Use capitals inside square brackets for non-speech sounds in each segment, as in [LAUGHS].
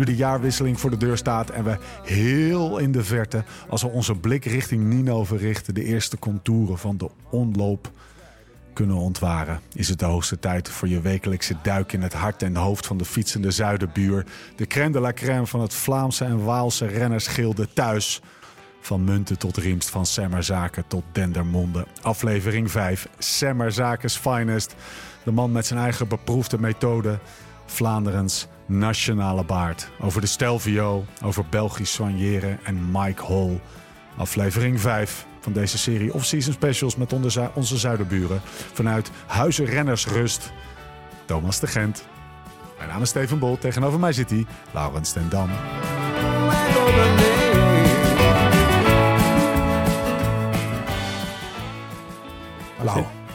Nu de jaarwisseling voor de deur staat en we heel in de verte, als we onze blik richting Ninove richten, de eerste contouren van de onloop kunnen ontwaren, is het de hoogste tijd voor je wekelijkse duik in het hart en hoofd van de fietsende zuiderbuur. De crème de la crème van het Vlaamse en Waalse rennersgilde thuis. Van Munten tot Riemst, van Semmerzaken tot Dendermonde. Aflevering 5, Semmerzaken's Finest. De man met zijn eigen beproefde methode. Vlaanderens nationale baard. Over de Stelvio, over Belgisch soigneren en Mike Hall. Aflevering 5 van deze serie off-season specials met onze, onze zuiderburen. Vanuit Huizen Rennersrust. Thomas de Gent. Mijn naam is Steven Bol. Tegenover mij zit hij, Laurens ten Dam.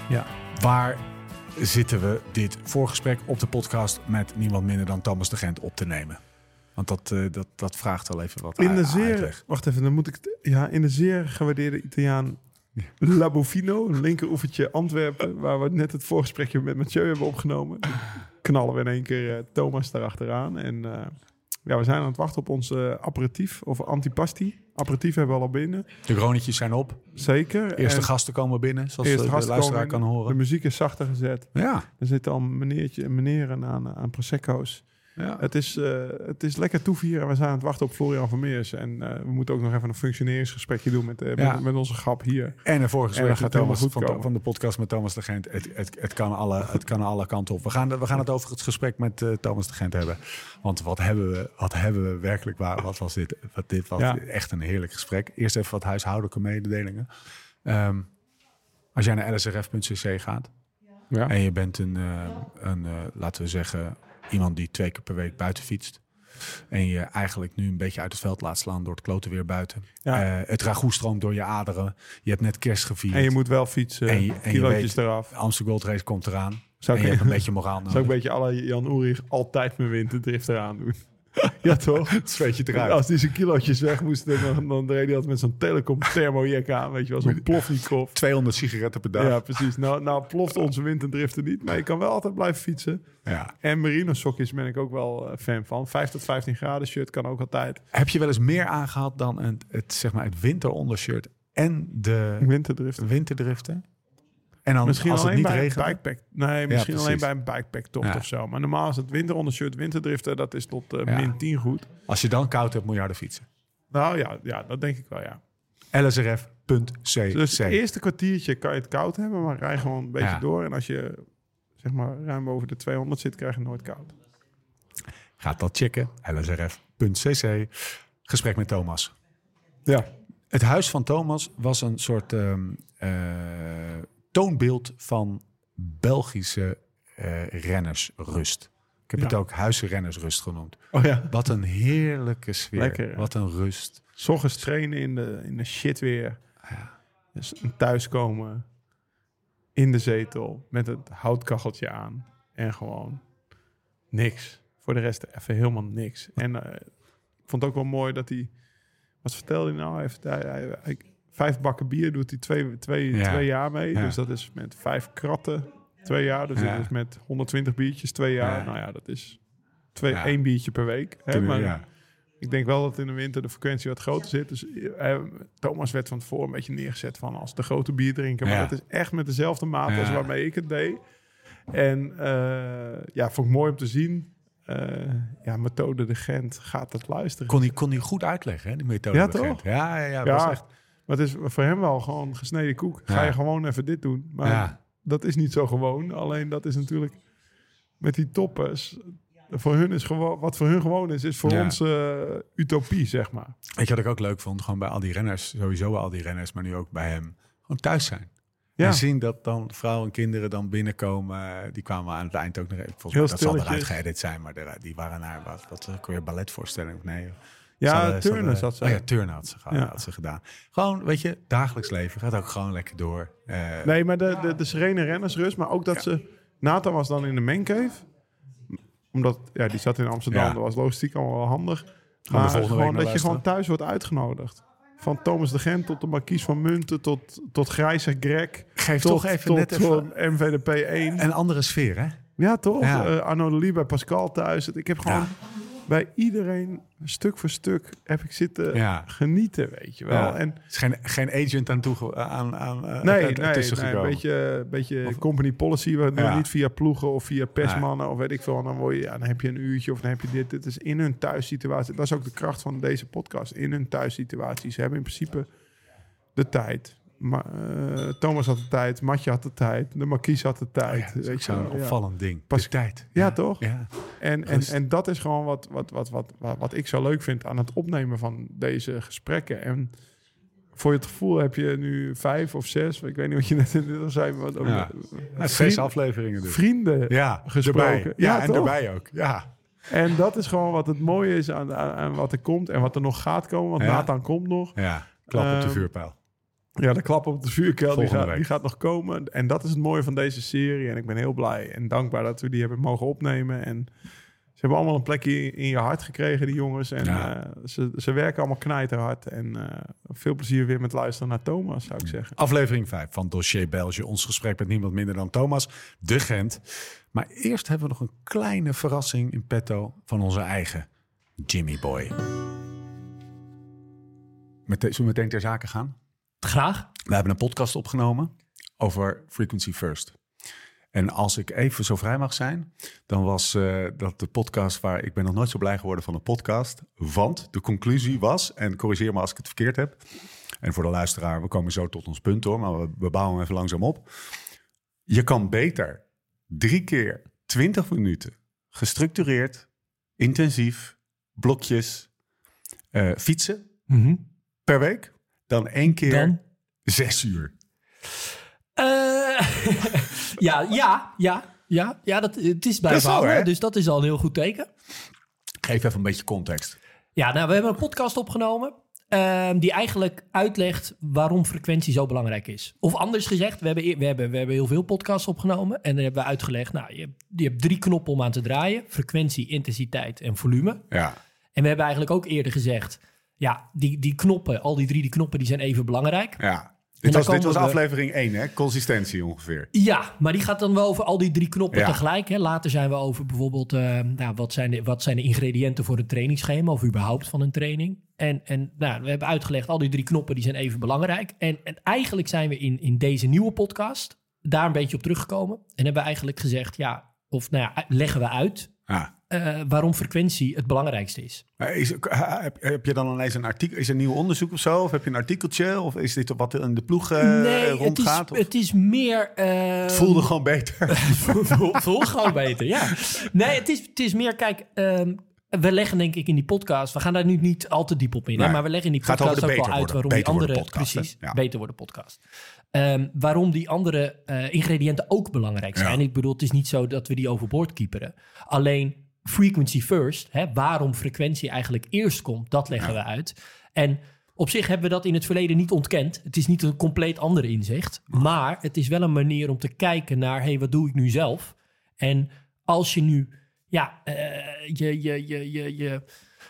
Ja. waar zitten we dit voorgesprek op de podcast met niemand minder dan Thomas de Gent op te nemen? Want dat, eh, dat, dat vraagt wel even wat In de zeer, uitleg. wacht even, dan moet ik ja, in de zeer gewaardeerde Italiaan La Bofino, een linkeroevertje Antwerpen, waar we net het voorgesprekje met Mathieu hebben opgenomen. Knallen we in één keer eh, Thomas daarachteraan. En eh, ja, we zijn aan het wachten op ons eh, aperitief, of antipasti. Aperitief hebben we al binnen, De gronetjes zijn op. zeker. Eerste En gasten komen binnen, zoals eerste de gasten luisteraar komen kan horen. De muziek is zachter gezet. Ja, Er zitten al meneertje, meneren aan, aan Prosecco's. Ja. Het is, eh, het is lekker toevieren. We zijn aan het wachten op Florian Vermeers. En eh, we moeten ook nog even een functioneringsgesprekje doen met, eh, Ja. met, met onze grap hier. En een En voorgesprek dat met gaat helemaal Thomas goed van, van de podcast met Thomas de Gent. Het, het, het, kan, alle, het kan alle kanten op. We gaan, we gaan het over het gesprek met Thomas de Gent hebben. Want wat hebben we, wat hebben we werkelijk waar? Wat was dit? Wat, dit was Ja. echt een heerlijk gesprek. Eerst even wat huishoudelijke mededelingen. Ehm, als jij naar lsrf.cc gaat Ja. en je bent een, een laten we zeggen, iemand die twee keer per week buiten fietst. En je eigenlijk nu een beetje uit het veld laat slaan door het kloten weer buiten. Ja. Eh, het ragout stroomt door je aderen. Je hebt net kerst gevierd. En je moet wel fietsen. En je- en je kilootjes weet- eraf. Amsterdam Gold Race komt eraan. Zou en ik, je hebt een beetje moraal [LAUGHS] zou ik een nodig. beetje alle Jan Ulrich altijd mijn winterdrift eraan doen? Ja, toch? [LAUGHS] Het zweet je eruit. Als die zijn kilootjes weg moesten, dan, dan reed hij altijd met zo'n telecom thermojack aan. Weet je wel, zo'n plofnikov. 200 sigaretten per dag. Ja, Ja. precies. Nou, nou ploft onze winterdriften niet. Maar je kan wel altijd blijven fietsen. En merino sokjes ben ik ook wel eh, fan van. 5 tot 15 graden shirt kan ook altijd. Heb je wel eens meer aangehad dan het, het, zeg maar het winterondershirt en de Winterdrift. winterdriften? En dan Misschien als het alleen niet bij regent? een bikepack. Nee, misschien alleen bij een bikepack tocht Ja. of zo. Maar normaal is het winterondershirt, winterdriften, dat is tot eh, Ja. min 10 goed. Als je dan koud hebt, moet je harder fietsen. Nou ja, ja, dat denk ik wel, ja. lsrf.cc. Dus het eerste kwartiertje kan je het koud hebben, maar rij gewoon een beetje Ja. door. En als je zeg maar ruim boven de 200 zit, krijg je nooit koud. Gaat dat checken. lsrf.cc. Gesprek met Thomas. Ja. Het huis van Thomas was een soort ehm, eh, toonbeeld van Belgische eh, rennersrust. Ik heb Ja. het ook huizenrennersrust genoemd. Oh ja. Wat een heerlijke sfeer. Lekker? Wat een rust. S ochtends trainen in de, in de shit weer. Dus thuiskomen in de zetel met het houtkacheltje aan. En gewoon niks. Voor de rest even helemaal niks. En eh, ik vond het ook wel mooi dat hij... Wat vertelde hij nou? Hij, hij- hij- vijf bakken bier doet hij twee, twee, Ja. twee jaar mee. Ja. Dus dat is met vijf kratten twee jaar. Dus Ja. dat is met 120 biertjes twee jaar. Ja. Nou ja, dat is twee, Ja. één biertje per week. Hè? Toen- Maar ja. ik denk wel dat in de winter de frequentie wat groter zit. Dus eh, Thomas werd van tevoren een beetje neergezet van als de grote bierdrinker. Maar Ja. dat is echt met dezelfde maat als waarmee ik het deed. En eh, ja, vond ik mooi om te zien. Eh, ja, methode de Gent gaat het luisteren. Kon hij, kon hij goed uitleggen, hè, die methode. Ja, Gent. toch? Ja, ja, ja. ja, Was echt, maar het is voor hem wel gewoon gesneden koek. Ga je gewoon even dit doen. Maar dat is niet zo gewoon. Alleen dat is natuurlijk met die toppers. Voor hun is gewoon, wat voor hun gewoon is, is voor Ja. ons eh, utopie, zeg maar. Weet je wat ik ook leuk vond? Gewoon bij al die renners, sowieso bij al die renners, maar nu ook bij hem. Gewoon thuis zijn. Ja. En zien dat dan vrouwen en kinderen dan binnenkomen. eh, Die kwamen aan het eind ook nog even. Volgens Heel mij dat zal eruit geëdit zijn, maar de- die waren naar wat, wat ook weer balletvoorstelling. Nee, Ja, ze Turner hadden- zat ze. Oh ja, Turner had ze, gedaan, Ja. had ze gedaan. Gewoon, weet je, dagelijks leven gaat ook gewoon lekker door. Eh, Nee, maar de, de, de serene rennersrust. Maar ook dat ze... Nathan was dan in de mancave. Omdat, ja, die zat in Amsterdam. Ja. Dat was logistiek allemaal wel handig. de Maar volgende week gewoon naar dat je gewoon thuis wordt uitgenodigd. Van Thomas de Gent tot de Marquise van Munten... tot, tot Grijze Greg. Geef tot, toch even tot, net even tot MVDP1. een andere sfeer, hè? Ja, toch? Ja. Eh, Arno de Lee bij Pascal thuis. Ik heb gewoon Ja. Bij iedereen, stuk voor stuk, heb ik zitten Ja. genieten, weet je wel. Ja. En is geen, geen agent aan toe aan, aan eh, nee, er- nee, ertussen nee, een beetje, beetje Of- company policy. We Ja. niet via ploegen of via persmannen of weet ik veel. En dan, word je, dan heb je een uurtje of dan heb je dit. Dit is in hun thuissituatie. Dat is ook de kracht van deze podcast. In hun thuissituatie. Ze hebben in principe de tijd. Eh, Thomas had de tijd, Matje had de tijd, de Marquise had de Oh tijd. ja, weet je ja. opvallend ding. Pas- de tijd. Ja, toch? Ja. En, en, Rust. en dat is gewoon wat, wat, wat, wat, wat, ik zo leuk vind aan het opnemen van deze gesprekken. En voor je het gevoel heb je nu vijf of zes, ik weet niet wat je net in dit zei, maar Ja. eh, Nou, zes afleveringen dus. vrienden. Ja, gesproken. erbij. Ja, Ja, en toch? erbij ook. Ja. En dat is gewoon wat het mooie is aan, aan, aan wat er komt en wat er nog gaat komen. Want. Nathan komt nog. ja. Klap op de Ehm, vuurpijl. Ja, de klap op de vuurkel, die gaat, die gaat nog komen. En dat is het mooie van deze serie. En ik ben heel blij en dankbaar dat we die hebben mogen opnemen. En ze hebben allemaal een plekje in je hart gekregen, die jongens. En Ja. eh, ze, ze werken allemaal knijterhard. En eh, veel plezier weer met luisteren naar Thomas, zou ik zeggen. Aflevering 5 van Dossier België. Ons gesprek met niemand minder dan Thomas de Gent. Maar eerst hebben we nog een kleine verrassing in petto van onze eigen Jimmy Boy. Zullen we meteen ter zake gaan? Graag. We hebben een podcast opgenomen over Frequency First. En als ik even zo vrij mag zijn, dan was eh, dat de podcast waar ik ben nog nooit zo blij geworden van een podcast. Want de conclusie was, en corrigeer me als ik het verkeerd heb. En voor de luisteraar, we komen zo tot ons punt hoor, maar we, we bouwen hem even langzaam op. Je kan beter drie keer 20 minuten gestructureerd, intensief, blokjes eh, fietsen per week dan één keer Dan? zes uur. Eh, [LAUGHS] ja, ja, ja, ja, ja dat, het is hè? hangen, dus dat is al een heel goed teken. Geef even een beetje context. Ja, nou, we hebben een podcast opgenomen ehm, die eigenlijk uitlegt waarom frequentie zo belangrijk is. Of anders gezegd, we hebben, e- we hebben, we hebben heel veel podcasts opgenomen en dan hebben we uitgelegd, nou, je, hebt- je hebt drie knoppen om aan te draaien. Frequentie, intensiteit en volume. Ja, En we hebben eigenlijk ook eerder gezegd, ja, die, die knoppen, al die drie die knoppen, die zijn even belangrijk. ja. Dit was, dit was aflevering 1, hè? Consistentie ongeveer. Ja, maar die gaat dan wel over al die drie knoppen Ja. tegelijk. Hè. Later zijn we over bijvoorbeeld, eh, nou, wat, zijn de, wat zijn de ingrediënten voor een trainingsschema of überhaupt van een training. En, en nou, we hebben uitgelegd, al die drie knoppen die zijn even belangrijk. En, en eigenlijk zijn we in, in deze nieuwe podcast daar een beetje op teruggekomen. En hebben we eigenlijk gezegd, ja, of nou ja, leggen we uit Ja. Eh, waarom frequentie het belangrijkste is. Is, heb, heb je dan ineens een artikel? Is er een nieuw onderzoek of zo? Of heb je een artikeltje? Of is dit wat in de ploeg eh, nee, het is, het is meer... eh, het voelde gewoon beter. [LAUGHS] voel, voel gewoon beter, ja. Nee, het is, het is meer, kijk, ehm, we leggen denk ik in die podcast, we gaan daar nu niet al te diep op in, hè, maar we leggen in die podcast ook wel uit worden- waarom die andere, podcast, precies, Ja. beter worden podcast. Ehm, waarom die andere eh, ingrediënten ook belangrijk zijn. Ja. Ik bedoel, het is niet zo dat we die overboord kieperen. Alleen frequency first, hè, waarom frequentie eigenlijk eerst komt, dat leggen we uit. En op zich hebben we dat in het verleden niet ontkend. Het is niet een compleet andere inzicht. Maar het is wel een manier om te kijken naar... hé, hey, wat doe ik nu zelf? En als je nu ja, eh, je, je, je, je, je,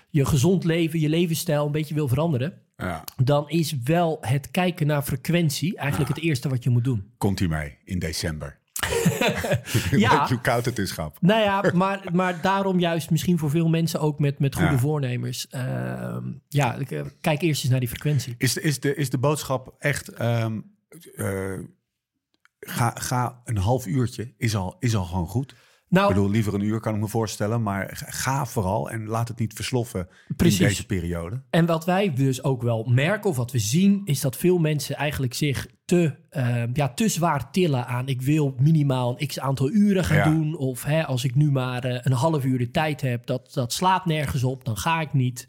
je gezond leven, je levensstijl een beetje wil veranderen... Ja. dan is wel het kijken naar frequentie eigenlijk het eerste wat je moet doen. Komt hij mee in december? Ja. Hoe koud het is, grap. Nou ja, maar, maar daarom juist misschien voor veel mensen ook met, met goede Ja. voornemers. Ehm, ja, ik, eh, kijk eerst eens naar die frequentie. Is, de- is, de, is de boodschap echt... ehm, eh, ga, ga een half uurtje, is al, is al gewoon goed. Nou, Ik bedoel, liever een uur kan ik me voorstellen. Maar ga- vooral en laat het niet versloffen Precies. in deze periode. En wat wij dus ook wel merken, of wat we zien, is dat veel mensen eigenlijk zich te, eh, ja, te zwaar tillen aan. Ik wil minimaal een x aantal uren gaan Ja. doen. Of hè, als ik nu maar eh, een half uur de tijd heb, dat, dat slaat nergens op, dan ga ik niet.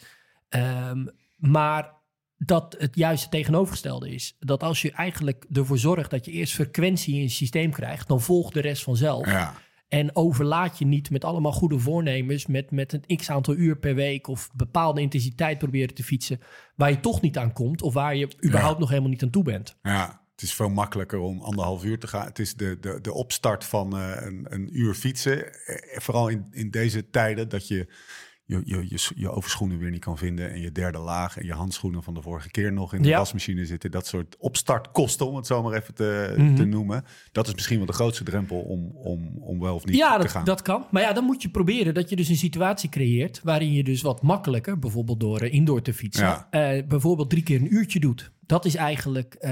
Ehm, maar dat het juist het tegenovergestelde is. Dat als je eigenlijk ervoor zorgt dat je eerst frequentie in je systeem krijgt, dan volgt de rest vanzelf. Ja. En overlaat je niet met allemaal goede voornemens, met, met een x aantal uur per week of bepaalde intensiteit proberen te fietsen, waar je toch niet aan komt of waar je überhaupt nog helemaal niet aan toe bent. Ja, het is veel makkelijker om anderhalf uur te gaan. Het is de, de, de opstart van eh, een, een uur fietsen. Eh, vooral in, in deze tijden dat je je, je, je, je overschoenen weer niet kan vinden. En je derde laag en je handschoenen van de vorige keer nog in de Ja. wasmachine zitten. Dat soort opstartkosten, om het zo maar even te, Mhm. te noemen. Dat is misschien wel de grootste drempel om, om, om wel of niet Ja, te dat, gaan. dat kan. Maar ja, dan moet je proberen dat je dus een situatie creëert waarin je dus wat makkelijker, bijvoorbeeld door eh, indoor te fietsen, Ja. eh, bijvoorbeeld drie keer een uurtje doet. Dat is eigenlijk eh,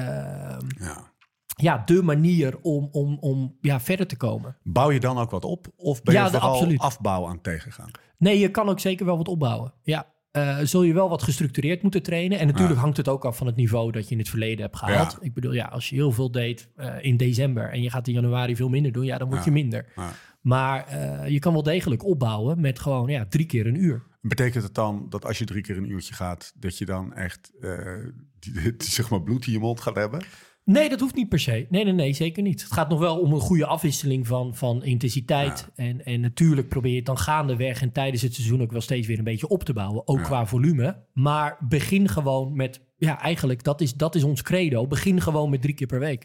ja. Ja, de manier om, om, om ja, verder te komen. Bouw je dan ook wat op? Of ben Ja, je vooral absoluut. afbouw aan het tegengaan? Nee, je kan ook zeker wel wat opbouwen. Ja. Eh, zul je wel wat gestructureerd moeten trainen. En natuurlijk Ja. hangt het ook af van het niveau dat je in het verleden hebt gehaald. Ja. Ik bedoel, ja, als je heel veel deed eh, in december en je gaat in januari veel minder doen, ja, dan word Ja. je minder. Maar eh, je kan wel degelijk opbouwen met gewoon ja, drie keer een uur. Betekent het dan dat als je drie keer een uurtje gaat, dat je dan echt die, die- [LAUGHS] zeg maar bloed in je mond gaat hebben? Nee, dat hoeft niet per se. Nee, nee, nee, zeker niet. Het gaat nog wel om een goede afwisseling van, van intensiteit. En, en natuurlijk probeer je het dan gaandeweg en tijdens het seizoen ook wel steeds weer een beetje op te bouwen. Ook Ja. qua volume. Maar begin gewoon met, ja, eigenlijk, dat is, dat is ons credo. Begin gewoon met drie keer per week.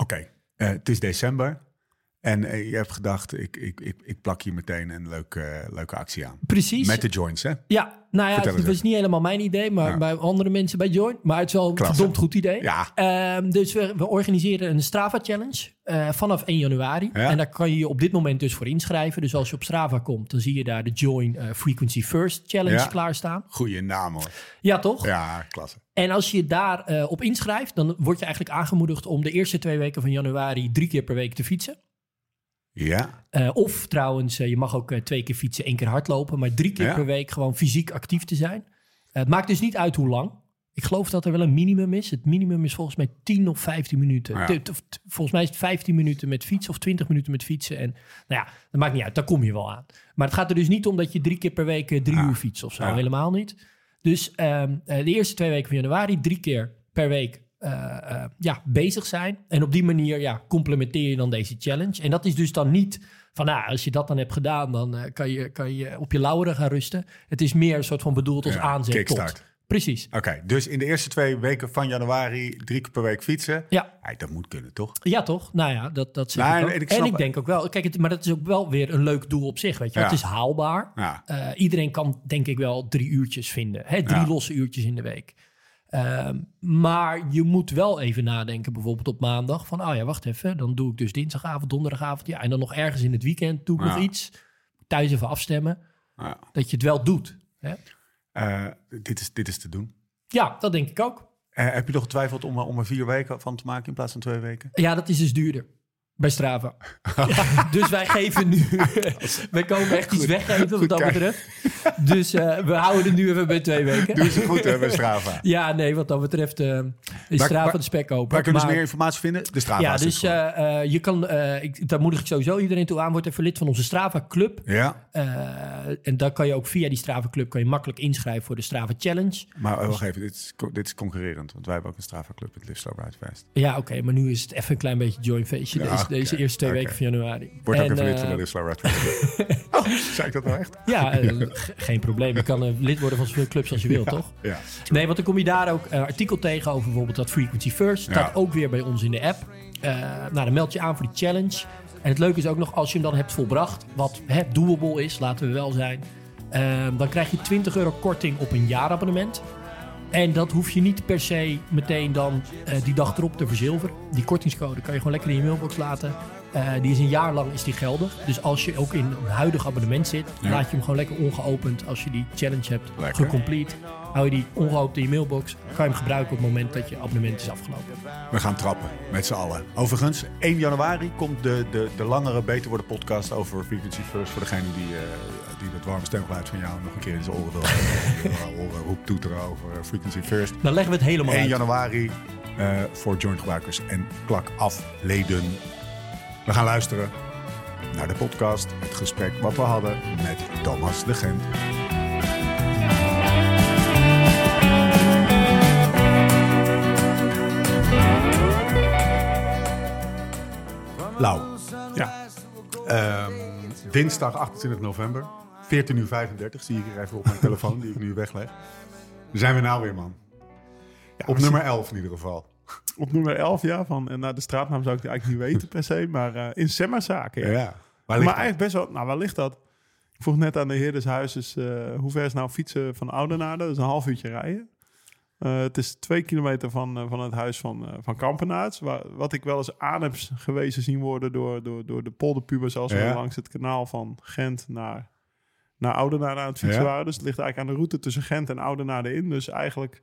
Oké, eh, het is december en eh, je hebt gedacht, ik, ik, ik, ik plak hier meteen een leuke, leuke actie aan. Precies. Met de joints, hè? Ja, nou ja, het eens was niet helemaal mijn idee, maar Ja. bij andere mensen bij Join. Maar het is wel een Klasse. verdomd goed idee. Ja, Ehm, dus we, we organiseren een Strava Challenge eh, vanaf 1 januari. Ja. En daar kan je je op dit moment dus voor inschrijven. Dus als je op Strava komt, dan zie je daar de Join eh, Frequency First Challenge Ja. klaarstaan. goede naam hoor. Ja, toch? Ja, klasse. En als je daar op inschrijft, dan word je eigenlijk aangemoedigd om de eerste twee weken van januari drie keer per week te fietsen. Ja, Eh, of trouwens, eh, je mag ook eh, twee keer fietsen, één keer hardlopen. Maar drie keer Ja. per week gewoon fysiek actief te zijn. Het maakt dus niet uit hoe lang. Ik geloof dat er wel een minimum is. Het minimum is volgens mij 10 of 15 minuten. Ja. Volgens mij is het 15 minuten met fietsen of 20 minuten met fietsen. En nou ja, dat maakt niet uit. Daar kom je wel aan. Maar het gaat er dus niet om dat je drie keer per week drie Ja. uur fietst of zo. Helemaal niet. Dus ehm, eh, de eerste twee weken van januari drie keer per week eh, eh, ja, bezig zijn. En op die manier ja, complementeer je dan deze challenge. En dat is dus dan niet van, nou, als je dat dan hebt gedaan, dan eh, kan, je, kan je op je lauren gaan rusten. Het is meer een soort van bedoeld als Ja, aanzet kickstart. tot. Precies. oké. Dus in de eerste twee weken van januari drie keer per week fietsen. Ja, dat moet kunnen, toch? ja toch? Nou ja, dat, dat zeg ik en ik en ik denk ook wel, kijk, het, maar dat is ook wel weer een leuk doel op zich, weet je. Ja. Het is haalbaar. Ja, iedereen kan denk ik wel drie uurtjes vinden. Hè? Drie losse uurtjes in de week. Ehm, maar je moet wel even nadenken, bijvoorbeeld op maandag. Van, oh ja, wacht even. Dan doe ik dus dinsdagavond, donderdagavond. Ja, en dan nog ergens in het weekend doe ik Ja. nog iets. Thuis even afstemmen. ja. Dat je het wel doet. Hè? Eh, dit, is, dit is te doen. Ja, dat denk ik ook. Eh, heb je nog getwijfeld om, er- om er vier weken van te maken in plaats van twee weken? Ja, dat is dus duurder. Bij Strava. [LAUGHS] dus wij geven nu... [LAUGHS] wij komen echt iets weggeven wat dat betreft. Dus eh, we houden het nu even bij twee weken. Doe ze goed hè, bij Strava. [LAUGHS] Ja, nee, wat dat betreft is Waar- Strava waar- de spek open. Waar kunnen ze meer informatie vinden? De Strava. Ja, dus eh, je kan, ik, daar moedig ik sowieso iedereen toe aan. Word even lid van onze Strava Club. ja, en dan kan je ook via die Strava Club kan je makkelijk inschrijven voor de Strava Challenge. maar eh, wacht even, dit is, dit is concurrerend. Want wij hebben ook een Strava Club, het Live Slow Ride Fest. Ja, oké, maar nu is het even een klein beetje join feestje. Ja, deze, eerste twee weken van januari. Word ook En, even lid van eh, de Live Slow Ride Fest. oh, zei ik dat nou echt? Ja, eh, [LAUGHS] ge- geen probleem. Je kan eh, lid worden van zoveel clubs als je wilt, toch? Ja. Nee, want dan kom je daar ook eh, artikel tegen over bijvoorbeeld dat Frequency First. Staat ook weer bij ons in de app. Nou, dan meld je aan voor die challenge. En het leuke is ook nog, als je hem dan hebt volbracht, wat hè, doable is, laten we wel zijn, dan krijg je 20 euro korting op een jaarabonnement. En dat hoef je niet per se meteen dan eh, die dag erop te verzilveren. Die kortingscode kan je gewoon lekker in je mailbox laten. Eh, die is een jaar lang is die geldig. Dus als je ook in een huidig abonnement zit, Ja. laat je hem gewoon lekker ongeopend als je die challenge hebt Lekker. gecomplete. Hou je die ongeopend in je mailbox, kan je hem gebruiken op het moment dat je abonnement is afgelopen. We gaan trappen, met z'n allen. Overigens, 1 januari komt de, de, de langere Beter Worden podcast over Frequency First. Voor degene die, eh, die het warme stemgeluid van jou nog een keer in zijn oren wil horen. Roep toeteren over Frequency First. Dan leggen we het helemaal 1 uit. januari eh, voor joint gebruikers en klak af leden. We gaan luisteren naar de podcast, het gesprek wat we hadden met Thomas de Gent. Lau, Ja. eh, dinsdag 28 november. 14 uur 35 zie ik hier even op mijn telefoon, die ik nu wegleg. Daar zijn we nou weer, man. op we nummer 11 in ieder geval. Op nummer 11, ja. Van, en nou, de straatnaam zou ik eigenlijk niet weten per se. Maar eh, in Semmerzaken, Ja. Maar dat? eigenlijk best wel... Nou, waar ligt dat? Ik vroeg net aan de heer des huizes... eh, hoe ver is nou fietsen van Oudenaarde? Dat is een half uurtje rijden. Eh, het is twee kilometer van, eh, van het huis van, eh van Kampenaerts. Waar, wat ik wel eens aan heb gewezen zien worden... door, door, door de polderpubers... als we Ja. langs het kanaal van Gent naar, naar Oudenaarde aan het fietsen Ja. waren. Dus het ligt eigenlijk aan de route tussen Gent en Oudenaarde in. Dus eigenlijk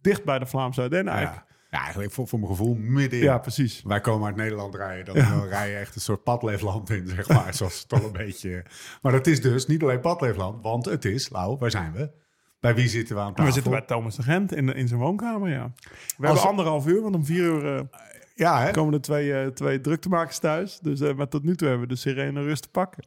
dicht bij de Vlaamse Ardennen. Eigenlijk. Ja. Ja, eigenlijk voor, voor mijn gevoel middenin. Ja, precies. Wij komen uit Nederland rijden. Dan, rij je echt een soort padleefland in, zeg maar. [LAUGHS] Zoals het al een beetje... Maar dat is dus niet alleen padleefland. Want het is, Lau, waar zijn we? Bij wie zitten we aan En tafel? we zitten bij Thomas de Gent in, in zijn woonkamer, ja. We Als- hebben anderhalf uur, want om vier uur eh, Ja, hè? komen er twee, eh, twee druktemakers thuis. Dus, eh, maar tot nu toe hebben we de sirene rust te pakken.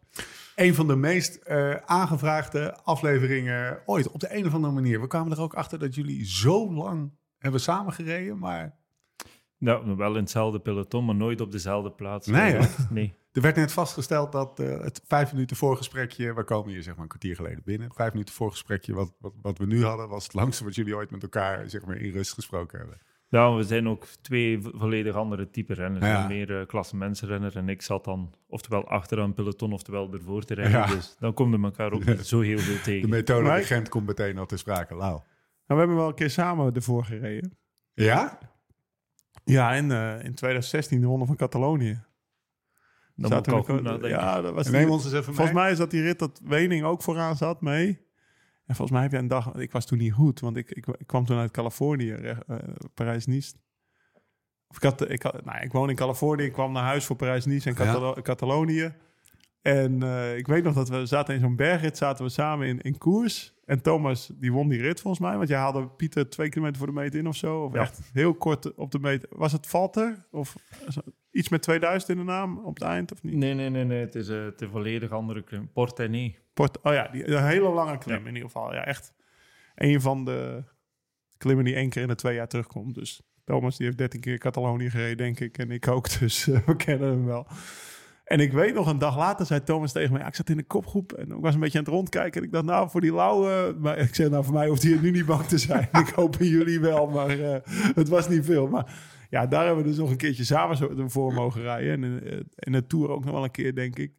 Een van de meest aangevraagde afleveringen ooit. Op de een of andere manier. We kwamen er ook achter dat jullie zo lang hebben samengereden. Maar Ja, wel in hetzelfde peloton, maar nooit op dezelfde plaats. Nee? Nee. er werd net vastgesteld dat eh, het vijf minuten voorgesprekje... We komen hier zeg maar een kwartier geleden binnen. Vijf minuten voorgesprekje wat, wat, wat we nu hadden... was het langste wat jullie ooit met elkaar zeg maar, in rust gesproken hebben. Ja, we zijn ook twee vo- volledig andere type renners. Ja. Een Meer uh, klassementsrenner en ik zat dan oftewel achter een peloton, oftewel ervoor te rijden. Ja. Dus dan komen we elkaar ook niet [LAUGHS] zo heel veel De tegen. methode Maar- de komt meteen al te sprake. Lau. Nou, we hebben wel een keer samen ervoor gereden. Ja? Ja, in, eh, in 2016 de Ronde van Catalonië. Dan Zaten we de- nadenken. Ja, dat was Neem ons eens even Volgens mij is dat die rit dat Wening ook vooraan zat mee. En volgens mij heb je een dag... Ik was toen niet goed, want ik, ik, ik kwam toen uit Californië, eh, Parijs-Nice. Of ik, had, ik, had, nou, ik woon in Californië, ik kwam naar huis voor Parijs-Nice en Catalo- Catalonië. En eh, ik weet nog dat we zaten in zo'n bergrit, zaten we samen in, in koers. En Thomas, die won die rit volgens mij. Want jij haalde Pieter twee kilometer voor de meet in of zo. Of Ja. echt heel kort op de meet. Was het Valter? Of iets met 2000 in de naam op het eind of niet? Nee, nee, nee, nee. Het is is een volledig andere klim. Portenay. Port, oh ja, die, een hele lange klim Ja. in ieder geval. Ja, echt een van de klimmen die één keer in de twee jaar terugkomt. Dus Thomas die heeft 13 keer Catalonië gereden, denk ik. En ik ook, [LAUGHS] dus eh, we kennen hem wel. En ik weet nog, een dag later zei Thomas tegen mij... Ja, ik zat in de kopgroep en ik was een beetje aan het rondkijken. En ik dacht, nou, voor die lauwe... Maar ik zei, nou, voor mij hoeft hij nu niet bang te zijn. [LAUGHS] ik hoop jullie wel, maar eh, het was niet veel. Maar ja, daar hebben we dus nog een keertje samen voor mogen rijden. En in, eh, in de Tour ook nog wel een keer, denk ik.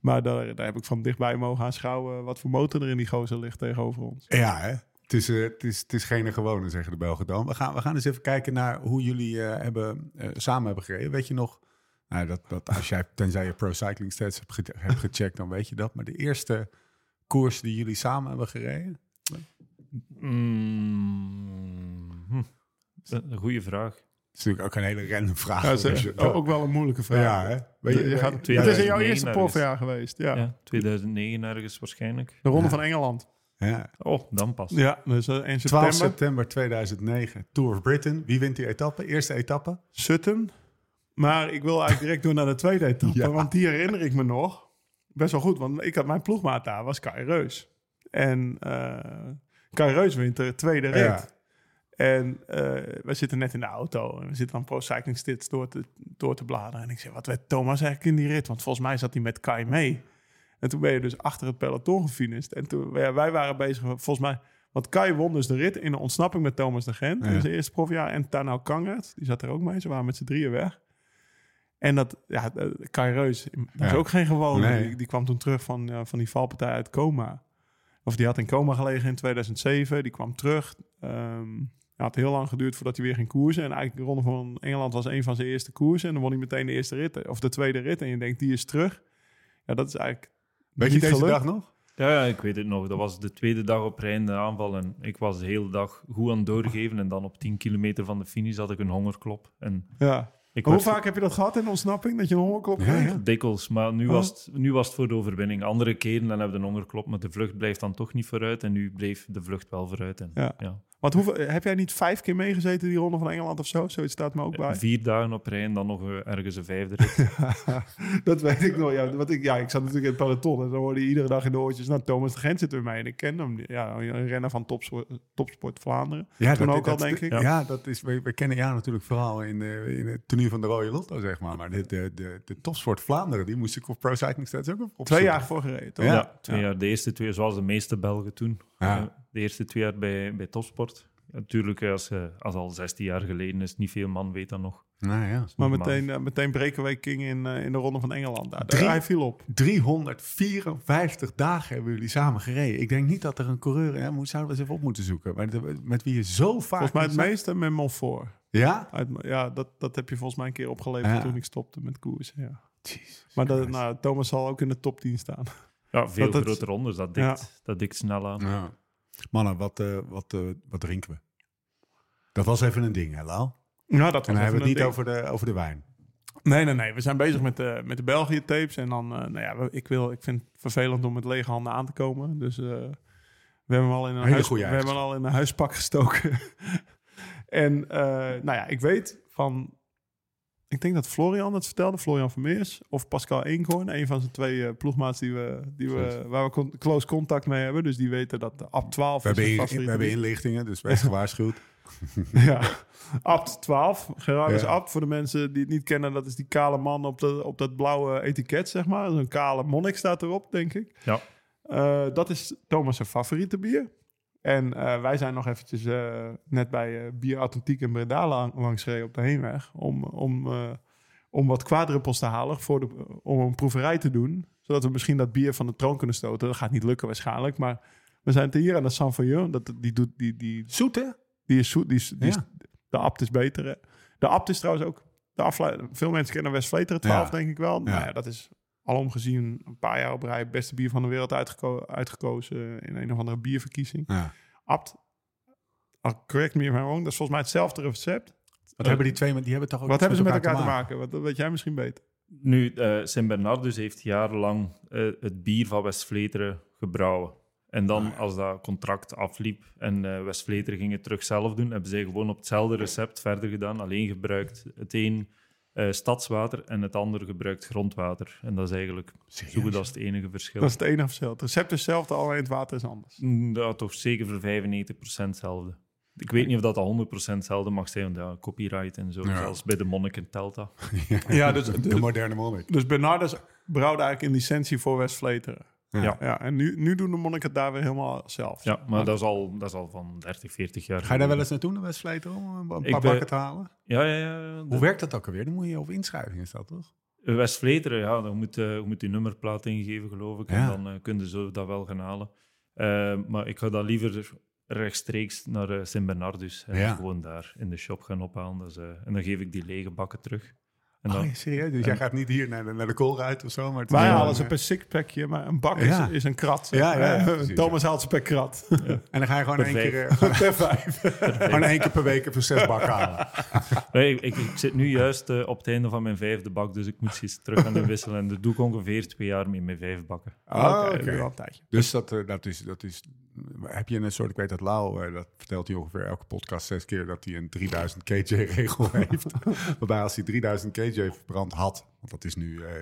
Maar daar, daar heb ik van dichtbij mogen aanschouwen... wat voor motor er in die gozer ligt tegenover ons. Ja, hè? Het is, eh, het, is, het is geen gewone, zeggen de Belgen dan. We gaan, we gaan eens even kijken naar hoe jullie eh, hebben, eh, samen hebben gereden. Weet je nog, nou, dat, dat als jij, tenzij je Pro Cycling Stats hebt, ge- hebt gecheckt, dan weet je dat. Maar de eerste koers die jullie samen hebben gereden? Mm, hm. Een goede vraag. Dat is natuurlijk ook een hele random vraag. Ja, dat is, Dus, eh, ook wel een moeilijke vraag. ja, hè? Weet je, Je gaat, het is in jouw 2009 eerste profjaar geweest, ja. Ja. 2009 ergens waarschijnlijk. De Ronde Ja. van Engeland. ja. Oh, dan pas. Ja, dus eh, 1 12 september. september 2009, Tour of Britain. Wie wint die etappe? Eerste etappe? Sutton. Maar ik wil eigenlijk direct door naar de tweede etappe. Ja. Want die herinner ik me nog. Best wel goed, want ik had mijn ploegmaat daar, was Kai Reus. En eh Kai Reus wint de tweede rit. Ja. En eh, we zitten net in de auto. En we zitten dan Pro Cycling Stats door te, door te bladeren. En ik zeg, wat werd Thomas eigenlijk in die rit? Want volgens mij zat hij met Kai mee. En toen ben je dus achter het peloton gefinished. En toen, ja, wij waren bezig, volgens mij... Want Kai won dus de rit in de ontsnapping met Thomas de Gent. Ja. In zijn eerste profjaar. En Tanau Kangert, die zat er ook mee. Ze waren met z'n drieën weg. En dat, ja, eh, Kai Reus, dat is Ja. ook geen gewone. Nee. Die, die kwam toen terug van, van die valpartij uit coma. Of die had in coma gelegen in 2007. Die kwam terug. Ehm het had heel lang geduurd voordat hij weer ging koersen. En eigenlijk de Ronde van Engeland was een van zijn eerste koersen. En dan won hij meteen de eerste rit, of de tweede rit. En je denkt, die is terug. Ja, dat is eigenlijk Weet je deze gelukt. dag nog? Ja, ja, ik weet het nog. Dat was de tweede dag op rij in de aanval. En ik was de hele dag goed aan het doorgeven. En dan op 10 kilometer van de finish had ik een hongerklop. En Ja. Ik Hoe vaak heb je dat gehad in ontsnapping? Dat je een hongerklop kreeg? ja. dikwijls. Maar nu, Oh. was het, nu was het voor de overwinning. Andere keren dan hebben we een hongerklop. Maar de vlucht blijft dan toch niet vooruit. En nu bleef de vlucht wel vooruit. En, Ja. ja. Want hoeveel, heb jij niet vijf keer meegezeten die Ronde van Engeland of zo? Zoiets staat me ook bij. Vier dagen op rij en dan nog eh, ergens een vijfde [LAUGHS] rit. dat weet ik nog. Ja, wat ik, ja, ik zat natuurlijk in het peloton en dan hoorde je iedere dag in de oortjes... Nou, Thomas de Gent zit er mee en ik ken hem. Ja, een renner van topsport, topsport Vlaanderen. Ja, Toen dat, ook al, dat- denk ik. Ja, Ja. dat is, we, we kennen jou natuurlijk vooral in, eh, in het toernooi van de Rode Lotto, zeg maar. Maar de, de, de, de topsport Vlaanderen, die moest ik op Pro Cycling Stats ook. Twee jaar voor gereden, toch? Ja. Ja, twee jaar. De eerste twee, zoals de meeste Belgen toen. Ja. Eh, De eerste twee jaar bij, bij Topsport. Natuurlijk, eh, als, eh, als al 16 jaar geleden is, niet veel man weet dat nog. Nou ja. Maar meteen, meteen breken we King in, in de Ronde van Engeland. Daar, Drie- hij viel op. 354 dagen hebben jullie samen gereden. Ik denk niet dat er een coureur... Hè, moet, zouden we eens even op moeten zoeken. Maar de- met wie je zo vaak... Volgens mij het zat- meeste met Monfort. Ja? Uit, ja, dat, dat heb je volgens mij een keer opgeleverd Ja. toen ik stopte met koersen. Ja. Jezus Maar dat, nou, Thomas zal ook in de top 10 staan. Ja, veel Dat het- grotere rondes. Dat dikt, dat dikt snel aan. Ja. Mannen, wat, eh, wat, eh, wat drinken we? Dat was even een ding, hè, Lau? Nou, dat En was dan hebben we het niet ding. over de, over de wijn. Nee, nee, nee. We zijn bezig met de, met de België tapes. En dan, eh, nou ja, ik, wil, ik vind het vervelend om met lege handen aan te komen. Dus eh, we hebben hem al in een, Hele huis, we hebben hem al in een huispak gestoken. [LAUGHS] en eh, nou ja, ik weet van... Ik denk dat Florian het vertelde, Florian Vermeers. Of Pascal Eenkhoorn, een van zijn twee eh, ploegmaats die we, die we, waar we con- close contact mee hebben. Dus die weten dat de AP 12 We is hebben, in- we inlichtingen, dus wees [LAUGHS] gewaarschuwd. Ja, Abt 12. Gerardus Ja. Abt, voor de mensen die het niet kennen, dat is die kale man op, de, op dat blauwe etiket, zeg maar. Zo'n kale monnik staat erop, denk ik. Ja. Eh, dat is Thomas' zijn favoriete bier. En eh, wij zijn nog eventjes eh, net bij eh, Bier Authentiek in Breda lang, langs gereden op de heenweg. Om, om, om wat quadruppels te halen, voor de, om een proeverij te doen. Zodat we misschien dat bier van de troon kunnen stoten. Dat gaat niet lukken waarschijnlijk, maar... We zijn hier aan de Saint-Feuillon. Dat, die, doet, die, die, Zoet, hè? die is zoet. Die is, die is- Ja. de abt is beter. Hè? De abt is trouwens ook... De Veel mensen kennen West Vleteren 12, Ja. denk ik wel. Nou Ja. ja, dat is alom gezien een paar jaar op rij... het beste bier van de wereld uitgeko- uitgekozen... in een of andere bierverkiezing. Ja. Abt, ah, correct me if I'm wrong... dat is volgens mij hetzelfde recept. Wat hebben die twee, die hebben toch ook Wat hebben ze met elkaar te maken? Wat, dat weet jij misschien beter. Nu, eh Sint-Bernardus heeft jarenlang eh, het bier van West-Vleteren gebrouwen. En dan, als dat contract afliep en eh West-Vleteren ging het terug zelf doen, hebben zij gewoon op hetzelfde recept verder gedaan. Alleen gebruikt het een eh, stadswater en het andere gebruikt grondwater. En dat is eigenlijk zo goed als het enige verschil. Dat is het enige verschil. Het recept is hetzelfde, alleen het water is anders. Mm, Ja, toch zeker voor 95% hetzelfde. Ik weet niet of dat al 100% hetzelfde mag zijn, want ja, copyright en zo. Ja. Zelfs bij de monniken telt dat. [LAUGHS] Ja, dus, De moderne monnik. dus Bernardus brouwde eigenlijk in licentie voor West Ja. Ja, en nu, nu doen de monniken het daar weer helemaal zelf. Ja, maar dat is al, dat is al van 30, 40 jaar Ga je daar wel eens naartoe, naar Westvleteren, om een paar Ik ben- bakken te halen? Ja, ja, ja. Hoe werkt dat ook alweer? Dan moet je op inschrijving, is dat toch? West-Vleteren, ja, dan moet, eh, je moet je nummerplaat ingeven, geloof ik. Ja. En dan eh kun je zo dat wel gaan halen. Eh, maar ik ga dat liever rechtstreeks naar eh, Sint-Bernardus. En Ja. gewoon daar in de shop gaan ophalen. Dus, eh, en dan geef ik die lege bakken terug. En dan, serieus? Dus jij gaat niet hier naar de, naar de koolruit of zo? Maar het is Wij halen ze per sixpackje, maar een bak Ja. is, is een krat. Ja, ja, [LAUGHS] ja, precies, Thomas haalt ze per krat. [LAUGHS] En dan ga je gewoon Per één keer, eh, [LAUGHS] per vijf. gewoon één keer per week even zes bakken halen. Nee, ik, ik zit nu juist eh, op het einde van mijn vijfde bak, dus ik moet ze eens terug gaan inwisselen. En dat doe ik ongeveer twee jaar mee met vijf bakken. Ah, Oké, een. Dus dat, eh, dat, is, dat is... Heb je een soort... Ik weet dat Lau, dat vertelt hij ongeveer elke podcast zes keer... dat hij een 3000 kJ-regel heeft. Waarbij als hij 3000 kJ verbrand had... want dat is nu... eh,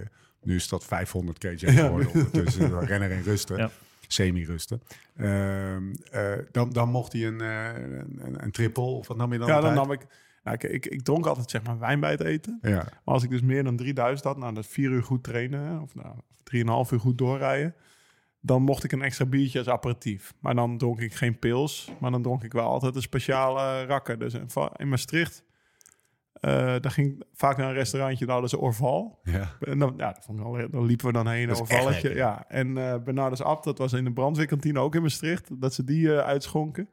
nu is dat 500 kJ geworden. Ondertussen [LAUGHS] een renner in rusten. Ja. Semi-rusten. Ehm, eh, dan, dan mocht hij een, eh, een, een triple... of wat nam je dan Ja, dan nam ik... Nou, ik, ik, ik dronk altijd zeg maar wijn bij het eten. Ja. Maar als ik dus meer dan 3000 had, nou dat vier uur goed trainen, of nou, drieënhalf uur goed doorrijden, dan mocht ik een extra biertje als aperitief. Maar dan dronk ik geen pils, maar dan dronk ik wel altijd een speciale rakker. Dus in Maastricht, eh daar ging ik vaak naar een restaurantje, daar hadden ze Orval. ja. En dan, ja, dat vond ik wel, dan liepen we dan heen, Dat een Orvalletje. Ja, en eh Bernardus Abt, dat was in de brandweerkantine ook in Maastricht, dat ze die eh, uitschonken.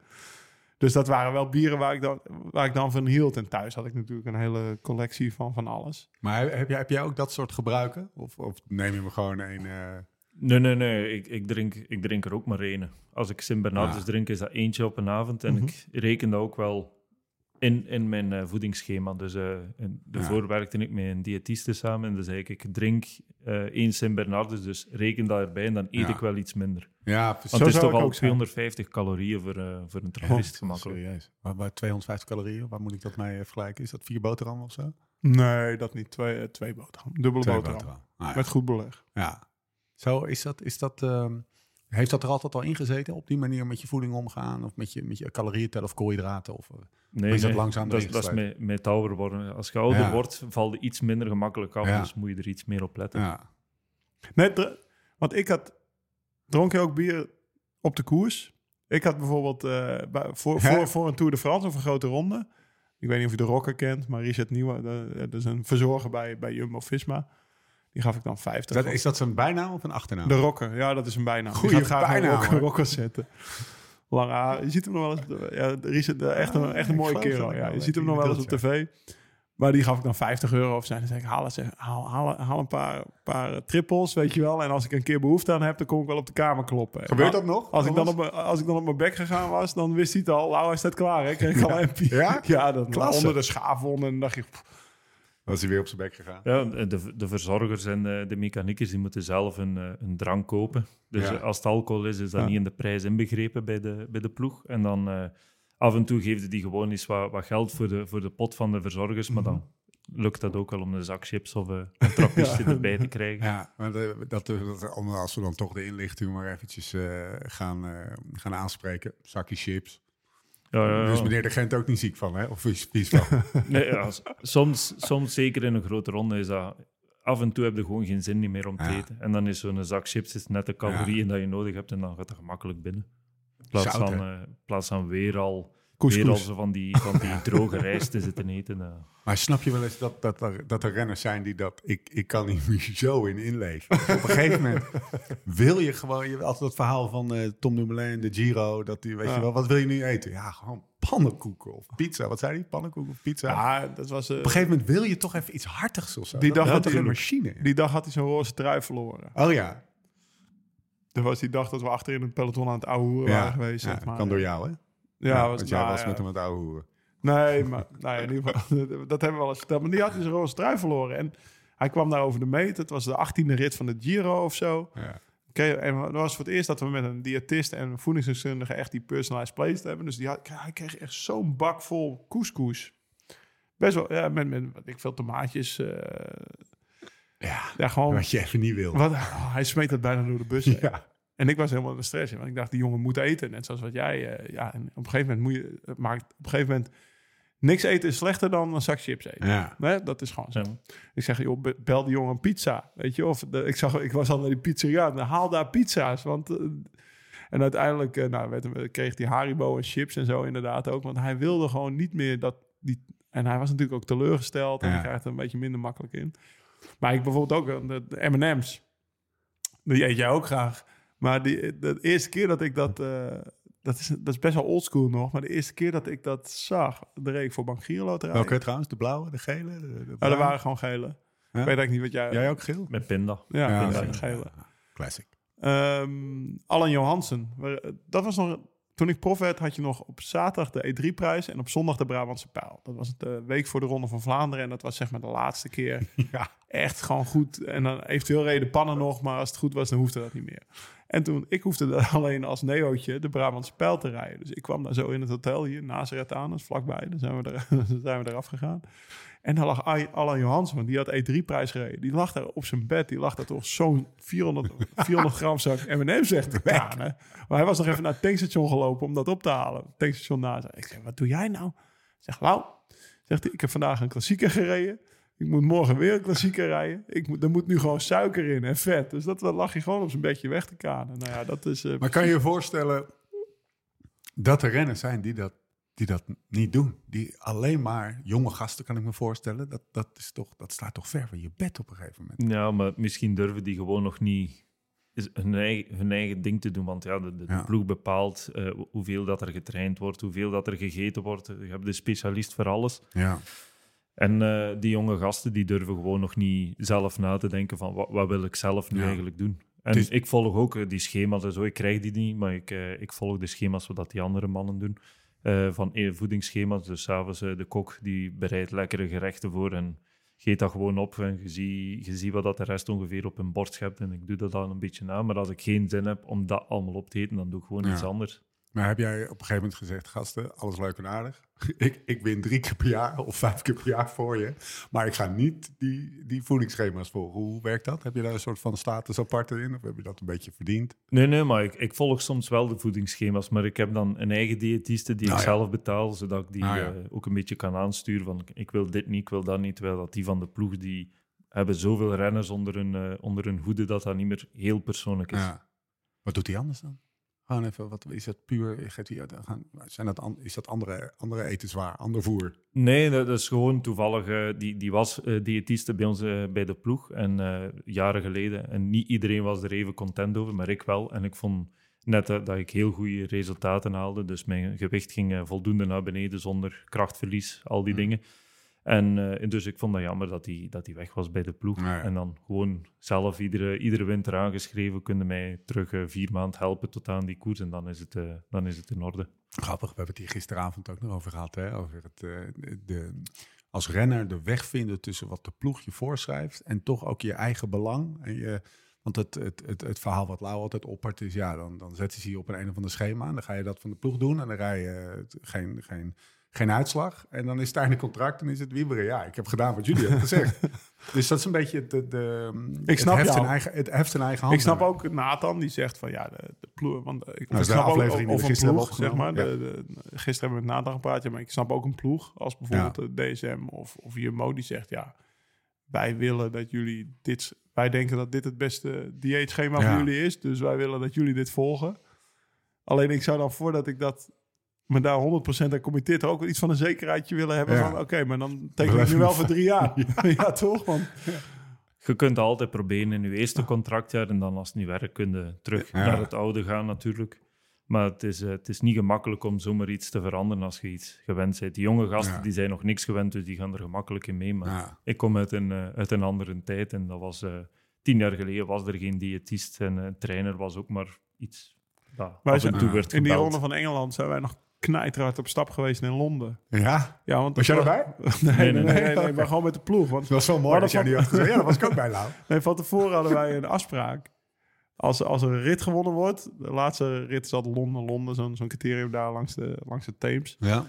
Dus dat waren wel bieren waar ik, dan, waar ik dan van hield. En thuis had ik natuurlijk een hele collectie van van alles. Maar heb jij, heb jij ook dat soort gebruiken? Of, of neem je me gewoon een... eh, Nee, nee, nee. Ik, ik, drink, ik drink er ook maar één. Als ik Sint-Bernardus Ja. drink, is dat eentje op een avond. En Mhm. ik reken dat ook wel In, in mijn eh, voedingsschema. Dus eh in- daarvoor werkte ik met een diëtiste samen. En dan zei ik, ik drink eh één Sint-Bernardus, dus reken dat erbij. En dan eet Ja. ik wel iets minder. Ja, precies. Want Zo het is toch al ook zijn. 250 calorieën voor, eh, voor een trappist gemakkelijk. Serieus. Waar, waar 250 calorieën, waar moet ik dat mee vergelijken? Is dat vier boterhammen of zo? Nee, dat niet. Twee, twee boterham. Dubbele Twee boterham. boterhammen. Ah, ja. Met goed beleg. Ja. Zo, is dat, is dat, ehm, heeft dat er altijd al ingezeten? Op die manier met je voeding omgaan? Of met je, met je calorieën tellen of koolhydraten? Of, eh, Nee, is dat nee, langzaam dat, dat is met, met ouder worden. Als je ouder Ja. wordt, valt iets minder gemakkelijk af. Ja. Dus moet je er iets meer op letten. ja. Nee, want ik had... Dronk je ook bier op de koers? Ik had bijvoorbeeld eh, voor, voor, voor een Tour de France of een grote ronde... Ik weet niet of je de Rocker kent, maar Richard Nieuwe... eh, dat is een verzorger bij, bij Jumbo-Visma. Die gaf ik dan 50. Dat, is dat zijn bijnaam of een achternaam? De Rocker, ja, dat is een bijnaam. Die Goeie gaat graag een bijnaam, rocker, zetten. Lange. Je ziet hem nog wel eens... Ja, Richard, eh, echt een, echt een mooie kerel. Ja, je ziet hem nog wel eens op tv. Maar die gaf ik dan 50 euro of zijn. Dan zei ik, haal, eens, haal, haal, haal een paar, paar trippels, weet je wel. En als ik een keer behoefte aan heb, dan kom ik wel op de kamer kloppen. Gebeurt dat nog? Als ik, dan op, als ik dan op mijn bek gegaan was, dan wist hij het al. Nou, hij staat klaar. Hè? Kreeg ik al een. Ja? Ja, dan Klasse. onder de schaafwond. En dan dacht je, pff, Was hij weer op zijn bek gegaan? Ja, de, de verzorgers en de, de mechaniekers die moeten zelf een, eh, een drank kopen. Dus Ja. eh, als het alcohol is, is dat Ja. niet in de prijs inbegrepen bij de, bij de ploeg. En dan eh, af en toe geven die gewoon eens wat, wat geld voor de, voor de pot van de verzorgers. Maar dan lukt dat ook wel om een zak chips of eh, een trappistje [LAUGHS] erbij te krijgen. Ja, maar dat, dat, als we dan toch de inlichting maar eventjes eh, gaan, eh, gaan aanspreken. Zakje chips. Ja. Dus meneer de Gent ook niet ziek van, hè? Of vies, vies van. Nee, soms, soms, zeker in een grote ronde, is dat... Af en toe heb je gewoon geen zin meer om te eten. En dan is zo'n zak chips is net de calorieën dat je nodig hebt en dan gaat dat gemakkelijk binnen. In plaats, Zout, van, in plaats van weer al. Weer zo van die, van die [LAUGHS] droge rijst te zitten eten. eh. Maar snap je wel eens dat, dat, er, dat er renners zijn die dat... Ik, ik kan hier [LAUGHS] zo in inleven. Op een gegeven moment wil je gewoon... Je altijd dat verhaal van eh, Tom Dumoulin, de Giro. Dat die, weet Ja. je wel, wat wil je nu eten? Ja, gewoon pannenkoeken of pizza. Wat zei hij? Pannenkoeken of pizza? ja, dat was... eh, Op een gegeven moment wil je toch even iets hartigs of zo. Die dag had hij een machine. die dag had hij zo'n roze trui verloren. Oh ja. Dat was die dag dat we achterin het peloton aan het ouwe waren geweest. Ja, zeg maar. kan door jou, hè? Ja, was, want jij nou, was met hem het ouwe hoeren. Nee, [LAUGHS] maar nou in ieder geval, [LAUGHS] dat hebben we wel eens verteld. Maar die had dus een roze trui verloren. En hij kwam daar over de meet. Het was de achttiende rit van de Giro of zo. Ja. Oké, en dat was voor het eerst dat we met een diëtist en een voedingsdeskundige echt die personalized plays hebben. Dus die had, hij kreeg echt zo'n bak vol couscous. Best wel, ja, met, met wat ik veel tomaatjes. eh, Ja, ja, gewoon. wat je even niet wil. Wat, oh, [LAUGHS] hij smeet dat bijna door de bus. Ja. En ik was helemaal in de stress. Want ik dacht, die jongen moet eten. Net zoals wat jij. eh, ja, en op een gegeven moment moet je. Het maakt op een gegeven moment. Niks eten is slechter dan een zak chips eten. Ja. Nee, dat is gewoon zo. Ja. Ik zeg, joh, be- bel die jongen een pizza. Weet je, of de, ik, zag, ik was al naar die pizzeria. Nou, haal daar pizza's. Want, eh, en uiteindelijk eh, nou, werd, kreeg hij Haribo en chips en zo inderdaad ook. Want hij wilde gewoon niet meer dat... Die, en hij was natuurlijk ook teleurgesteld. En Ja. hij krijgt er een beetje minder makkelijk in. Maar ik bijvoorbeeld ook de, de M&M's. Die eet jij ook graag. Maar die, de eerste keer dat ik dat... eh, dat is, dat is best wel oldschool nog. Maar de eerste keer dat ik dat zag... de reed ik voor Bank Giro Loterij. Welke trouwens? De blauwe, de gele? De, de Oh, dat waren gewoon gele. Ja? Ik weet eigenlijk niet wat jij... Jij ook geel? Met pinda. Ja, Ja, ja. gele. Classic. Ehm Allan Johansen. We- Dat was nog... Toen ik prof werd, had je nog op zaterdag de E3-prijs... en op zondag de Brabantse Pijl. Dat was de week voor de Ronde van Vlaanderen... en dat was zeg maar de laatste keer [LAUGHS] Ja. echt gewoon goed. En dan eventueel reden pannen nog... maar als het goed was, dan hoefde dat niet meer. En toen, ik hoefde dan [LAUGHS] alleen als neootje de Brabantse Pijl te rijden. Dus ik kwam daar zo in het hotel hier, Nazareth aan, dat is vlakbij. Dan zijn we, er, [LAUGHS] dan zijn we eraf gegaan. En daar lag Allan Johansson, die had E3-prijs gereden. Die lag daar op zijn bed, die lag daar toch zo'n 400, 400 [LAUGHS] gram zak M&M's echt te. Maar hij was nog even naar het tankstation gelopen om dat op te halen. Het tankstation naast. Ik zeg, wat doe jij nou? Ik zeg, nou, zegt hij, ik heb vandaag een klassieker gereden. Ik moet morgen weer een klassieker rijden. Ik moet, er moet nu gewoon suiker in en vet. Dus dat lag hij gewoon op zijn bedje weg te kanen. Nou ja, dat is... eh, Maar kan je je voorstellen dat er renners zijn die dat, die dat niet doen? Die alleen maar jonge gasten, kan ik me voorstellen. Dat, dat, is toch, dat staat toch ver van je bed op een gegeven moment. Ja, maar misschien durven die gewoon nog niet is- hun eigen, hun eigen ding te doen. Want ja, de, de, Ja. ploeg bepaalt eh, hoeveel dat er getraind wordt, hoeveel dat er gegeten wordt. Je hebt de specialist voor alles. Ja. En eh, die jonge gasten die durven gewoon nog niet zelf na te denken van wat, wat wil ik zelf nu Ja. eigenlijk doen. En is- ik volg ook eh, die schema's en zo. Ik krijg die niet, maar ik, eh, ik volg de schema's wat die andere mannen doen. van voedingsschema's. Dus s'avonds de kok die bereidt lekkere gerechten voor en geet dat gewoon op. En je ziet, je ziet wat dat de rest ongeveer op een bord schept. En ik doe dat dan een beetje na. Maar als ik geen zin heb om dat allemaal op te eten, dan doe ik gewoon Ja. iets anders. Maar heb jij op een gegeven moment gezegd, gasten, alles leuk en aardig. [LAUGHS] ik, ik win drie keer per jaar of vijf keer per jaar voor je. Maar ik ga niet die, die voedingsschema's volgen. Hoe werkt dat? Heb je daar een soort van status apart in? Of heb je dat een beetje verdiend? Nee, nee, maar ik, ik volg soms wel de voedingsschema's. Maar ik heb dan een eigen diëtiste die Ah, ik ja. zelf betaal, zodat ik die Ah, ja. eh, ook een beetje kan aansturen. Van ik wil dit niet, ik wil dat niet. Terwijl dat die van de ploeg, die hebben zoveel renners onder hun, eh, onder hun hoede, dat dat niet meer heel persoonlijk is. Ja. Wat doet hij anders dan? Gewoon even, wat is dat puur? Zijn dat, is dat andere, andere etenswaar, ander voer? Nee, dat, is gewoon toevallig. eh, die, die was eh diëtiste bij ons eh, bij de ploeg en jaren geleden. En niet iedereen was er even content over, maar ik wel. En ik vond net dat ik heel goede resultaten haalde. Dus mijn gewicht ging voldoende naar beneden zonder krachtverlies, al die Hmm. dingen. En eh, dus ik vond dat jammer dat hij dat die weg was bij de ploeg. Ja, ja. En dan gewoon zelf iedere, iedere winter aangeschreven, kunnen mij terug eh, vier maanden helpen tot aan die koers. En dan is het, eh, dan is het in orde. Grappig, we hebben het hier gisteravond ook nog over gehad. Hè? Over het, de, als renner de weg vinden tussen wat de ploeg je voorschrijft en toch ook je eigen belang. En je, want het, het, het, het verhaal wat Lau altijd oppert is, ja, dan, dan zetten ze je op een een of ander schema en dan ga je dat van de ploeg doen en dan rij je geen, geen, geen uitslag. En dan is het einde contract en is het wieberen. Ja, ik heb gedaan wat jullie hebben [LAUGHS] gezegd. dus dat is een beetje de, de, Ik snap het, heft jou. eigen, het heft zijn eigen hand. Ik snap ook Nathan die zegt van ja, de, de ploeg. Want eh, ik, Nou, ik snap ook of een gisteren ploeg, zeg maar. De, de, gisteren hebben we met Nathan gepraat, maar ik snap ook een ploeg als bijvoorbeeld de DSM of, of Jumbo die zegt ja, wij willen dat jullie dit, wij denken dat dit het beste dieetschema Ja. voor jullie is, dus wij willen dat jullie dit volgen. Alleen ik zou dan voordat ik dat me daar 100% aan committeer, toch ook wel iets van een zekerheidje willen hebben Ja. van oké, maar dan teken ik nu wel voor drie jaar. [LAUGHS] [LAUGHS] ja. toch? Want Je kunt altijd proberen in je eerste contractjaar en dan als het niet werkt, kun je terug Ja. naar het oude gaan natuurlijk. Maar het is, eh, het is niet gemakkelijk om zomaar iets te veranderen als je iets gewend bent. Die jonge gasten Ja. die zijn nog niks gewend, dus die gaan er gemakkelijk in mee. Maar Ja. ik kom uit een, eh, uit een andere tijd en dat was eh, tien jaar geleden was er geen diëtist en trainer was ook maar iets dat Wij zijn- toe werd in die ronde van Engeland zijn wij nog knijterhard op stap geweest in Londen. Ja, Ja, want was jij erbij? [LAUGHS] Nee, nee, nee, nee, nee, maar gewoon met de ploeg. Want Dat was wel mooi dat jij had gezegd. Ja, dat was ik ook bij [LAUGHS] Lau. nee, van tevoren hadden wij een afspraak. Als, als er een rit gewonnen wordt, de laatste rit altijd Londen, Londen, zo'n zo'n criterium daar langs de, langs de Theems. Ja.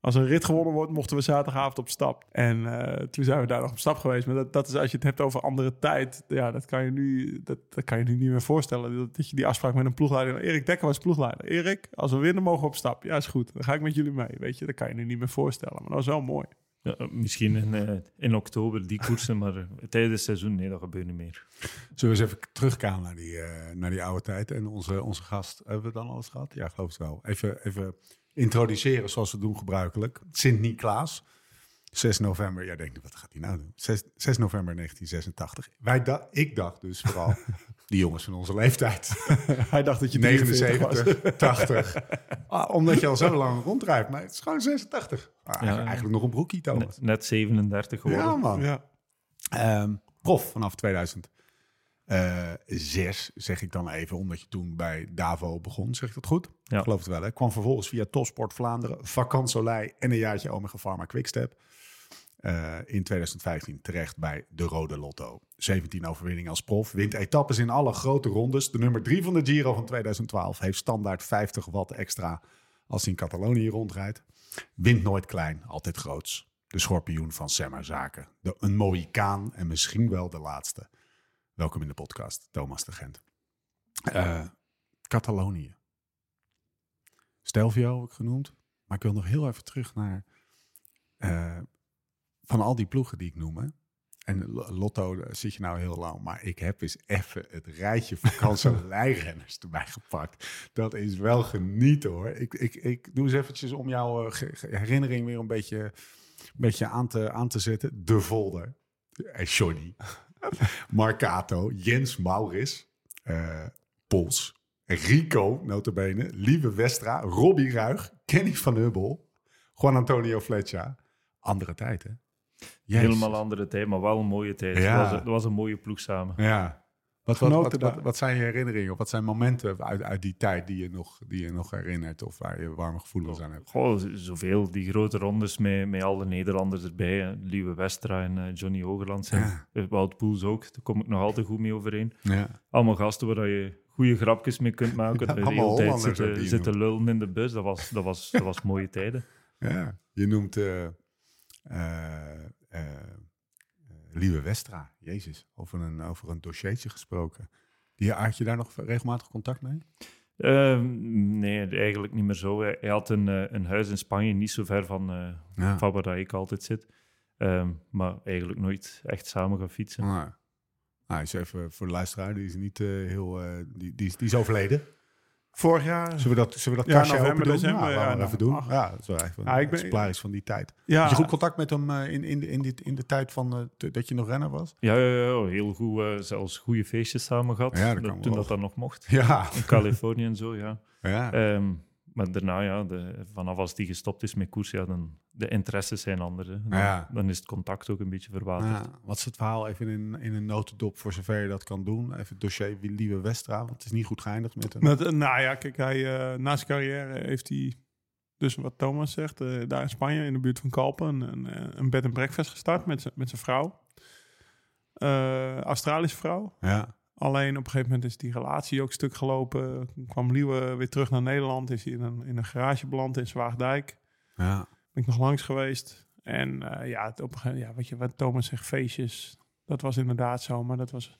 Als er een rit gewonnen wordt, mochten we zaterdagavond op stap. En eh, toen zijn we daar nog op stap geweest. Maar dat, dat is als je het hebt over andere tijd. Ja, dat kan je nu, dat, dat kan je nu niet meer voorstellen. Dat, dat je die afspraak met een ploegleider... Erik Dekker was ploegleider. Erik, als we winnen mogen we op stap. Ja, is goed. Dan ga ik met jullie mee. Weet je, dat kan je nu niet meer voorstellen. Maar dat was wel mooi. Ja, misschien in, eh, in oktober die koersen, maar eh, tijdens het seizoen, nee, dat gebeurt niet meer. Zullen we eens even teruggaan naar die, eh, naar die oude tijd en onze, onze gast. Hebben we dan alles gehad? Ja, geloof het wel. Even, even introduceren zoals we doen gebruikelijk. Sint-Niklaas. 6 november. Jij denkt, wat gaat hij nou doen? 6, 6 november 1986. Wij da ik dacht dus vooral, [LAUGHS] die jongens van onze leeftijd. [LAUGHS] Hij dacht dat je 43 was. 79, 80. [LAUGHS] Ah, omdat je al zo lang rondrijdt. Maar het is gewoon 86. Ah, Ja. Eigenlijk nog een broekie, Thomas. Net, net 37 geworden. Ja, man. Ja. Ehm, prof vanaf 2006, zeg ik dan even, omdat je toen bij Davo begon. Zeg ik dat goed? Ja. Ik geloof het wel. Hè? Kwam vervolgens via Topsport Vlaanderen, Vakant Soleil en een jaartje Omega Pharma Quickstep. Eh, in 2015 terecht bij de Rode Lotto. 17 overwinningen als prof. Wint etappes in alle grote rondes. De nummer 3 van de Giro van 2012 heeft standaard 50 watt extra als hij in Catalonië rondrijdt. Wint nooit klein, altijd groots. De schorpioen van Semmer Zaken. De, een Mohicaan en misschien wel de laatste. Welkom in de podcast, Thomas de Gent. Eh, Catalonië. Stelvio heb ik genoemd. Maar ik wil nog heel even terug naar... eh, van al die ploegen die ik noem. hè. En Lo- Lotto daar zit je nou heel lang. Maar ik heb eens even het rijtje vakantieleirenners [LAUGHS] erbij gepakt. Dat is wel genieten hoor. Ik, ik, ik doe eens eventjes om jouw eh, herinnering weer een beetje, een beetje aan, te, aan te zetten. De Volder. En Johnny. [LAUGHS] Marcato. Jens Maurits. eh Pols. Rico, notabene. Lieve Westra. Robbie Ruig. Kenny van Hubbel. Juan Antonio Fletcher. Andere tijd hè? Jezus. Helemaal andere tijd, maar wel een mooie tijd. Ja. Het was, het was een mooie ploeg samen. Ja. Wat, wat, wat, wat, zijn je herinneringen? Of wat zijn momenten uit, uit die tijd die je, nog, die je nog herinnert? Of waar je warme gevoelens aan hebt? Goh, zoveel. Die grote rondes met, met alle Nederlanders erbij. hè. Liewe Westra en eh, Johnny Hogerland zijn. Ja. Eh, Wout Poels ook. Daar kom ik nog altijd goed mee overeen. Ja. Allemaal gasten waar je goede grapjes mee kunt [LAUGHS] maken. dat je de allemaal hele tijd zitten, lullen in de bus. Dat was, dat was, dat was [LAUGHS] mooie tijden. ja. Je noemt eh, Liewe Westra. Jezus, over een, over een dossiertje gesproken. Die, had je daar nog regelmatig contact mee? Ehm, nee, eigenlijk niet meer zo. Hij, had een, eh, een huis in Spanje, niet zo ver van, eh, Ja. van waar ik altijd zit. Ehm, maar eigenlijk nooit echt samen gaan fietsen. Nou, hij is even voor de luisteraar, die is niet eh, heel... die, die, is, die is overleden. Vorig jaar. Zullen we dat, zullen we dat Ja, kastje november, open doen? december, Ja, laten we ja, maar even nou, doen. ach. Ja, dat is wel Ja, een ik ben- van die tijd. Ja, Had je goed contact met hem eh, in, in, de, in, dit, in de tijd van, eh, dat je nog renner was? Ja, ja, ja, heel goed. eh, zelfs goede feestjes samen gehad. Ja, dat dat- kan toen dat dan nog mocht. Ja. In Californië en zo, ja. ja. Ehm, maar daarna, ja, de, vanaf als die gestopt is met koers, ja, dan de interesses zijn anders. Hè. Dan, Ja. dan is het contact ook een beetje verwaterd. Ja, wat is het verhaal even in, in een notendop voor zover je dat kan doen? Even het dossier Lieve Westra, want het is niet goed geëindigd met een... Met, eh, nou ja, kijk, hij, eh, na zijn carrière heeft hij, dus wat Thomas zegt, eh, daar in Spanje, in de buurt van Kalpen, een, een, bed and breakfast gestart met zijn- met zijn vrouw. Eh, Australische vrouw. Ja, Alleen op een gegeven moment is die relatie ook stuk gelopen. Kwam Liewe weer terug naar Nederland. Is hij in een, in een garage beland in Zwaagdijk. ja. Ben ik nog langs geweest. En eh, ja, op een gegeven ja, wat, je, wat Thomas zegt, feestjes. Dat was inderdaad zo. Maar dat was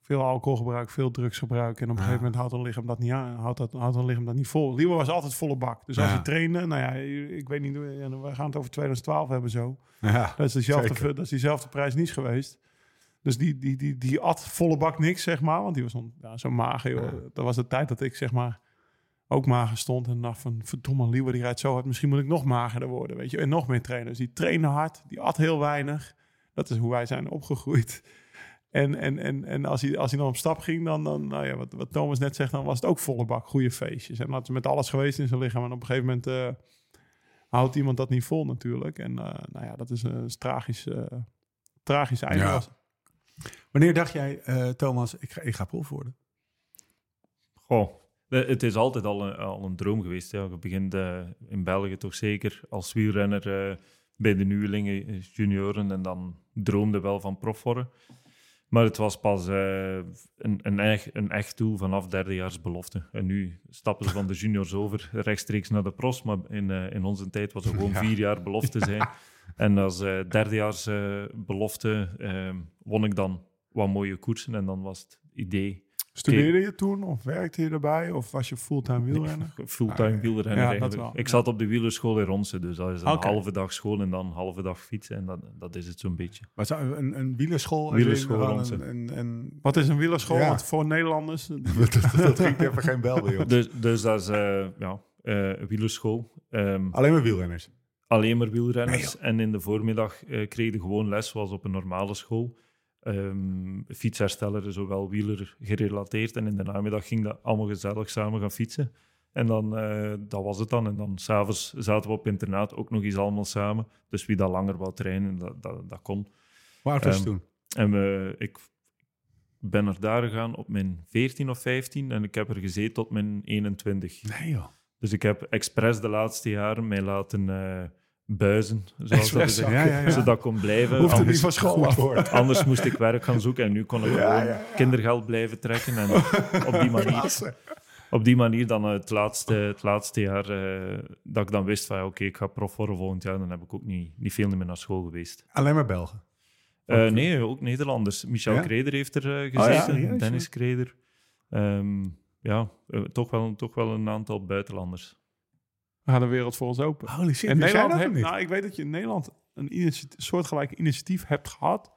veel alcoholgebruik, veel drugsgebruik. En op een Ja. gegeven moment houdt een lichaam dat niet aan. Houdt, dat, houdt een lichaam dat niet vol. Liewe was altijd volle bak. Dus als hij trainde, nou ja, ik weet niet, we gaan het over 2012 hebben zo. ja. Dat is dezelfde, dat is diezelfde prijs niet geweest. Dus die, die, die, die at volle bak niks, zeg maar. Want die was ja, zo mager, joh. Dat was de tijd dat ik, zeg maar, ook mager stond. En dacht van, verdomme, Liewe, die rijdt zo hard. Misschien moet ik nog magerder worden, weet je. En nog meer trainen. Dus die trainde hard, die at heel weinig. Dat is hoe wij zijn opgegroeid. En, en, en, en als, hij, als hij dan op stap ging, dan, dan nou ja, wat, wat Thomas net zegt, dan was het ook volle bak, goede feestjes. En dat is met alles geweest in zijn lichaam. En op een gegeven moment eh, houdt iemand dat niet vol natuurlijk. En eh, nou ja, dat is een tragisch, eh tragisch einde. Ja. Wanneer dacht jij, eh, Thomas, ik ga, ik ga prof worden? Goh, het is altijd al een, al een droom geweest. Ja. Je begint eh, in België toch zeker als wielrenner eh, bij de nieuwelingen, junioren, en dan droomde wel van prof worden. Maar het was pas een, een, echt, een echt doel vanaf derdejaars belofte. En nu stappen ze van de juniors over rechtstreeks naar de pros. Maar in, in onze tijd was het gewoon [LAUGHS] Ja. vier jaar belofte zijn. [LAUGHS] En als eh, derdejaars eh, belofte eh, won ik dan wat mooie koersen. En dan was het idee Studeerde je toen of werkte je erbij of was je fulltime wielrenner? [LAUGHS] Fulltime wielrenner Ja, dat eigenlijk. wel, Ik zat op de wielerschool in Ronse, dus dat is een halve dag school en dan een halve dag fietsen. En dat, dat is het zo'n beetje. Maar zou een, een wielerschool? Wielerschool, in gewoon Ronse. een, een, een, Wat is een wielerschool? Ja. Want voor Nederlanders... [LAUGHS] dat, dat ging even geen bel bij ons. Dus, dus dat is eh, ja, eh, wielerschool. Ehm, Alleen maar wielrenners. Alleen maar wielrenners. en in de voormiddag eh, kreeg je gewoon les, zoals op een normale school. Ehm fietshersteller, zowel wieler gerelateerd. En in de namiddag ging dat allemaal gezellig samen gaan fietsen. En dan, eh, dat was het dan. En dan s'avonds zaten we op internaat ook nog eens allemaal samen. Dus wie dat langer wou trainen, dat, dat, dat kon. Oud was Ehm, toen? En we, ik ben er daar gegaan op mijn 14 of 15 en ik heb er gezeten tot mijn 21. Nee joh. Dus ik heb expres de laatste jaren mij laten eh, buizen, zoals dat gezegd, ja, ja, zodat ik kon blijven. Hoeft er niet Anders, van school af. [LAUGHS] anders moest ik werk gaan zoeken en nu kon ik gewoon kindergeld blijven trekken. En op die manier, [LAUGHS] op die manier dan eh, het, laatste, het laatste jaar eh, dat ik dan wist van oké, ik ga prof worden volgend jaar, dan heb ik ook niet, niet veel meer naar school geweest. Alleen maar Belgen. Nee, ook Nederlanders. Michel Ja? Kreder heeft er ja, gezeten, Dennis Kreder. Ehm, ja, eh, toch, wel, toch wel een aantal buitenlanders. We gaan de wereld voor ons open. Holy shit, en Nederland dat heeft, nou, ik weet dat je in Nederland een initiatief, soortgelijk initiatief hebt gehad.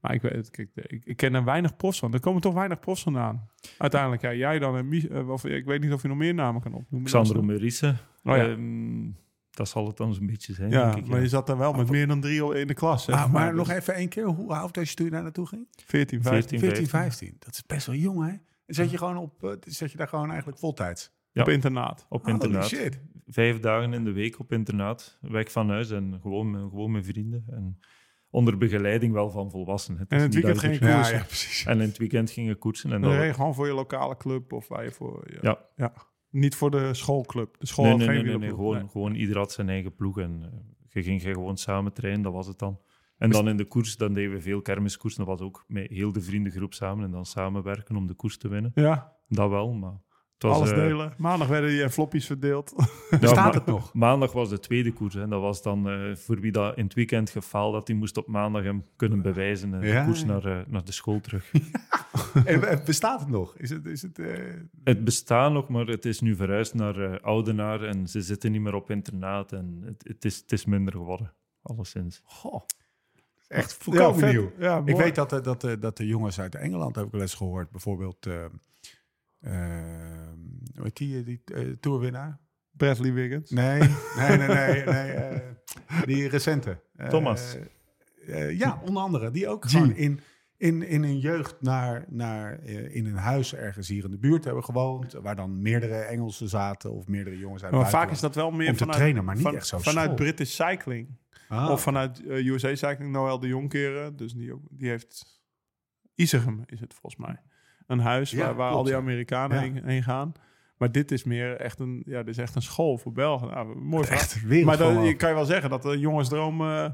Maar ik, weet, kijk, ik, ik ken er weinig profs van. Er komen toch weinig profs vandaan. Uiteindelijk, ja, jij dan en eh, of, ik weet niet of je nog meer namen kan opnoemen. Xandro Meurice. Oh ja. Ehm, dat zal het dan zo'n beetje zijn, Ja, denk ik. maar ja. je zat er wel met meer dan drie in de klas. Ah, maar Dus nog even één keer, hoe oud was je toen je daar naartoe ging? 14, 15. 14, 14, 15. Dat is best wel jong, hè? En zat je, gewoon op, eh, zat je daar gewoon eigenlijk voltijds? Ja. Op internaat. Op Holy internaat. shit. Vijf dagen in de week op internaat. Weg van huis en gewoon, met- gewoon met vrienden. En onder begeleiding wel van volwassenen. Het En is het niet weekend dat ging je- Ja, koersen. ja, precies. En in het weekend gingen koersen. En dan je gewoon voor je lokale club of waar je voor... Ja. Ja. Niet voor de schoolclub. De school nee, nee, geen nee, nee, nee, gewoon, gewoon ieder had zijn eigen ploeg. En eh, je ging gewoon samen trainen, dat was het dan. En dan in de koers, dan deden we veel kermiskoersen. Dat was ook met heel de vriendengroep samen en dan samenwerken om de koers te winnen. Ja, Dat wel, maar... Het was, alles eh, delen. Maandag werden die eh, floppies verdeeld. ja, [LAUGHS] Bestaat ma- het nog? Maandag was de tweede koers. En dat was dan eh, voor wie dat in het weekend gefaald had, die moest op maandag hem kunnen bewijzen. En de koers naar, naar de school terug. [LAUGHS] [LAUGHS] En, bestaat het nog? Is het, is het, eh, Het bestaat nog, maar het is nu verhuisd naar Oudenaar. En ze zitten niet meer op internaat. En het, het, is, het is minder geworden, alleszins. Goh, echt volkomen vet. nieuw. Ja, Ik weet dat, eh, dat, eh, dat de jongens uit Engeland, heb ik wel eens gehoord, bijvoorbeeld, hoe heet die, die eh, tourwinnaar? Bradley Wiggins. Nee, nee, nee, nee, [LAUGHS] nee die recente. Thomas. ja, onder andere. Die ook gewoon in, in, in een jeugd naar, naar in een huis ergens hier in de buurt hebben gewoond, waar dan meerdere Engelsen zaten of meerdere jongens uit Maar vaak is dat wel meer Om te vanuit, trainen, maar niet van- echt zo vanuit school. British Cycling. Ah. Of vanuit eh, USA Cycling, Noël de Jonkeren. Dus die, ook, die heeft... Isegem is het volgens mij. Een huis Ja, waar, waar al die. Amerikanen Ja. heen, heen gaan. Maar dit is meer echt een, ja, dit is echt een school voor Belgen. Nou, mooi. Echt wereld Maar dan, je kan je wel zeggen dat de jongensdroom... eh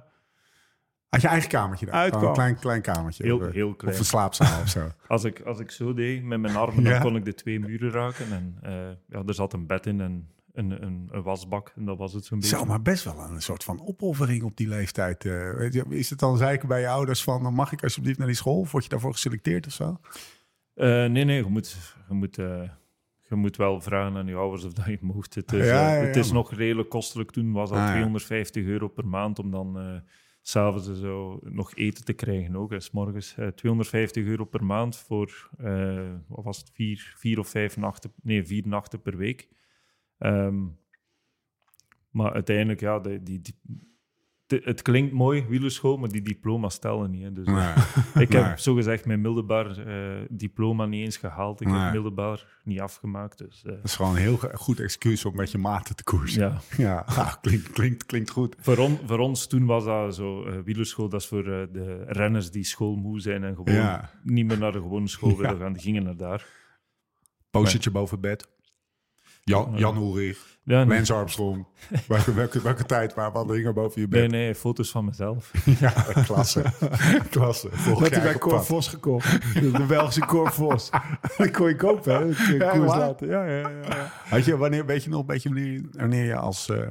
Had je eigen kamertje daar? Uitkwam. Een klein, klein kamertje. Heel, of, eh, heel klein. Of een slaapzaal of zo. [LAUGHS] Als ik, als ik zo deed met mijn armen, Ja. dan kon ik de twee muren raken. En eh, ja, er zat een bed in en een, een, een wasbak. En dat was het zo'n beetje. Zo, maar best wel een soort van opoffering op die leeftijd. eh. Is het dan zeiken bij je ouders van... dan mag ik alsjeblieft naar die school? Of word je daarvoor geselecteerd of zo? Eh, nee, nee, je moet, je, moet, eh, je moet wel vragen aan je ouders of dat je mocht. Het is, Ja, ja, het is nog redelijk kostelijk. Toen was dat Ah, ja. 250 euro per maand om dan s'avonds zo nog eten te krijgen ook. En 's morgens eh 250 euro per maand voor, wat was het, vier, vier of vijf nachten, nee, vier nachten per week. Ehm, maar uiteindelijk, ja, die, het klinkt mooi, wielerschool, maar die diploma's stellen niet. Hè. Dus, eh, ik heb Maar- zogezegd mijn middelbaar eh, diploma niet eens gehaald. Ik Nee. heb middelbaar niet afgemaakt. Dus, eh, Dat is gewoon een heel goed excuus om met je maten te koersen. ja. [LAUGHS] Ja, [LAUGHS] ah, klinkt, klinkt, klinkt goed. voor, on- voor ons toen was dat zo, wielerschool, dat is voor de renners die schoolmoe zijn en gewoon Ja. niet meer naar de gewone school [LAUGHS] willen gaan. Die gingen naar daar. Postertje boven bed. Jan, Jan Ulrich, Ja, nee, Lance Armstrong. [LAUGHS] welke, welke, welke tijd waar wat hingen boven je nee, bed? nee, foto's van mezelf. [LAUGHS] Ja, klasse. [LAUGHS] klasse. Dat hij bij Cor. Vos gekocht. De, Belgische Cor Vos. Die kon je kopen, hè? Ja, ja, ja, ja. Had je, wanneer, weet je nog een beetje wanneer, wanneer je als, eh,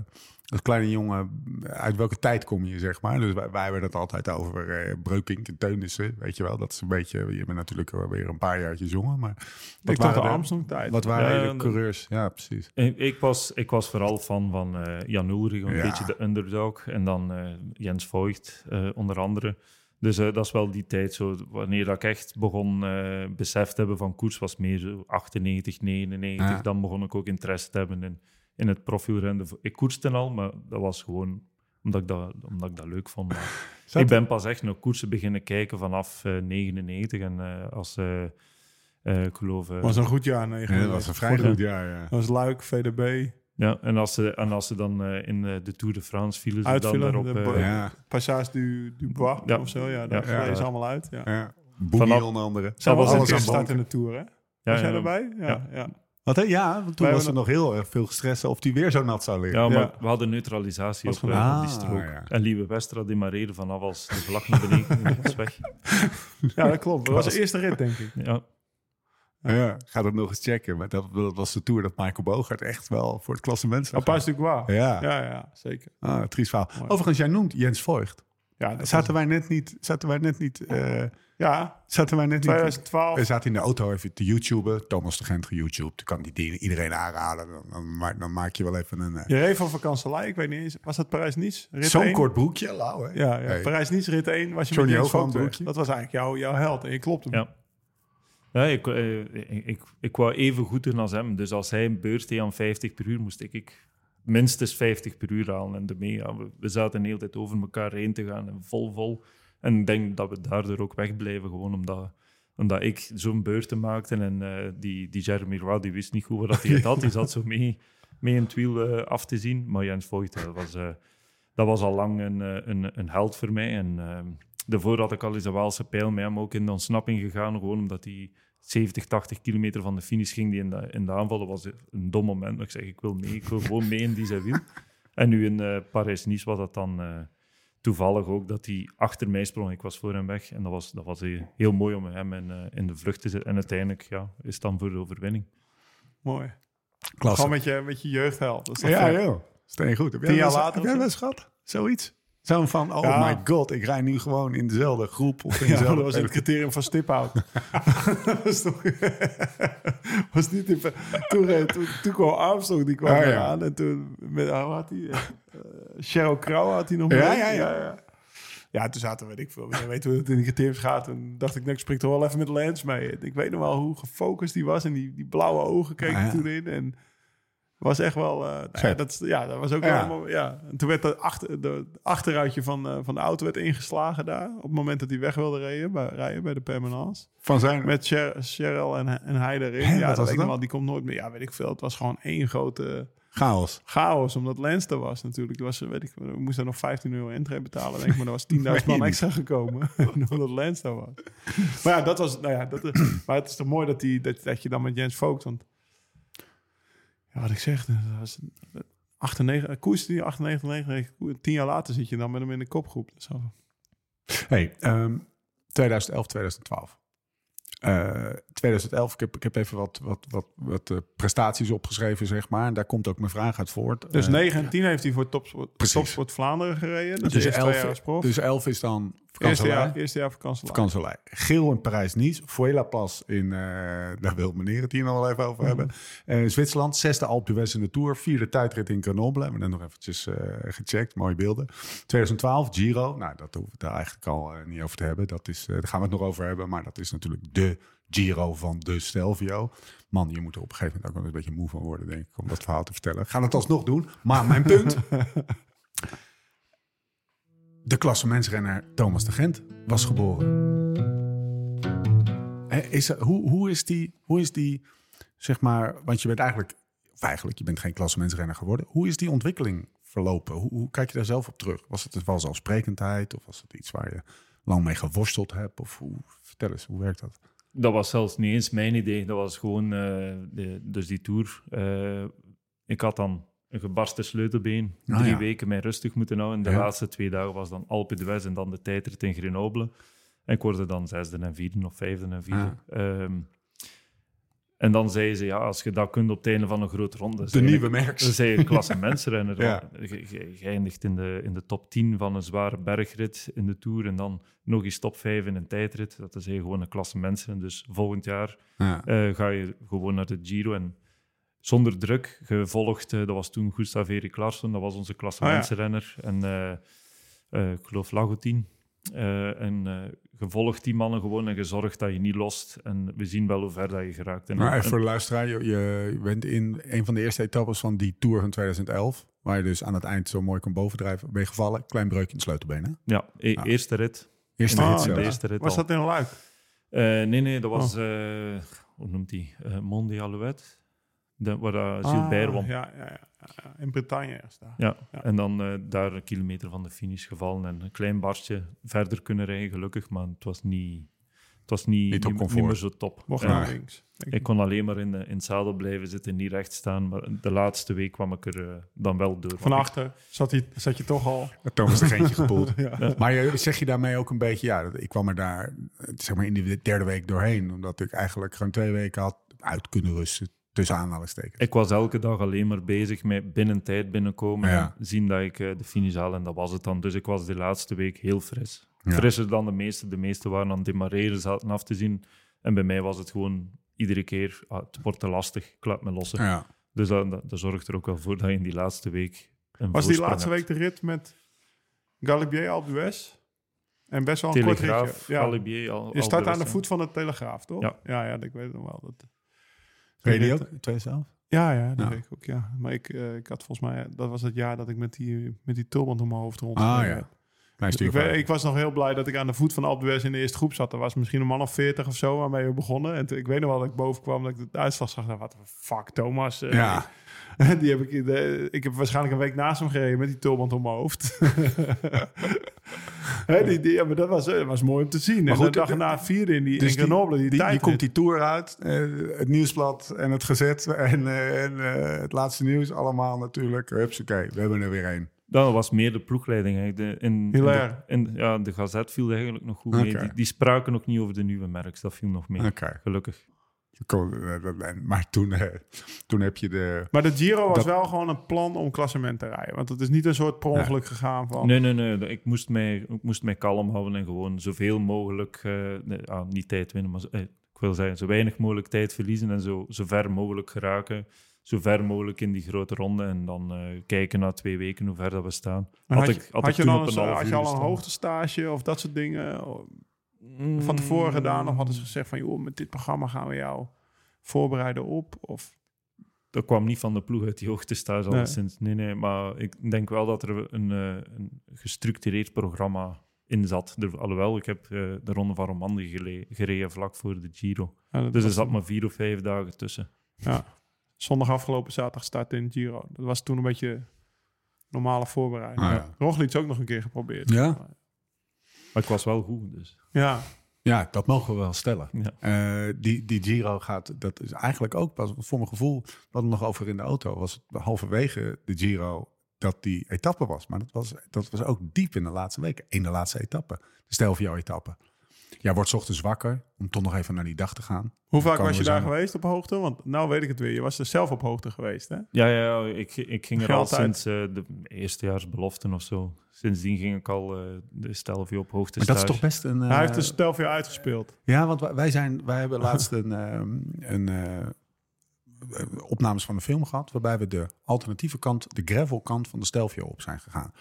als kleine jongen, uit welke tijd kom je, zeg maar? Dus wij, wij hebben het altijd over eh Breukink en Teunissen, weet je wel. Dat is een beetje, je bent natuurlijk weer een paar jaartjes jonger, maar... Ik dacht de Armstrong-tijd. Wat waren de coureurs? Ja, precies. Ik, ik was, ik was vooral fan van eh, Jan een Ja. beetje de underdog. En dan eh, Jens Voigt, eh, onder andere. Dus eh, dat is wel die tijd zo. Wanneer dat ik echt begon eh besef te hebben van koers, was meer zo 98, 99. Ja. Dan begon ik ook interesse te hebben in, in het profielrennen. Ik koerste al, maar dat was gewoon omdat ik dat, omdat ik dat leuk vond. [LAUGHS] Ik ben pas echt naar koersen beginnen kijken vanaf eh 99. En eh, als, eh, eh, ik geloof... eh, was een goed jaar, Ja, 9. dat was een vrij goed jaar, ja. Dat was Luik, VDB, Ja, en als ze, en als ze dan eh, in eh, de Tour de France vielen, ze dan Uitvielen, daarop... de eh, Ja, Passage du, du Bois Ja. of zo. Ja, daar Ja. Ja. allemaal uit. Ja. ja. Vanaf- onder andere. Was was ook het in de Tour, hè? ja, Was jij ja. erbij? Ja, ja. Ja. Wat, hè? Ja, want toen Wij was er nog heel erg veel gestrest of die weer zo nat zou liggen. Ja, maar Ja. we hadden neutralisatie op, goed. eh, op Ah, die strook. ja. En Lieve Westra die maar reden vanaf als de vlag naar beneden was weg. [LAUGHS] Ja, dat klopt. Dat was de eerste rit, denk ik. Ja, Ja, ga dat nog eens checken. Maar dat, dat was de tour dat Michael Bogart echt wel voor het klassement zou stuk waar. gaan. Ja, Ja, ja, zeker. Ah, triest verhaal. Mooi. Overigens, jij noemt Jens Voigt. Ja, dat Zaten wij net niet... Zaten wij net niet... eh, ja zaten wij net niet... 2012. We zaten in de auto even te YouTuben. Thomas de Gent YouTube. Dan kan die iedereen aanraden. Dan, dan, maak, dan maak je wel even een... eh, Je reed van vakantie, ik weet niet eens. Was dat Parijs-Nice? Rit Zo'n 1? kort broekje, lauw hè? Ja, ja. Hey. Parijs-Nice, rit 1 was je Johnny met broekje. Dat was eigenlijk jouw, jouw held. En je klopte hem. ja. Ja, ik, eh, ik, ik, ik wou even goed doen als hem. Dus als hij een beurt deed aan 50 per uur, moest ik, ik minstens 50 per uur halen. En daarmee, ja, we, we zaten de hele tijd over elkaar heen te gaan en vol, vol. En ik denk dat we daardoor ook wegblijven, gewoon omdat, omdat ik zo'n beurten maakte. En eh, die, die Jeremy Roy, die wist niet goed wat hij het [LAUGHS] had. Die zat zo mee, mee in het wiel eh, af te zien. Maar Jens Voigt, dat was, eh, dat was al lang een, een, een held voor mij. En ehm, daarvoor had ik al eens een Waalse pijl met hem ook in de ontsnapping gegaan. Gewoon omdat hij 70, 80 kilometer van de finish ging die in de, in de aanval. Dat was een dom moment. Maar ik zeg, ik wil mee. Ik wil gewoon mee in die zijn wiel. [LAUGHS] En nu in Parijs-Nice was dat dan toevallig ook dat hij achter mij sprong. Ik was voor hem weg. En dat was, dat was eh, heel mooi om hem in, eh, in de vlucht te zetten. En uiteindelijk ja, is het dan voor de overwinning. Mooi. Klasse. Gewoon met je, met je is toch Ja, vet? joh. Steen goed. Heb jij Tien jaar later Heb jij of wel eens gehad? Zoiets? Zo'n van, oh Ja. my god, ik rij nu gewoon in dezelfde groep. Of in [LAUGHS] Ja, dezelfde dat was het criterium van stiphout. [LAUGHS] was toch... [LAUGHS] was niet in, toen, reed- toen, toen kwam Armstrong, die kwam Ah, ja. eraan. En toen, met, hoe had hij? eh Cheryl Crow had hij nog Ja, mee. ja, ja. Ja, toen zaten we, weet ik veel, je weet hoe het in de criteriums gaat. Toen dacht ik, nou, ik spring toch wel even met Lance mee. Ik weet nog wel hoe gefocust die was. En die, die blauwe ogen keek Ah, ja. toen in. En was echt wel... eh, nou dat, ja, dat was ook Ja. Ja. En toen werd de, achter, de achteruitje van, eh, van de auto werd ingeslagen daar. Op het moment dat hij weg wilde rijden bij, rijden bij de permanence. Van zijn... Met Cher- Cheryl en, en hij erin. Hè, ja, was dat ik wel. Die komt nooit meer. Ja, weet ik veel. Het was gewoon één grote chaos. chaos, omdat Lens er was natuurlijk. Er was, weet ik, we moesten nog 15 euro intree betalen, denk ik. Maar er was [LAUGHS] 10.000 Meen je man extra gekomen. [LAUGHS] [LAUGHS] omdat Lens daar was. Maar ja, dat was... Nou ja, dat, maar het is toch mooi dat, die, dat, dat je dan met Jens Vogt... Want, ja, wat ik zeg, dat was 98, koers die 98, 99, 10 jaar later zit je dan met hem in de kopgroep. Hey, ehm, 2011, 2012. Eh, 2011, ik heb, ik heb even wat, wat, wat, wat eh, prestaties opgeschreven, zeg maar. En daar komt ook mijn vraag uit voort. Dus Eh, 9 en 10 heeft hij voor Topsport. Topsport Vlaanderen gereden. Dus, dus, eerst twee jaar 11, als prof. dus 11 is dan eerste, jaar, eerste jaar vakantie. Geel in Parijs-Nice. Vuela Pas in, eh, daar wil meneer het hier nog wel even over hebben. Eh, Zwitserland, zesde Alpe d'Huez in de Tour. Vierde tijdrit in Grenoble. Hebben we net nog eventjes eh, gecheckt. Mooie beelden. 2012, Giro. Nou, dat hoeven we daar eigenlijk al niet over te hebben. Dat is, daar gaan we het nog over hebben. Maar dat is natuurlijk de Giro van de Stelvio. Man, je moet er op een gegeven moment ook wel een beetje moe van worden, denk ik, om dat verhaal te vertellen. Gaan het alsnog doen. Maar mijn punt... [LAUGHS] De klassementsrenner Thomas de Gent was geboren. Is, hoe, hoe, is die, hoe is die, zeg maar, want je bent eigenlijk, of eigenlijk, je bent geen klassementsrenner geworden. Hoe is die ontwikkeling verlopen? Hoe, hoe kijk je daar zelf op terug? Was het een vanzelfsprekendheid of was het iets waar je lang mee geworsteld hebt? Of hoe, vertel eens, hoe werkt dat? Dat was zelfs niet eens mijn idee. Dat was gewoon eh, de, dus die tour. Eh, ik had dan een gebarsten sleutelbeen. Ah, drie ja. weken mij rustig moeten houden. De Ja. laatste twee dagen was dan Alpe d'Huez en dan de tijdrit in Grenoble. En ik word dan zesde en vierde of vijfde en vierde. Ehm, en dan zei ze, ja, als je dat kunt op het einde van een grote ronde... De nieuwe merks. Dan zei je klassementsrenner. [LAUGHS] Ja. ja. je, eindigt in de, in de top 10 van een zware bergrit in de Tour en dan nog eens top 5 in een tijdrit. Dat is gewoon een klassementsrenner. Dus volgend jaar Ja. eh, ga je gewoon naar de Giro en zonder druk gevolgd. eh, dat was toen Gustav Erik Larsson, dat was onze klassementsrenner. En eh, eh, ik geloof Lagoutin. Eh, en eh, gevolgd die mannen gewoon en gezorgd dat je niet lost. En we zien wel hoe ver dat je geraakt. En, Maar even en- voor de luisteraar, je, je bent in een van de eerste etappes van die Tour van 2011, waar je dus aan het eind zo mooi kon bovendrijven, ben je gevallen. Klein breukje in het sleutelbeen, hè? ja, e- Ah. eerste rit. Eerste Ah, rit ja. zelf. de eerste rit Was al. dat in Luik? Eh, nee, nee, dat was, Oh. eh, hoe noemt hij? Uh, Monde Alouette. De, waar uh, Gilbert. Ah, Ja, ja, ja, ja, in Bretagne daar. Ja, Ja. en dan eh, daar een kilometer van de finish gevallen en een klein barstje verder kunnen rijden, gelukkig, maar het was niet, het was niet, Niet niet, meer zo top. Mocht naar links. Ik kon alleen maar in, de, in het zadel blijven zitten, niet recht staan, maar de laatste week kwam ik er eh, dan wel door. Van achter zat, hij, zat je toch al. Thomas de Gentje gepoeld. [LAUGHS] Ja. Maar je, zeg je daarmee ook een beetje, ja, ik kwam er daar eh, zeg maar in de derde week doorheen, omdat ik eigenlijk gewoon twee weken had uit kunnen rusten, tussen aanhalingstekens. Ik was elke dag alleen maar bezig met binnen tijd binnenkomen Ja. en zien dat ik eh, de finish haal en dat was het dan. Dus ik was de laatste week heel fris. Ja. Frisser dan de meeste. De meeste waren aan het demareren, zaten af te zien. En bij mij was het gewoon iedere keer, ah, het wordt te lastig, ik laat me lossen. Ja. Dus dat, dat, dat zorgt er ook wel voor dat je in die laatste week een Was die laatste hebt. week de rit met Galibier Alpe d'Huez? En best wel een kort ritje. Ja. Galibier, al, Je staat aan de voet van de Telegraaf, toch? Ja. ja, ja, ik weet het nog wel. Dat... Reed je die ook? 2011? Ja, ja, dat Ja. weet ik ook, ja. Maar ik, eh, ik had volgens mij... Dat was het jaar dat ik met die, met die tulband om mijn hoofd rond Ah, ja. Ik, weet- ik was nog heel blij dat ik aan de voet van Alpe d'Huez in de eerste groep zat. Er was misschien een man of 40 of zo waarmee we begonnen. En toen, ik weet nog wel dat ik boven kwam dat ik de uitslag zag. Nou, wat de fuck, Thomas. eh, Ja. [LAUGHS] Die heb ik, de- ik heb waarschijnlijk een week naast hem gereden met die tulband om mijn hoofd. [LAUGHS] Die, die, ja, maar dat was, eh, was mooi om te zien. en goed, de dag erna vierde in die Dus in Grenoble, die, die, komt die tour uit, eh, het nieuwsblad en het gezet [LAUGHS] en, eh, en eh, het laatste nieuws allemaal natuurlijk. Hupsakee, we hebben er weer één. Dat was meer de ploegleiding. De, in, in, de, Hilaire. in- ja, de Gazet viel eigenlijk nog goed mee. Die, die spraken ook niet over de nieuwe merks. Dat viel nog mee, gelukkig. Eh, Maar toen, eh, toen heb je de... Maar de Giro was Dat- wel gewoon een plan om klassement te rijden. Want het is niet een soort per ongeluk gegaan van... Nee, nee, nee. Ik moest mij, ik moest mij kalm houden en gewoon zoveel mogelijk, eh, nee, ah, niet tijd winnen, maar zo- eh, ik wil zeggen, zo weinig mogelijk tijd verliezen en zo, zo ver mogelijk geraken. Zo ver mogelijk in die grote ronde en dan eh, kijken na twee weken hoe ver dat we staan. Maar Had, had, ik, je, had, had ik je dan een, half had je al een hoogtestage of dat soort dingen van tevoren gedaan? Of hadden ze gezegd van, joh, met dit programma gaan we jou voorbereiden op? Of, Dat kwam niet van de ploeg uit die hoogtestage Nee. alleszins. Nee, nee, maar ik denk wel dat er een, eh, een gestructureerd programma in zat. Er- alhoewel, ik heb eh, de Ronde van Romandie gele- gereden vlak voor de Giro. Ja, Dus er zat maar vier of vijf dagen tussen. Ja. Zondag afgelopen zaterdag start in Giro. Dat was toen een beetje normale voorbereiding. Ah, ja. ja. Roglic ook nog een keer geprobeerd. Ja? Maar ik was wel goed, dus... Ja, Ja, dat mogen we wel stellen. Ja. Eh, die, die Giro gaat, dat is eigenlijk ook pas, voor mijn gevoel, we hadden nog over in de auto, was het halverwege de Giro dat die etappe was. Maar dat was, dat was ook diep in de laatste weken, in de laatste etappe, de Stelvio-etappe. Ja, wordt ochtends wakker om toch nog even naar die dag te gaan. Hoe vaak was je we daar geweest op hoogte? Want nou weet ik het weer. Je was er zelf op hoogte geweest, hè? Ja, ja, ja ik, ik ging er al altijd. sinds eh, de eerstejaarsbeloften of zo. Sindsdien ging ik al eh, de Stelvio op hoogte Maar dat is toch best een... Hij eh, heeft de Stelvio uitgespeeld. Ja, want wij- zijn, wij hebben [LAUGHS] laatst een, ehm, een eh, opnames van een film gehad... waarbij we de alternatieve kant, de gravelkant van de Stelvio op zijn gegaan.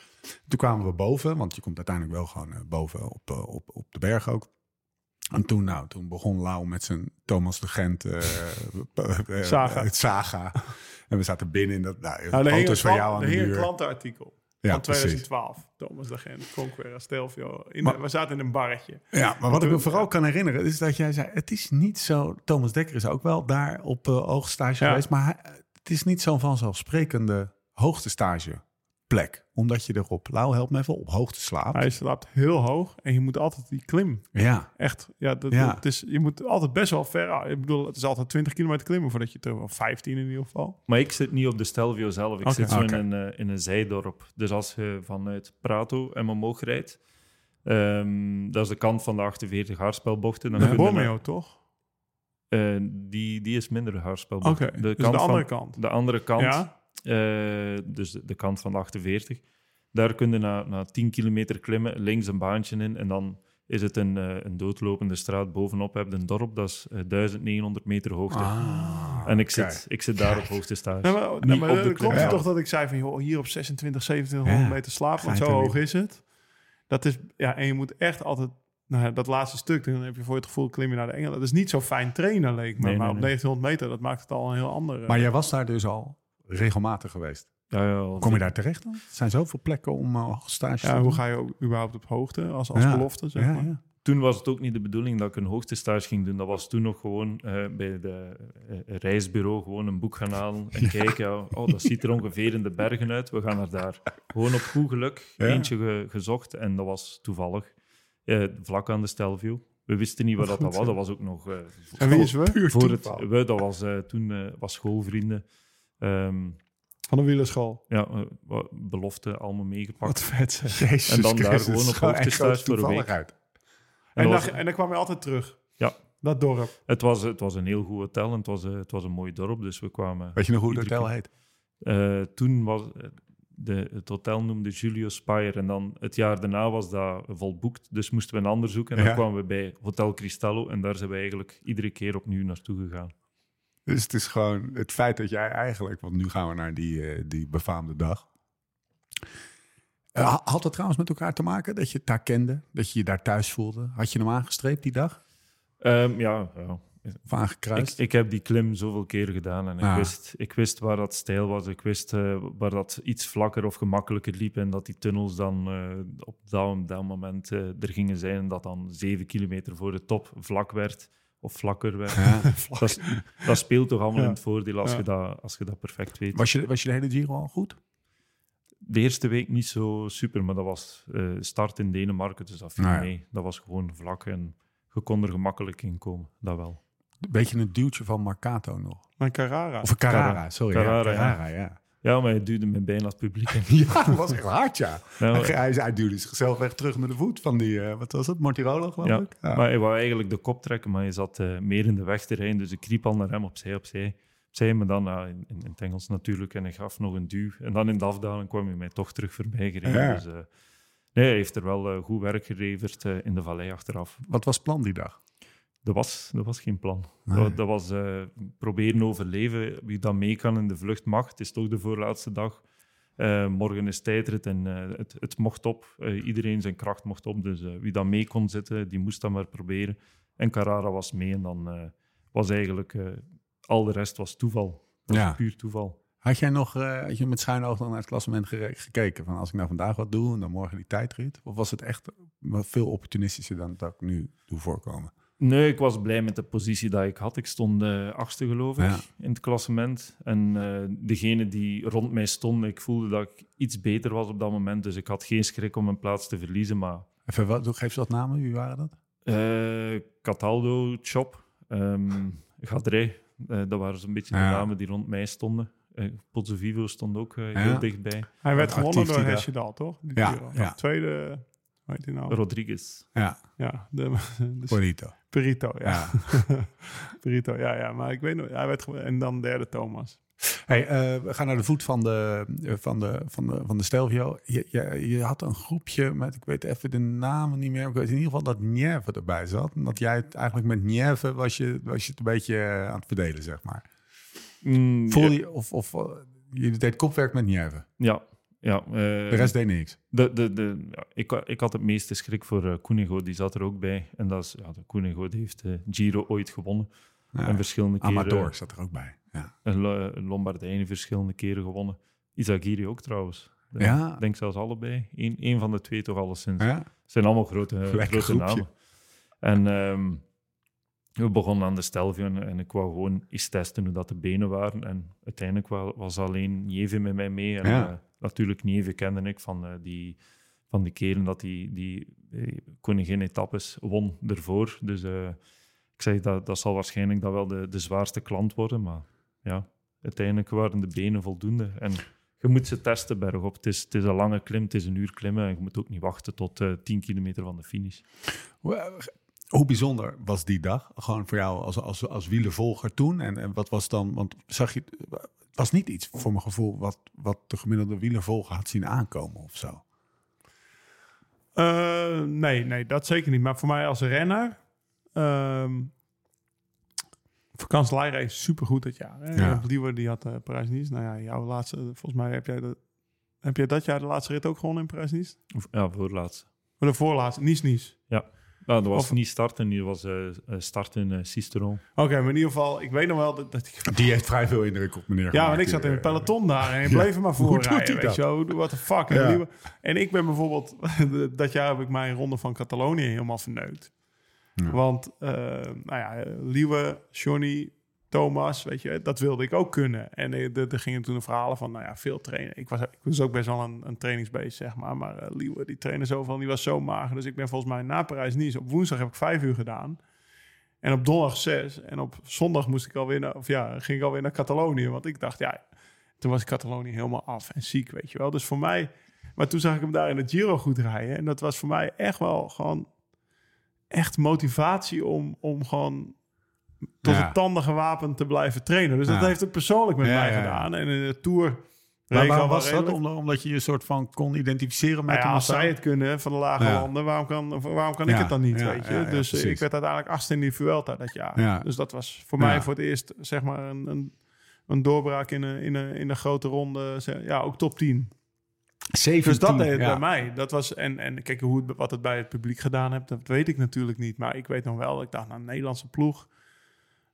Toen kwamen we boven, want je komt uiteindelijk wel gewoon eh, boven op, eh, op, op de berg ook. En toen, nou, toen begon Lau met zijn Thomas de Gent eh, [LAUGHS] eh, eh, Saga. het saga. En we zaten binnen in dat... Nou, Nou, foto's van jou aan er de hing een muur. klantenartikel Ja, van precies. 2012. Thomas de Gent, Conquera, Stelvio. In Maar- de- we zaten in een barretje. Ja, maar wat ik me vooral kan herinneren is dat jij zei: het is niet zo. Thomas Dekker is ook wel daar op uh, hoogstage Ja. geweest, maar hij- het is niet zo'n vanzelfsprekende hoogtestage plek, omdat je erop. Lau helpt me even op hoogte slaapt. Hij slaapt heel hoog en je moet altijd die klim. Ja, Echt, ja, dat, Ja. Het is, je moet altijd best wel ver. Ik bedoel, het is altijd 20 kilometer klimmen voordat je terug, of 15 in ieder geval. Maar ik zit niet op de Stelvio zelf. Ik zit zo in, een, eh, in een zijdorp. Dus als je vanuit Prato en omhoog rijdt, ehm, dat is de kant van de 48 haarspelbochten. Dan De kun naar- toch? eh, die, die is minder haarspelbocht. Oké, dus de andere van, kant. De andere kant, Ja? Eh, dus de, de kant van de 48. Daar kun je na, na 10 kilometer klimmen, links een baantje in en dan is het een, eh, een doodlopende straat. Bovenop heb je een dorp, dat is eh, 1900 meter hoogte. Ah, en ik zit, ik zit daar op hoogte stage. Nee, maar, Niet nee, maar op de dan klopt Ja. toch dat ik zei van, joh, hier op 26, 2700 Ja. meter slaap, want zo hoog is het. Dat is, ja, en je moet echt altijd, nou ja, dat laatste stuk, dan heb je voor het gevoel klim je naar de engel. Dat is niet zo fijn trainen, leek me. Nee, maar nee, op nee. 1900 meter, dat maakt het al een heel ander. eh, Maar jij was daar dus al regelmatig geweest. Ja, Kom je daar terecht dan? Er zijn zoveel plekken om uh, stage te ja, doen. hoe ga je überhaupt op hoogte als, als Ja. belofte, zeg ja, maar. ja. Toen was het ook niet de bedoeling dat ik een hoogtestage ging doen. Dat was toen nog gewoon eh, bij de eh, reisbureau gewoon een boek gaan halen en [LAUGHS] kijken. oh, dat ziet er ongeveer in de bergen uit. We gaan er daar gewoon op goed geluk Ja. eentje ge- gezocht. En dat was toevallig eh, vlak aan de Stelvio. We wisten niet wat dat, dat was. Dat was ook nog... eh, En wie is we? Voor het, we, dat was eh, toen eh, was schoolvrienden. Ehm, Van de wielerschool. ja, eh, wat- belofte allemaal meegepakt. vet zeg. Jezus En dan daar gewoon op het is gewoon hoogtestage echt voor een week. uit. En En, dan, was- en dan kwam je altijd terug. Ja. Dat dorp. Het was, het was een heel goed hotel en het was, eh, het was een mooi dorp. Dus we kwamen... Weet je nog hoe het hotel heet? Eh, toen was de, het hotel noemde Julio Spire en dan het jaar daarna was dat volboekt, dus moesten we een ander zoeken en dan Ja. kwamen we bij Hotel Cristallo en daar zijn we eigenlijk iedere keer opnieuw naartoe gegaan. Dus het is gewoon het feit dat jij eigenlijk, want nu gaan we naar die, eh, die befaamde dag. Eh, ha- had dat trouwens met elkaar te maken dat je het daar kende, dat je je daar thuis voelde? Had je hem aangestreept die dag? Ehm, ja, ja, Of aangekruist? Ik, ik heb die klim zoveel keer gedaan en ik, Ah. wist, ik wist waar dat stijl was. Ik wist eh, waar dat iets vlakker of gemakkelijker liep en dat die tunnels dan op dat, dat moment er gingen zijn en dat dan zeven kilometer voor de top vlak werd of vlakker werd. Ja. [LAUGHS] Dat, dat speelt toch allemaal Ja. in het voordeel als, Ja. je dat, als je dat perfect weet. Was, je, was je de hele Giro al goed? De eerste week niet zo super, maar dat was eh, start in Denemarken, dus dat viel Nou ja. mee. Dat was gewoon vlak en je kon er gemakkelijk in komen, dat wel. Beetje een duwtje van Marcato nog. Maar Carrara. Of een Carrara, sorry. Carrara, ja, ja. Carrara, ja. Maar hij duwde me bijna het publiek. [LAUGHS] Ja, dat was echt hard, ja. Nou, hij, hij, duwde zichzelf echt terug naar de voet van die, eh, wat was het, Mortirolo geloof Ja, ik? Ja. maar hij wou eigenlijk de kop trekken, maar hij zat eh, meer in de weg te rijden. Dus ik kriep al naar hem opzij, opzij. opzij maar dan in, in, het Engels natuurlijk. En hij gaf nog een duw. En dan in de afdaling kwam hij mij toch terug voorbij gereden. Ja. Dus, eh, nee, hij heeft er wel goed werk geleverd in de vallei achteraf. Wat was het plan die dag? Dat was, dat was geen plan. Nee. Dat, dat was eh, proberen overleven. Wie dat mee kan in de vlucht mag. Het is toch de voorlaatste dag. Eh, morgen is tijdrit en eh, het, het mocht op. Iedereen zijn kracht mocht op. Dus wie dat mee kon zitten, die moest dat maar proberen. En Carrara was mee en dan was eigenlijk... al de rest was toeval. Dat was puur toeval. Had jij nog had je met oog dan naar het klassement gekeken? Van als ik nou vandaag wat doe en dan morgen die tijdrit? Of was het echt veel opportunistischer dan dat ik nu doe voorkomen? Nee, ik was blij met de positie dat ik had. Ik stond eh achtste, geloof ik, Ja. in het klassement. En eh degene die rond mij stonden, ik voelde dat ik iets beter was op dat moment. Dus ik had geen schrik om een plaats te verliezen. Maar Even, wat, geef eens wat namen, wie waren dat? eh, Cataldo, Chop, ehm Gadré, eh, dat waren zo'n beetje Ja. de namen die rond mij stonden. Eh Pozzovivo stond ook Ja. heel dichtbij. Hij werd gewonnen door die. Hesjedal, toch? Die Ja. Tweede, hoe heet die nou? Rodriguez. Ja, Ja, de, [LAUGHS] de Polito. Perito, ja. Ja. [LAUGHS] Perito, ja, ja. Maar ik weet nog, hij werd. En dan derde Thomas. Hey, eh, we gaan naar de voet van de, van de, van de, van de Stelvio. Je, je, je had een groepje met, ik weet even de namen niet meer. Ik weet in ieder geval dat Nieve erbij zat. En dat jij het eigenlijk met Nieve was je, was je het een beetje eh, aan het verdelen, zeg maar. Mm, Voel ja, je, of, of eh, je deed kopwerk met Nieve. Ja, ja. eh, De rest deed niks. De, de, de, ja, ik, ik had het meeste schrik voor uh, Koenigo, die zat er ook bij. En dat is, ja, de Koenigo die heeft de Giro ooit gewonnen. Ja. En verschillende keren... Amador zat er ook bij. Ja. Een Lombardijnen verschillende keren gewonnen. Isagiri ook trouwens. Eh, Ja. Ik denk zelfs allebei. Eén één van de twee toch alleszins. Ja? Het zijn allemaal grote, Lekker grote groepje. namen. En ehm, we begonnen aan de Stelvio en, en ik wou gewoon eens testen hoe dat de benen waren. En uiteindelijk wa- was alleen Nieve met mij mee. En Ja. Natuurlijk Nieve kende ik van, eh, die, van die keren dat die, die eh, koningin-etappes won ervoor. Dus eh, ik zei, dat, dat zal waarschijnlijk dan wel de, de zwaarste klant worden. Maar ja, uiteindelijk waren de benen voldoende. En je moet ze testen bergop. Het is, het is een lange klim, het is een uur klimmen. En je moet ook niet wachten tot eh 10 kilometer van de finish. Hoe, bijzonder was die dag? Gewoon voor jou als, als, als wielervolger toen? En, en wat was dan, want zag je, was niet iets voor mijn gevoel wat, wat de gemiddelde wielervolger had zien aankomen of zo. Eh, nee, nee, dat zeker niet. Maar voor mij als renner... ehm vakantie is supergoed dit jaar. Hè? Ja. Liewer die had eh Parijs-Nice. Nou ja, jouw laatste... Volgens mij heb jij, de, heb jij dat jaar de laatste rit ook gewonnen in Parijs-Nice? Of- Ja, voorlaatste. Maar de voorlaatste, Nice-Nice. Nou, dat was Of- niet starten, die was eh, eh, starten in uh, Cisteron. Oké, maar in ieder geval, ik weet nog wel dat, dat ik... Die heeft vrij veel indruk op meneer Ja, want ik zat in het eh, peloton daar en ik Ja. bleef er maar Hoe voor doet hij rijden, weet dat? je wel. What the fuck. Ja. En, ik ben bijvoorbeeld... [LAUGHS] dat jaar heb ik mijn ronde van Catalonië helemaal verneukt. Ja. Want, eh, nou ja, Liewe, Johnny, Thomas, weet je, dat wilde ik ook kunnen. En er gingen toen de verhalen van, nou ja, veel trainen. Ik was, ik was ook best wel een, een trainingsbeest, zeg maar. Maar eh Liewe, die trainde zoveel die was zo mager. Dus ik ben volgens mij na Parijs-Nice, op woensdag heb ik vijf uur gedaan. En op donderdag zes. En op zondag moest ik alweer naar, of ja, ging ik alweer naar Catalonië. Want ik dacht, ja, toen was Catalonië helemaal af en ziek, weet je wel. Dus voor mij, maar toen zag ik hem daar in het Giro goed rijden. En dat was voor mij echt wel gewoon echt motivatie om, om gewoon tot Ja. het tanden gewapend te blijven trainen. Dus dat heeft het persoonlijk met Ja, mij gedaan. En in de Tour... Maar waarom was dat? Omdat je je soort van kon identificeren met Nou ja, als zij het kunnen van de lage Ja. landen, waarom kan, waarom kan Ja, ik het dan niet, ja, weet je? ja, ja, dus eh, ik werd uiteindelijk achtste in die Vuelta dat jaar. Ja. Dus dat was voor Ja. mij voor het eerst, zeg maar, een, een, een doorbraak in een, in, een, in een grote ronde. Ja, ook top 10. 17, Dus dat deed het ja. bij mij. Dat was, en, en kijk, hoe het, wat het bij het publiek gedaan heeft, dat weet ik natuurlijk niet. Maar ik weet nog wel, ik dacht, nou, een Nederlandse ploeg.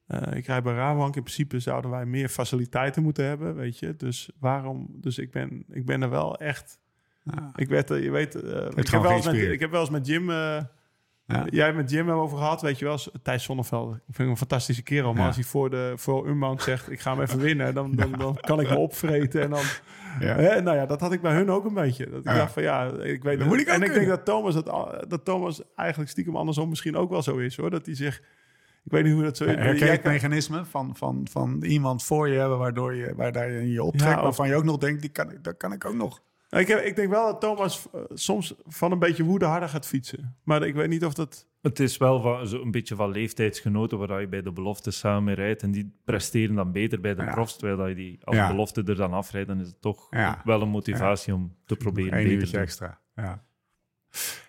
Eh, ik rijd bij Rabobank. In principe zouden wij meer faciliteiten moeten hebben, weet je. Dus waarom... Dus ik ben, ik ben er wel echt... Ja. Ik werd, eh, je weet, eh, ik, heb wel eens met, ik heb wel eens met Jim, Ja. jij met Jim hebben over gehad, weet je wel, Thijs Zonneveld. Ik vind hem een fantastische kerel, maar Ja. als hij voor de voor Unbound zegt, ik ga hem even winnen, dan, dan, dan kan ik me opvreten en dan, Ja. hè, nou ja, dat had ik bij hun ook een beetje. Dat ik dacht van ja, ik weet Dat moet ik ook en ik denk dat Thomas dat, dat Thomas eigenlijk stiekem andersom misschien ook wel zo is, hoor, dat hij zich, ik weet niet hoe dat zo is. Herken het mechanisme van, van, van iemand voor je hebben... waardoor je, waar daar je je optrekt... Ja, of- waarvan je ook nog denkt, die kan, ik- dat kan ik ook nog. Nou, ik, heb, ik denk wel dat Thomas eh, soms van een beetje woede harder gaat fietsen. Maar ik weet niet of dat... Het is wel van, zo een beetje van leeftijdsgenoten waar je bij de belofte samen mee rijdt. En die presteren dan beter bij de Ja. profs. Terwijl dat je die als Ja. belofte er dan afrijdt, dan is het toch Ja. wel een motivatie om te proberen Eén beter te extra. Ja.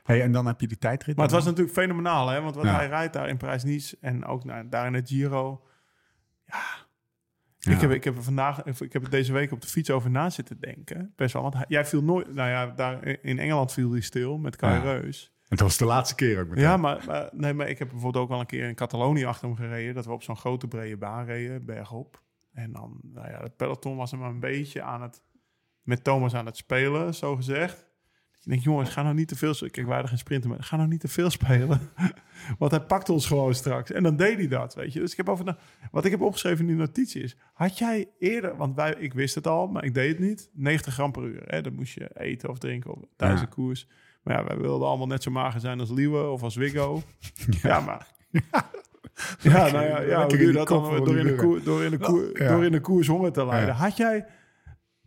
Hey, en dan heb je die tijdrit. Maar het dan was natuurlijk fenomenaal, hè? Want wat Ja. hij rijdt daar in Parijs-Nice en ook daar in het Giro... Ja. Ik, heb, ik heb er vandaag, ik heb er deze week op de fiets over na zitten denken. Best wel, want hij- jij viel nooit... Nou ja, daar in Engeland viel hij stil met Kai Ja. Reus. Het was de laatste keer ook meteen. Ja, maar, maar, nee, maar ik heb bijvoorbeeld ook wel een keer in Catalonië achter hem gereden. Dat we op zo'n grote brede baan reden, bergop. En dan, nou ja, het peloton was hem een beetje aan het... Met Thomas aan het spelen, zo gezegd. Je denkt, jongens, ga nou niet te veel... Kijk, wij hadden geen sprinten, maar ga nou niet te veel spelen. [LAUGHS] Want hij pakt ons gewoon straks. En dan deed hij dat, weet je. Dus ik heb over... Wat ik heb opgeschreven in die notitie is... Had jij eerder... Want wij, ik wist het al, maar ik deed het niet. 90 gram per uur. Hè? Dan moest je eten of drinken of, tijdens Ja. de koers. Maar ja, wij wilden allemaal net zo mager zijn als Liewe of als Wiggo. [LAUGHS] Ja, maar... [LAUGHS] Ja, nou ja, ja hoe doe je dat dan? Door in, de koer, door, in de koer, door in de koers honger te leiden. Ja. Had, jij,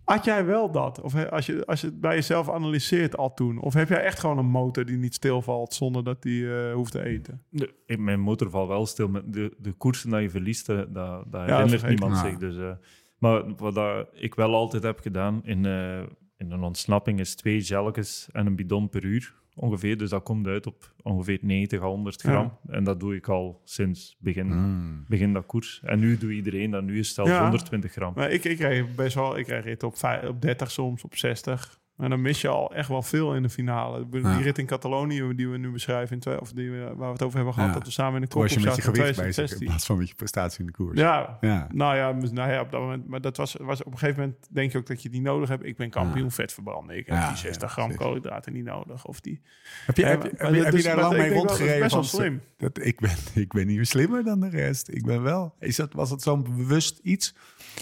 had jij wel dat? Of als je, als je het bij jezelf analyseert al toen? Of heb jij echt gewoon een motor die niet stilvalt zonder dat die eh, hoeft te eten? De- ik- mijn motor valt wel stil. Met de, de koersen dat je verliest, eh, dat, dat dat herinnert niemand zich. Dus, eh, maar wat dat ik wel altijd heb gedaan in, eh, in een ontsnapping is twee gelletjes en een bidon per uur ongeveer. Dus dat komt uit op ongeveer 90 à 100 gram. En dat doe ik al sinds begin, Mm. begin dat koers. En nu doet iedereen dat. Nu is het zelfs Ja. 120 gram. Maar ik, ik reed best wel, ik reed rit op, op 30 soms, op 60. En dan mis je al echt wel veel in de finale. Die Ja. rit in Catalonië die we nu beschrijven, in twee, of die, we- waar we het over hebben gehad, Ja. dat we samen in de je zaten in gewicht bezig in 2016. plaats van met je prestatie in de koers. Ja, Ja. Nou ja, nou ja, op dat moment. Maar dat was, was op een gegeven moment denk je ook dat je die nodig hebt. Ik ben kampioen vet verbranden. Ik heb die 60 ja, gram koolhydraten niet nodig. Of die. Heb je, Ja, heb, maar- je- maar heb, je- dat daar maar lang mee dat rondgereden? best wel van, slim. Dat, ik, ben, [LAUGHS] ik ben niet slimmer dan de rest. Ik ben wel. Is dat, was het zo'n bewust iets?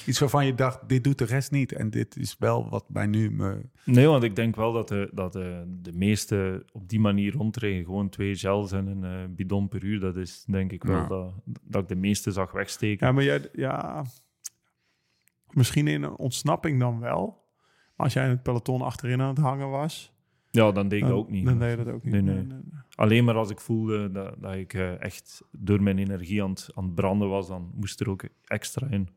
Iets waarvan je dacht, dit doet de rest niet. En dit is wel wat mij nu... Me... Nee, want ik denk wel dat de, dat de, de meeste op die manier rondrijden. Gewoon twee gels en een eh, bidon per uur. Dat is denk ik wel Ja. dat, dat ik de meeste zag wegsteken. Ja, maar jij, ja. Misschien in een ontsnapping dan wel. Maar als jij in het peloton achterin aan het hangen was. Ja, dan deed ik dat ook niet. Dan deed je dat ook niet. Nee, nee. Alleen maar als ik voelde dat, dat ik eh, echt door mijn energie aan het, aan het branden was, dan moest er ook extra in.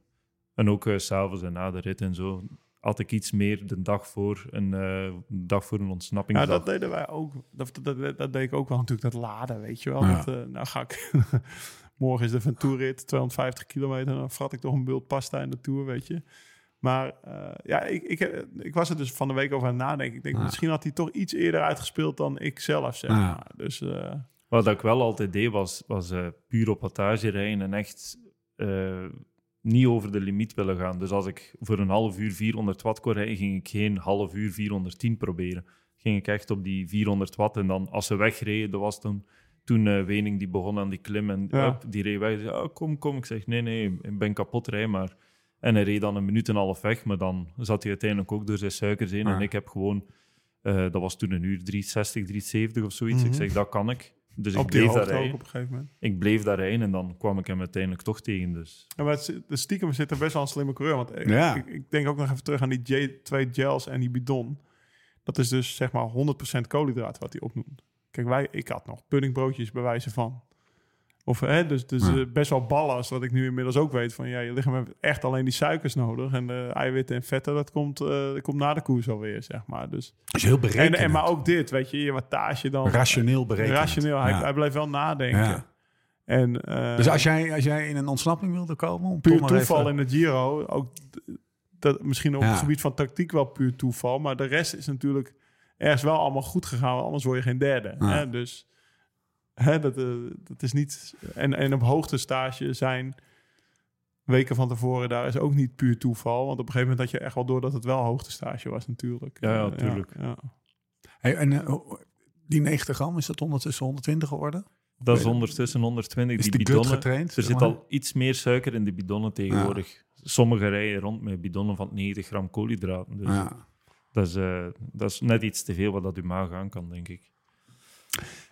En ook s s'avonds en na de rit en zo had ik iets meer de dag voor een, eh, dag voor een ontsnapping. Ja, dat deden wij ook. Dat, dat, dat, dat deed ik ook wel natuurlijk, dat laden, weet je wel. Ja. Dat, eh, nou ga ik... [LAUGHS] Morgen is de Ventourrit, 250 kilometer. Dan vrat ik toch een bult pasta in de Tour, weet je. Maar eh, ja, ik, ik, heb- ik was er dus van de week over aan het nadenken. Ik denk, Ja. misschien had hij toch iets eerder uitgespeeld dan ik zelf, zeg Ja. maar. Dus eh, Wat ik wel altijd deed, was, was eh, puur op wattage rijden en echt eh, niet over de limiet willen gaan. Dus als ik voor een half uur 400 watt kon rijden, ging ik geen half uur 410 proberen. Ging ik echt op die 400 watt. En dan, als ze wegreden, dat was toen, toen eh, Wening die begon aan die klim en Ja. die reed weg. Die zei, "Ah, kom, kom. Ik zeg, nee, nee, ik ben kapot rijden, maar... En hij reed dan een minuut en een half weg, maar dan zat hij uiteindelijk ook door zijn suikers heen. Ja. En ik heb gewoon, eh, dat was toen een uur 360, 370 of zoiets. Mhm. Ik zeg, dat kan ik. Dus ik op die bleef daar rijden. op een gegeven moment. Ik bleef daar rijden en dan kwam ik hem uiteindelijk toch tegen. Dus Ja, maar het, de stiekem zit er best wel een slimme coureur. Want ik, Ja. ik, ik denk ook nog even terug aan die J, twee gels en die bidon. Dat is dus zeg maar 100% koolhydraat wat hij opnoemt. Kijk, wij, ik had nog puddingbroodjes bij wijze van. Of hè, dus, dus Ja. eh, best wel ballast, wat ik nu inmiddels ook weet. Van ja, je lichaam heeft echt alleen die suikers nodig. En de eiwitten en vetten, dat komt, eh, dat komt na de koers alweer, zeg maar. Dus, is heel en, berekend. en, maar ook dit, weet je, je wattage dan. Rationeel berekend. Rationeel, hij, Ja. hij bleef wel nadenken. En, eh, Dus als jij, als jij in een ontsnapping wilde komen... Om puur toeval even- in de Giro. Ook dat, misschien op het gebied van tactiek wel puur toeval. Maar de rest is natuurlijk ergens wel allemaal goed gegaan. Anders word je geen derde. Hè? Dus hè, dat, eh, dat is niet... En, en op hoogtestage zijn... weken van tevoren daar is ook niet puur toeval. Want op een gegeven moment had je echt wel door dat het wel hoogtestage was natuurlijk. Ja, ja, Eh, tuurlijk. ja. Hey, en eh, die 90 gram, is dat ondertussen 120 geworden? Dat is ondertussen 120. Is die die gut bidonnen, getraind? er zit maar? al iets meer suiker in de bidonnen tegenwoordig. Sommige rijden rond met bidonnen van 90 gram koolhydraten. Dus Ja. dat, is, eh, dat is net iets te veel wat dat uw maag aan kan, denk ik.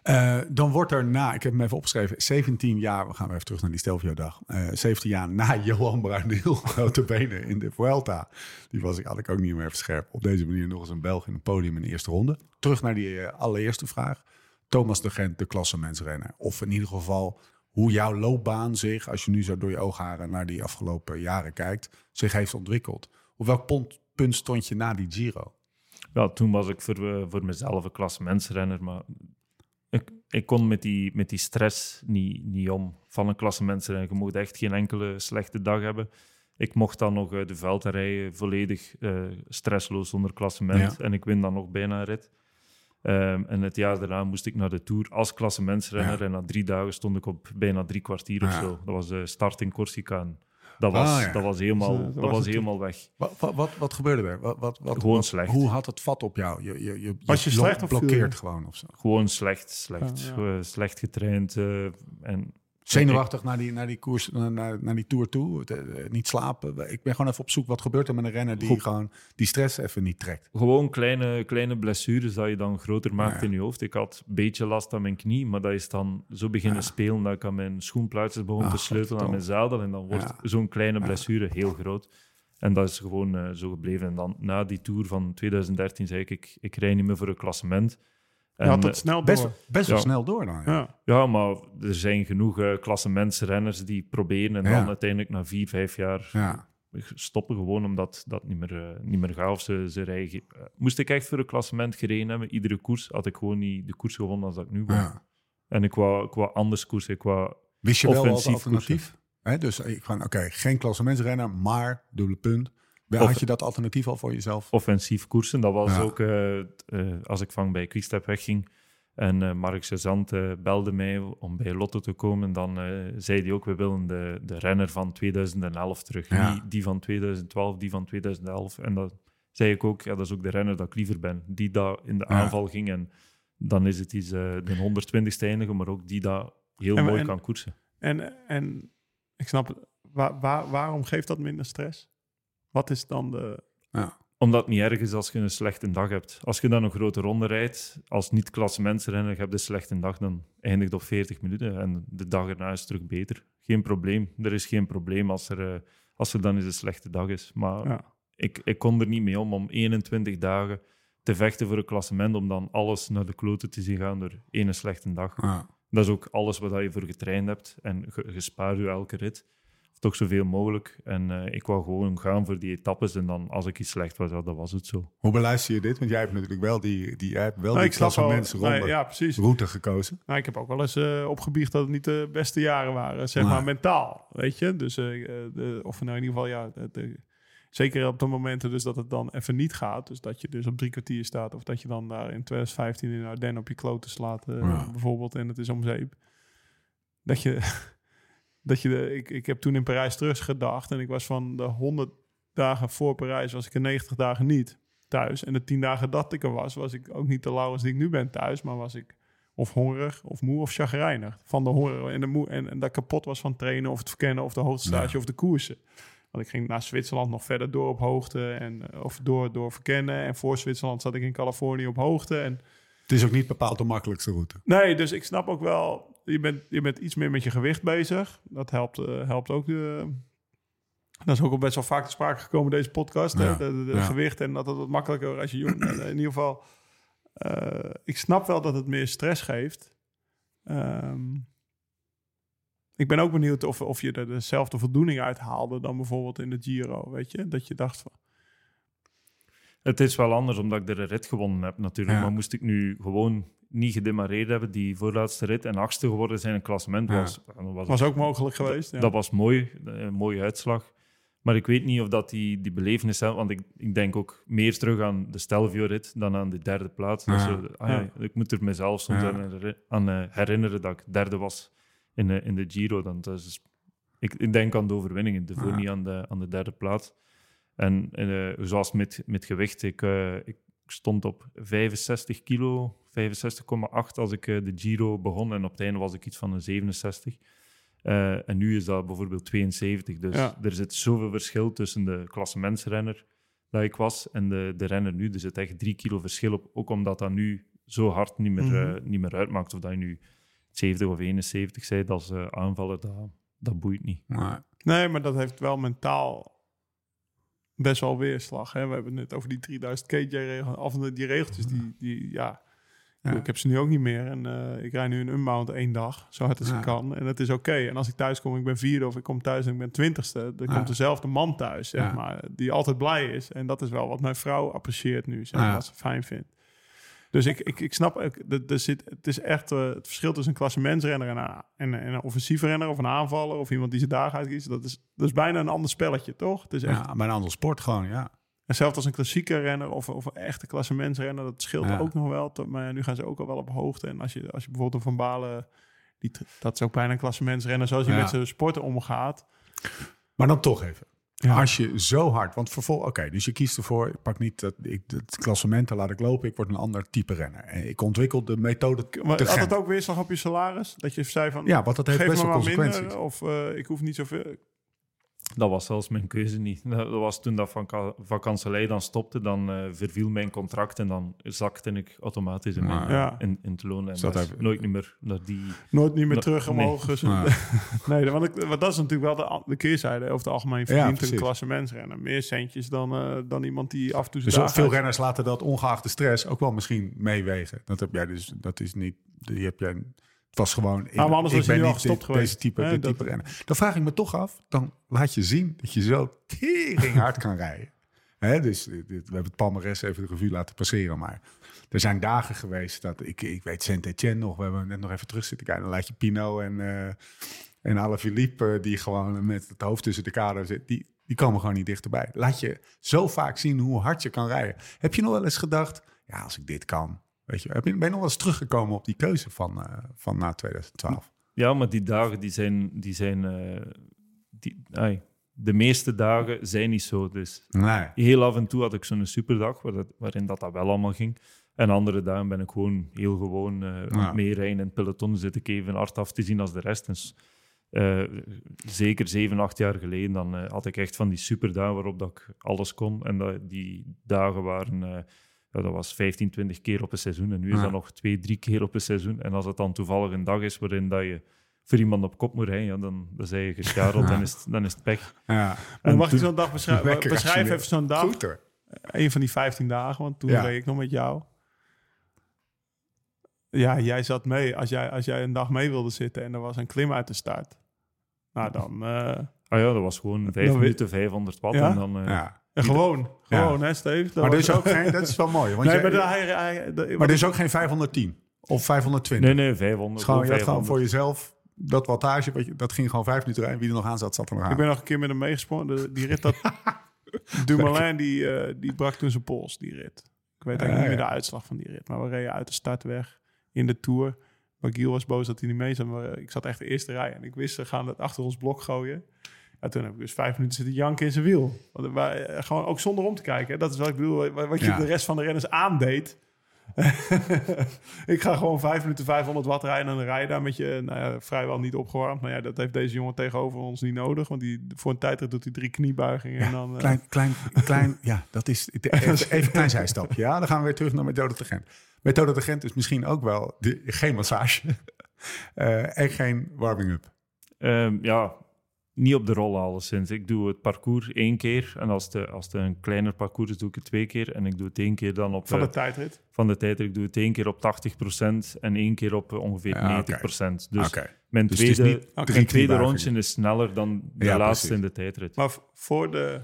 Eh, dan wordt er na, ik heb hem even opgeschreven, 17 jaar, we gaan weer even terug naar die Stelvio-dag. Eh 17 jaar na [LAUGHS] Johan Bruineel, [LAUGHS] grote benen in de Vuelta. Die was ik, had ik ook niet meer even scherp. Op deze manier nog eens een Belg in een podium in de eerste ronde. Terug naar die eh, allereerste vraag. Thomas de Gent, de klassementsrenner. Of in ieder geval hoe jouw loopbaan zich, als je nu zo door je oogharen naar die afgelopen jaren kijkt, zich heeft ontwikkeld. Op welk punt, stond je na die Giro? Ja, toen was ik voor, voor mezelf een klassementsrenner, maar ik, ik kon met die, met die stress niet, niet om van een klassementsrenner. Je moet echt geen enkele slechte dag hebben. Ik mocht dan nog uit de veld rijden, volledig eh, stressloos zonder klassement. Ja. En ik win dan nog bijna een rit. Ehm, en het jaar daarna moest ik naar de Tour als klassementsrenner. Ja. En na drie dagen stond ik op bijna drie kwartier of zo. Dat was de start in Corsica. En dat was, Ah, ja. dat was, helemaal, Dus, eh, dat was helemaal weg. Wat, wat, wat, wat gebeurde er? Wat, wat, wat, Gewoon wat- slecht. Hoe had het vat op jou? Je, je, je, Was je slecht of viel blokkeert je? gewoon of zo? Gewoon slecht, slecht. Ja, ja. Gewoon slecht getraind. eh, en Zenuwachtig naar die, naar die koers, naar, naar, die tour toe. Het, eh, niet slapen. Ik ben gewoon even op zoek. Wat gebeurt er met een renner die Goed. gewoon die stress even niet trekt? Gewoon kleine, kleine blessures dat je dan groter maakt Ja. in je hoofd. Ik had een beetje last aan mijn knie, maar dat is dan zo beginnen Ja. spelen dat ik aan mijn schoenpluitjes begon Ah, te sleutelen aan mijn zadel. En dan wordt Ja. zo'n kleine blessure heel groot. En dat is gewoon eh, zo gebleven. En dan na die tour van 2013 zei ik, ik, ik rij niet meer voor een klassement. Je En, had het eh, snel door. Best, best wel Ja. snel door dan. Ja. ja. ja, maar er zijn genoeg eh klassementsrenners die proberen en Ja. dan uiteindelijk na vier, vijf jaar Ja. stoppen gewoon omdat dat niet meer, eh, niet meer gaat. Of ze, ze rijden. moest ik echt voor een klassement gereden hebben, iedere koers, had ik gewoon niet de koers gewonnen als dat ik nu won. Ja. En ik wou, ik wou anders koersen. Ik wou, Wist je wel wat Offensief alternatief? Hè, dus ik van, oké, geen klassementsrenner, maar dubbele punt. Of- Had je dat alternatief al voor jezelf? offensief koersen. Dat was Ja. ook eh, eh, als ik van bij Quickstep wegging. En eh Mark Cezant belde mij om bij Lotto te komen. Dan zei hij ook, we willen de, de renner van 2011 terug. Ja. Niet die van 2012, die van 2011. En dat zei ik ook, ja, dat is ook de renner dat ik liever ben. Die daar in de Ja. aanval ging. En dan is het iets de 120ste eindigen, maar ook die daar heel En- mooi en- kan koersen. En, en ik snap. Waar, waar, waarom geeft dat minder stress? Wat is dan de... Ja. Omdat het niet erg is als je een slechte dag hebt. Als je dan een grote ronde rijdt, als niet-klassementsrenner, je hebt een slechte dag, dan eindigt op 40 minuten en de dag erna is het terug beter. Geen probleem. Er is geen probleem als er, eh, als er dan eens een slechte dag is. Maar Ja. ik, ik kon er niet mee om om 21 dagen te vechten voor een klassement, om dan alles naar de kloten te zien gaan door één slechte dag. Ja. Dat is ook alles wat je voor getraind hebt. En je, je spaart je elke rit. Toch zoveel mogelijk. En eh, ik wou gewoon gaan voor die etappes. En dan, als ik iets slecht was, ja, dan was het zo. Hoe beluister je dit? Want jij hebt natuurlijk wel die, die, jij hebt wel Nou, die klassementsronde nee, ja, precies. route gekozen. Nou, ik heb ook wel eens eh, opgebiecht dat het niet de beste jaren waren, zeg maar mentaal, weet je. Dus, eh, de, of nou in ieder geval, ja, de, de- zeker op de momenten dus dat het dan even niet gaat. Dus dat je dus op drie kwartier staat of dat je dan daar in 2015 in Ardennen op je kloten slaat, Ja. bijvoorbeeld, en het is om zeep. Dat je, dat je de, ik, ik heb toen in Parijs teruggedacht en ik was van de 100 dagen voor Parijs was ik er 90 dagen niet thuis. En de 10 dagen dat ik er was, was ik ook niet de Laurens die ik nu ben thuis, maar was ik of hongerig, of moe, of chagrijnig. Van de honger en, de moe, en, en dat kapot was van trainen, of het verkennen, of de hoogtestage, Ja. of de koersen. Want ik ging naar Zwitserland nog verder door op hoogte, en, eh, of door, door verkennen. En voor Zwitserland zat ik in Californië op hoogte. En, Het is ook niet bepaald de makkelijkste route. nee, dus ik snap ook wel, je bent, je bent iets meer met je gewicht bezig. Dat helpt, eh, helpt ook. De, dat is ook al best wel vaak te sprake gekomen in deze podcast. hè? Ja, De, de- de ja. gewicht en dat het wat makkelijker als je jong bent. In ieder geval, eh, ik snap wel dat het meer stress geeft. Ehm, ik ben ook benieuwd of, of je er dezelfde voldoening uit haalde dan bijvoorbeeld in de Giro, weet je? Dat je dacht van, Het is wel anders omdat ik er een rit gewonnen heb natuurlijk. Ja. Maar moest ik nu gewoon niet gedemareerd hebben, die voorlaatste rit en achtste geworden zijn in een klassement, was, was was het- ook mogelijk geweest. Ja. Dat was mooi, een mooie uitslag. Maar ik weet niet of dat die, die belevenis zelf... Want ik, ik denk ook meer terug aan de Stelvio-rit dan aan de derde plaats. Dus, Ja. eh, ah ja, Ik moet er mezelf soms aan, eh, herinneren dat ik derde was in, eh, in de Giro. Dan, is Ik, ik denk aan de overwinningen, de voor niet aan de, aan de derde plaats. En eh, zoals met, met gewicht, ik, eh, ik stond op 65 kilo, 65,8 als ik eh, de Giro begon. En op het einde was ik iets van een 67. Eh, en nu is dat bijvoorbeeld 72. Dus Ja. er zit zoveel verschil tussen de klassementsrenner dat ik was en de, de renner nu. Er zit echt drie kilo verschil op. Ook omdat dat nu zo hard niet meer, Mhm. eh, niet meer uitmaakt. Of dat je nu 70 of 71 bent als eh, aanvaller, dat, dat boeit niet. Nee, maar dat heeft wel mentaal best wel weerslag. Hè? We hebben het net over die 3000 kj-regel. Af en toe die regeltjes, die, die ja... Ja. Ik heb ze nu ook niet meer. En eh, ik rij nu een unbound één dag, zo hard als Ja. ik kan. En dat is oké. En als ik thuis kom, ik ben vierde of ik kom thuis en ik ben twintigste... dan Ja. komt dezelfde man thuis, zeg maar. Die altijd blij is. En dat is wel wat mijn vrouw apprecieert nu, zeg wat ze fijn vindt. Dus ik, ik, ik snap, dat- er zit, het is echt eh, het verschil tussen een klassementsrenner en een, en, en een offensieve renner of een aanvaller of iemand die zijn dagen uitkiest. Dat is, dat is bijna een ander spelletje, toch? Het is echt ja, maar een ander sport gewoon, ja. hetzelfde als een klassieke renner of, of een echte klassementsrenner. Dat scheelt Ja. ook nog wel. Tot- Maar nu gaan ze ook al wel op hoogte. En als je, als je bijvoorbeeld een Van Balen, die, dat is ook bijna een klassementsrenner zoals hij Ja. met zijn sporten omgaat. Maar dan toch even. Ja. Als je zo hard, want vervolgens, oké, dus je kiest ervoor, ik pak niet dat, ik, het klassement, laat ik lopen, ik word een ander type renner. En ik ontwikkel de methode Maar had het ook weerslag op je salaris? Dat je zei van, Ja, want dat heeft best wel consequenties. minder of eh, ik hoef niet zoveel. Dat was zelfs mijn keuze niet. [LAUGHS] Dat was toen dat van vakantielei dan stopte, dan eh, verviel mijn contract en dan zakte ik automatisch in, mijn, Ah, ja. in, in het loon. En Dus dat nooit niet meer naar die... Nooit niet meer terug nee. omhoog. Dus- [LAUGHS] nee, want, ik, want dat is natuurlijk wel de, de keerzijde. Over het algemeen verdient een precies. klassementsrenner meer centjes dan, eh, dan iemand die af en toe Dus veel uit- renners laten dat ongeacht de stress ook wel misschien meewegen. Dat heb jij dus, dat is niet, die heb jij, was gewoon, ik, maar anders ik was ben niet gestopt dit- geweest. deze type, Hè, dit dat- type renner. Dan vraag ik me toch af, dan laat je zien dat je zo tering [LAUGHS] hard kan rijden. Hè, dus dit- we hebben het palmares even de revue laten passeren, maar er zijn dagen geweest dat, ik, ik weet Saint-Etienne nog, we hebben net nog even terug zitten kijken, dan laat je Pino en, eh en Alaphilippe, eh, die gewoon met het hoofd tussen de kader zit, die, die komen gewoon niet dichterbij. Laat je zo vaak zien hoe hard je kan rijden. Heb je nog wel eens gedacht, ja, als ik dit kan, weet je, ben je nog wel eens teruggekomen op die keuze van, eh, van na 2012? Ja, maar die dagen die zijn... Die zijn eh, die, ai, de meeste dagen zijn niet zo. Dus Nee. heel af en toe had ik zo'n superdag waar dat, waarin dat, dat wel allemaal ging. En andere dagen ben ik gewoon heel gewoon aan Ja. meerijden in het peloton. Zit ik even hard af te zien als de rest. Dus, zeker zeven, acht jaar geleden dan, had ik echt van die superdagen waarop dat ik alles kon. En dat, die dagen waren... ja, dat was 15, 20 keer op een seizoen. En nu is Ja. dat nog twee, drie keer op een seizoen. En als het dan toevallig een dag is waarin dat je voor iemand op kop moet rijden, ja, dan, dan zijn je gescharreld, Ja. dan, is het, dan is het pech. Ja. En mag ik zo'n dag beschrijven? Beschrijf even zo'n dag. Goed hoor. Een van die 15 dagen, want toen Ja. reed ik nog met jou. Ja, jij zat mee. Als jij, als jij een dag mee wilde zitten en er was een klim uit de start. Nou, dan... eh, Ah ja, dat was gewoon vijf Dan minuten 500 watt. Ja? En dan, eh, Ja. En gewoon, gewoon hè Steve? Dat Maar er is ook geen, dat is wel mooi. Want Nee, jij- maar, hij, maar er is ook geen 510 of 520. Nee, nee, 500. Het is gewoon, je had gewoon 500. voor jezelf dat wattage, wat je, dat ging gewoon vijf minuten rijden. Wie er nog aan zat, zat er nog aan. Ik ben nog een keer met hem meegesprongen. Die rit dat... [LAUGHS] Dumoulin, die, eh, die brak toen zijn pols, die rit. Ik weet eigenlijk niet meer ja. de uitslag van die rit. Maar we reden uit de start weg in de Tour. Maar Giel was boos dat hij niet mee zat. Maar eh, ik zat echt de eerste rij. En ik wist, ze gaan het achter ons blok gooien. Ja, toen heb ik dus vijf minuten zitten janken in zijn wiel. Want, wa- eh, gewoon ook zonder om te kijken. Dat is wat ik bedoel. Wat je Ja. de rest van de renners aandeed. [LAUGHS] ik ga gewoon vijf minuten 500 watt rijden. En dan rij je daar met je nou ja, vrijwel niet opgewarmd. Maar ja, dat heeft deze jongen tegenover ons niet nodig. Want die, voor een tijdrit doet hij drie kniebuigingen. en dan, eh, Klein, klein, klein, ja, dat is [LAUGHS] even, een klein zijstapje. Ja, dan gaan we weer terug naar methode te Gent. Methode te Gent is misschien ook wel de, geen massage [LAUGHS] eh, en geen warming-up. Ehm, ja, niet op de rol alleszins. Ik doe het parcours één keer. En als het, als het een kleiner parcours is, doe ik het twee keer. En ik doe het één keer dan op... van de eh, tijdrit. van de tijd. Ik doe het één keer op 80% en één keer op eh, ongeveer Ja, oké. 90%. Dus mijn Dus is tweede, niet mijn tweede rondje is sneller dan de Ja, laatste precies. in de tijdrit. Maar voor de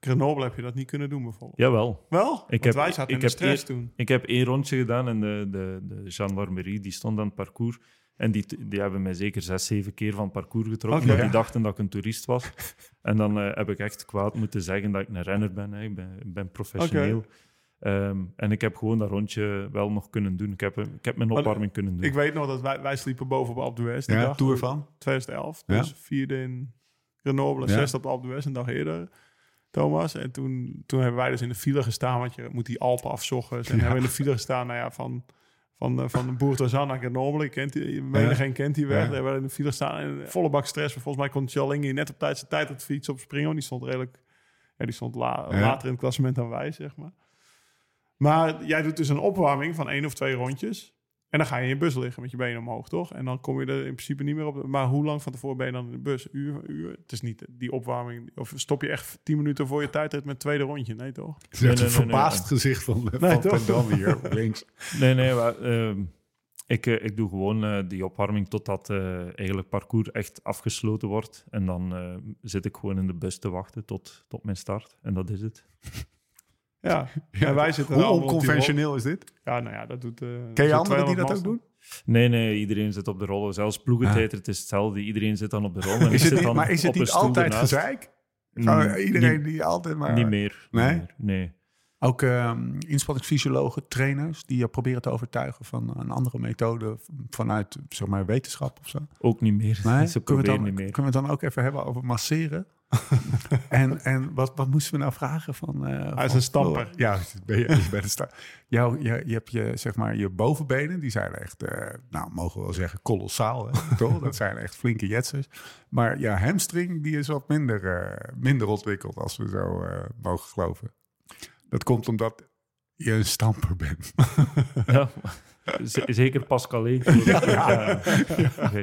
Grenoble heb je dat niet kunnen doen bijvoorbeeld. Jawel. Wel? Ik Want heb- wij zaten ik in de heb stress toen. Ik heb één rondje gedaan en de, de, de gendarmerie die stond aan het parcours. En die, die hebben mij zeker zes, zeven keer van het parcours getrokken. Omdat die dachten dat ik een toerist was. en dan eh, heb ik echt kwaad moeten zeggen dat ik een renner ben. Hè. Ik ben, ben professioneel. Ehm, en ik heb gewoon dat rondje wel nog kunnen doen. Ik heb, ik heb mijn Maar opwarming kunnen doen. Ik weet nog dat wij, wij sliepen boven op Alpe d'Huez. Ja, dag. Tour van? 2011. Ja. Dus vierde in Grenoble, Ja. zesde op Alpe d'Huez, een dag eerder. Thomas. En toen, toen hebben wij dus in de file gestaan, want je moet die Alpen afzoggen. En hebben we in de file gestaan, nou ja, van, van, eh, van Bourtozan naar Grenoble. Kent die, menigeen kent die weg. Ja. Daar in de file gestaan en volle bak stress. Maar volgens mij kon Tjallingi net op tijd zijn tijd op fiets opspringen. Want die stond redelijk, ja, die stond la- later in het klassement dan wij, zeg maar. Maar jij doet dus een opwarming van één of twee rondjes. En dan ga je in je bus liggen met je benen omhoog, toch? En dan kom je er in principe niet meer op. Maar hoe lang van tevoren ben je dan in de bus? Uur, uur? Het is niet die opwarming. Of stop je echt tien minuten voor je tijdrit met het tweede rondje? Nee, toch? Het is Nee, echt nee, een nee, verbaasd gezicht van, Nee, van Dam hier [LAUGHS] links. Nee, nee, maar, ehm, ik, eh, ik doe gewoon eh, die opwarming totdat eh eigenlijk parcours echt afgesloten wordt. En dan eh, zit ik gewoon in de bus te wachten tot, tot mijn start. En dat is het. Ja. [LAUGHS] Ja, en wij zitten Hoe onconventioneel is dit? Ja, nou ja, dat doet... eh, Ken je anderen die dat 200 ook doen? Nee, nee, iedereen zit op de rollen. Zelfs ploegentijdrit het is hetzelfde. Iedereen zit dan op de rol. En ik Is het zit niet, dan maar is het niet altijd ernaast. gezeik? Mm, iedereen niet, die altijd maar... niet meer. niet Nee? meer, Nee. Ook ehm inspanningsfysiologen, trainers, die je proberen te overtuigen van een andere methode vanuit zeg maar, wetenschap of zo. Ook niet meer. Nee? [LAUGHS] Ze kunnen, we dan, niet meer. kunnen we het dan ook even hebben over masseren? [LAUGHS] en en wat, wat moesten we nou vragen van... eh, Hij van is een stamper. Ja, ben je, je bent een sta Jou, je, je hebt je, zeg maar, je bovenbenen, die zijn echt, eh, nou, mogen we wel zeggen, kolossaal. Hè? [LAUGHS] Toch? Dat zijn echt flinke jetsers. Maar ja, hamstring, die is wat minder, eh, minder ontwikkeld, als we zo eh, mogen geloven. Dat komt omdat je een stamper bent. [LAUGHS] Ja, zeker Pascal. Ja. Oké.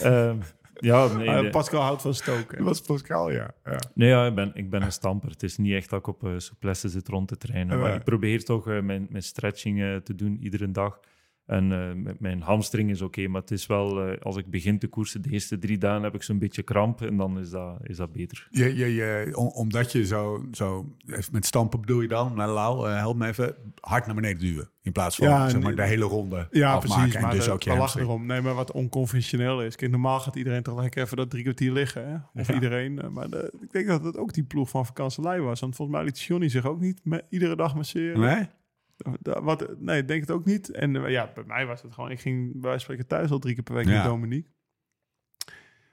Ehm, ja, nee, Eh, de- Pascal houdt van stoken. Dat [LAUGHS] was Pascal, ja. ja. nee ja, ik, ben, ik ben een stamper. Het is niet echt dat ik op uh, souplesse zit rond te trainen. Maar ik probeer toch eh, mijn, mijn stretching eh, te doen iedere dag. En eh, met mijn hamstring is oké, maar het is wel, eh, als ik begin te koersen, de eerste drie dagen heb ik zo'n beetje kramp en dan is dat, is dat beter. Je, je, je, om- omdat je zo, zo, met stampen bedoel je dan, naar Lau, eh, help me even, hard naar beneden duwen. In plaats van Ja, zeg maar, de hele ronde Ja, afmaken precies. en Maar dus de- ook je lachen erom. Nee, maar wat onconventioneel is. Kijk, normaal gaat iedereen toch lekker even dat drie kwartier liggen. Hè? Of Ja. iedereen. Maar de- ik denk dat het ook die ploeg van vakantielei was. Want volgens mij liet Johnny zich ook niet iedere dag masseren. Nee? Wat, nee, ik denk het ook niet. En eh, ja, bij mij was het gewoon... Ik ging bij wijze van spreken thuis al drie keer per week Ja. met Dominique.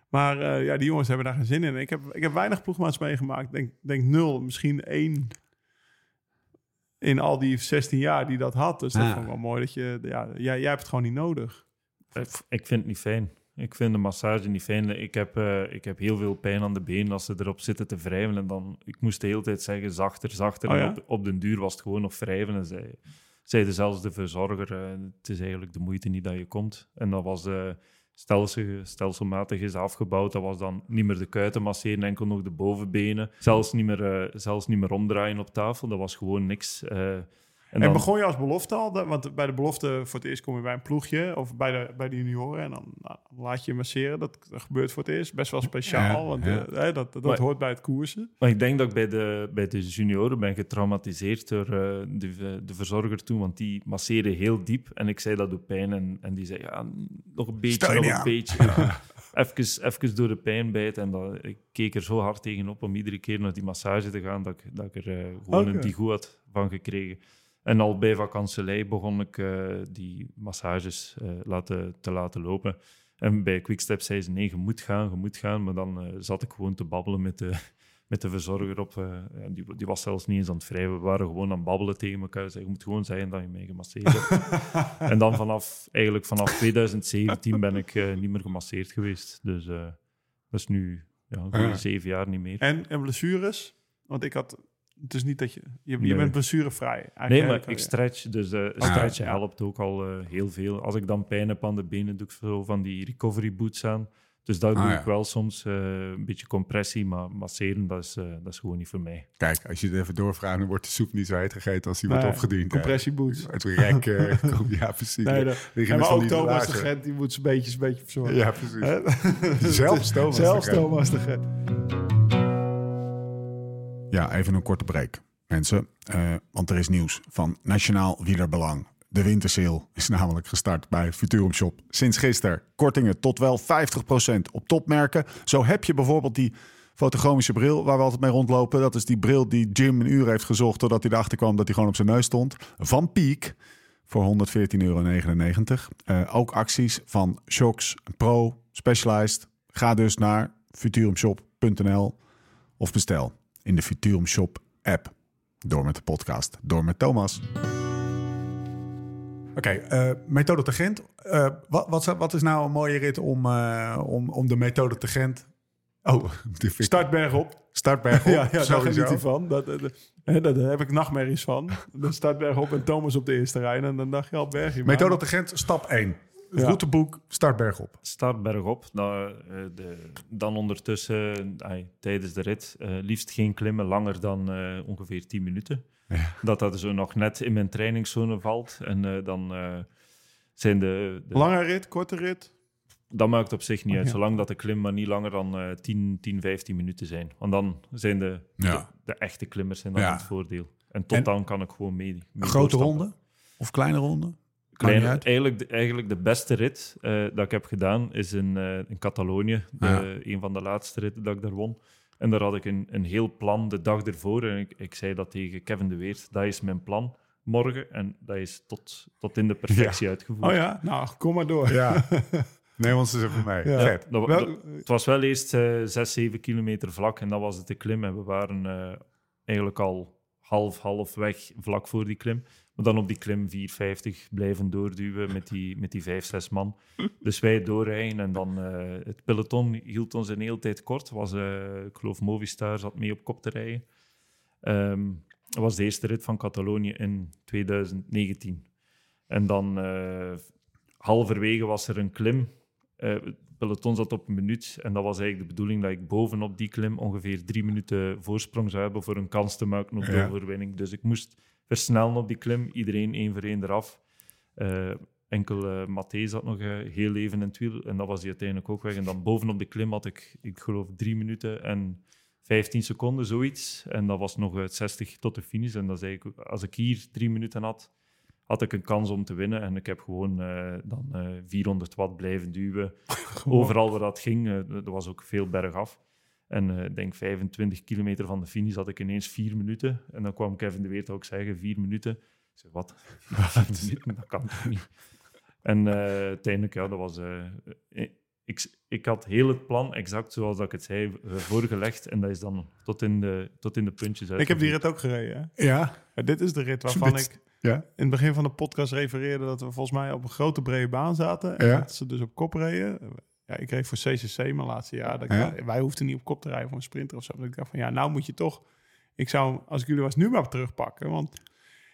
Maar eh, ja, die jongens hebben daar geen zin in. Ik heb, ik heb weinig ploegmaats meegemaakt. Denk, denk nul, misschien één in al die 16 jaar die dat had. Dus dat Ja. vond ik wel mooi dat je... Ja, jij, jij hebt het gewoon niet nodig. Ik ik vind het niet fijn. Ik vind de massage niet fijn. Ik heb, eh, ik heb heel veel pijn aan de benen als ze erop zitten te wrijven. En dan, ik moest de hele tijd zeggen, zachter, zachter. Oh en op, op den duur was het gewoon nog wrijven. En zei, zeiden zelfs de verzorger, eh, het is eigenlijk de moeite niet dat je komt. En dat was eh, stelsel, stelselmatig is afgebouwd. Dat was dan niet meer de kuiten masseren, enkel nog de bovenbenen. Zelfs niet meer, zelfs niet meer omdraaien op tafel. Dat was gewoon niks. En En, dan, begon je als belofte al? Want bij de belofte voor het eerst kom je bij een ploegje of bij de, bij de junioren en dan nou, laat je je masseren. Dat, dat gebeurt voor het eerst. Best wel speciaal, Ja, want ja. eh, hè, dat, dat Maar- hoort bij het koersen. Maar ik denk dat ik bij de, bij de junioren ben getraumatiseerd door eh, de, de verzorger toen, want die masseerde heel diep en ik zei dat doet pijn en, en die zei ja, nog een beetje, nog een beetje. [LAUGHS] even, even door de pijn bijten en dat, ik keek er zo hard tegenop om iedere keer naar die massage te gaan dat ik, dat ik er eh, gewoon een digoe had van gekregen. En al bij vakantielei begon ik eh, die massages eh, laten, te laten lopen. En bij Quickstep zei ze, nee, je moet gaan, je moet gaan. Maar dan eh, zat ik gewoon te babbelen met de, [LAUGHS] met de verzorger op. en die, die was zelfs niet eens aan het wrijven. We waren gewoon aan het babbelen tegen elkaar. Zei, je moet gewoon zeggen dat je mij gemasseerd hebt. [LAUGHS] en dan vanaf, eigenlijk vanaf 2017 ben ik niet meer gemasseerd geweest. Dus dat is nu ja, goede Ja. zeven jaar niet meer. En, en blessures? Want ik had... Het is niet dat je... Je, bent blessurevrij. Nee, maar ik je- stretch, dus eh Ah, stretchen ja. helpt ook al eh, heel veel. Als ik dan pijn heb aan de benen, doe ik zo van die recovery boots aan. Dus dat Ah, doe ja. ik wel soms, eh, een beetje compressie, maar masseren, dat is, dat is gewoon niet voor mij. Kijk, als je het even doorvraagt, dan wordt de soep niet zo heet gegeten als die Nee, wordt opgediend. Compressieboots. Het rek, eh, [LAUGHS] ja precies. Nee, dat- Ja, maar ook Thomas de. Gent, die moet zijn beetjes een beetje verzorgen. Ja, precies. Zelfs [LAUGHS] Thomas de Zelfs Gent. Thomas de Gent. Ja, even een korte break, mensen. Eh, want er is nieuws van Nationaal Wielerbelang. De wintersale is namelijk gestart bij Futurum Shop. Sinds gisteren kortingen tot wel 50% op topmerken. Zo heb je bijvoorbeeld die fotochromische bril waar we altijd mee rondlopen. Dat is die bril die Jim een uur heeft gezocht totdat hij erachter kwam dat hij gewoon op zijn neus stond. Van Peak voor 114,99 euro. Eh, ook acties van Shocks, Pro, Specialized. Ga dus naar futurumshop.nl of bestel in de Futurum Shop app. Door met de podcast. Door met Thomas. Oké, eh, methode te Gent. Eh, wat, wat, wat is nou een mooie rit om, eh, om, om de methode te Gent... Oh, [LAUGHS] Startberg op. startberg op. [LAUGHS] Ja, ja daar geniet hij van. Dat, dat, dat- daar heb ik nachtmerries van. De startberg op en Thomas op de eerste rij. En dan dacht je al bergje. Methode te Gent, stap 1. Ja. Routeboek, startberg op. Start bergop. Dan, eh, de, dan ondertussen, tijdens de rit, eh, liefst geen klimmen langer dan eh, ongeveer 10 minuten. Dat dat zo nog net in mijn trainingszone valt. En dan zijn de, de Lange rit, korte rit. Dat maakt op zich niet Oh, uit, ja. zolang dat de klim maar niet langer dan eh 10, 10, 15 minuten zijn. Want dan zijn de, Ja. de, de echte klimmers zijn dan Ja. het voordeel. En tot En- dan kan ik gewoon mee. mee Grote ronde of kleine ronde? Kleine, eigenlijk, de, eigenlijk de beste rit eh, dat ik heb gedaan is in, eh, in Catalonië. De, Ja. Een van de laatste ritten dat ik daar won. En daar had ik een, een heel plan de dag ervoor. En ik, ik zei dat tegen Kevin de Weert. Dat is mijn plan morgen. En dat is tot, tot in de perfectie uitgevoerd. Oh ja, nou, kom maar door. Ja. [LAUGHS] Neem ons eens even mee. Ja. Vet. Dat, wa- Wel- dat- het was wel eerst eh 6, 7 kilometer vlak en dat was het de klim. En we waren eh, eigenlijk al half, half weg vlak voor die klim. Maar dan op die klim 450 blijven doorduwen met die, met die 5, 6 man. Dus wij doorrijden en dan eh, het peloton hield ons een hele tijd kort. Was, eh, ik geloof Movistar zat mee op kop te rijden. Ehm, was de eerste rit van Catalonië in 2019. En dan eh, halverwege was er een klim. Het peloton zat op een minuut. En dat was eigenlijk de bedoeling dat ik bovenop die klim ongeveer drie minuten voorsprong zou hebben voor een kans te maken op de Ja. overwinning. Dus ik moest versnellen op die klim. Iedereen één voor één eraf. Eh, enkel eh Matthé zat nog eh, heel even in het wiel. En dat was hij uiteindelijk ook weg. En dan bovenop de klim had ik, ik geloof, drie minuten en 15 seconden, zoiets. En dat was nog uit 60 tot de finish. En dat is eigenlijk, als ik hier drie minuten had, had ik een kans om te winnen. En ik heb gewoon dan eh 400 watt blijven duwen. [LAUGHS] Overal waar dat ging, er was ook veel bergaf. En eh, ik denk 25 kilometer van de finish had ik ineens vier minuten. En dan kwam Kevin de Weert ook zeggen, vier minuten. Ik zei, wat? [LAUGHS] Vier minuten? Dat kan toch niet? En eh, uiteindelijk, ja, dat was... eh, ik, ik had heel het plan, exact zoals dat ik het zei, voorgelegd. En dat is dan tot in de, tot in de puntjes Ik heb die rit ook gereden. hè. Ja. Ja, dit is de rit waarvan ik Ja. in het begin van de podcast refereerde dat we volgens mij op een grote brede baan zaten. En Ja. dat ze dus op kop reden. Ja, ik reed voor CCC mijn laatste jaar. Dat ik- Ja. Wij hoefden niet op kop te rijden voor een sprinter of zo. Dat ik dacht van ja, nou moet je toch... Ik zou, als ik jullie was, nu maar terugpakken. Want,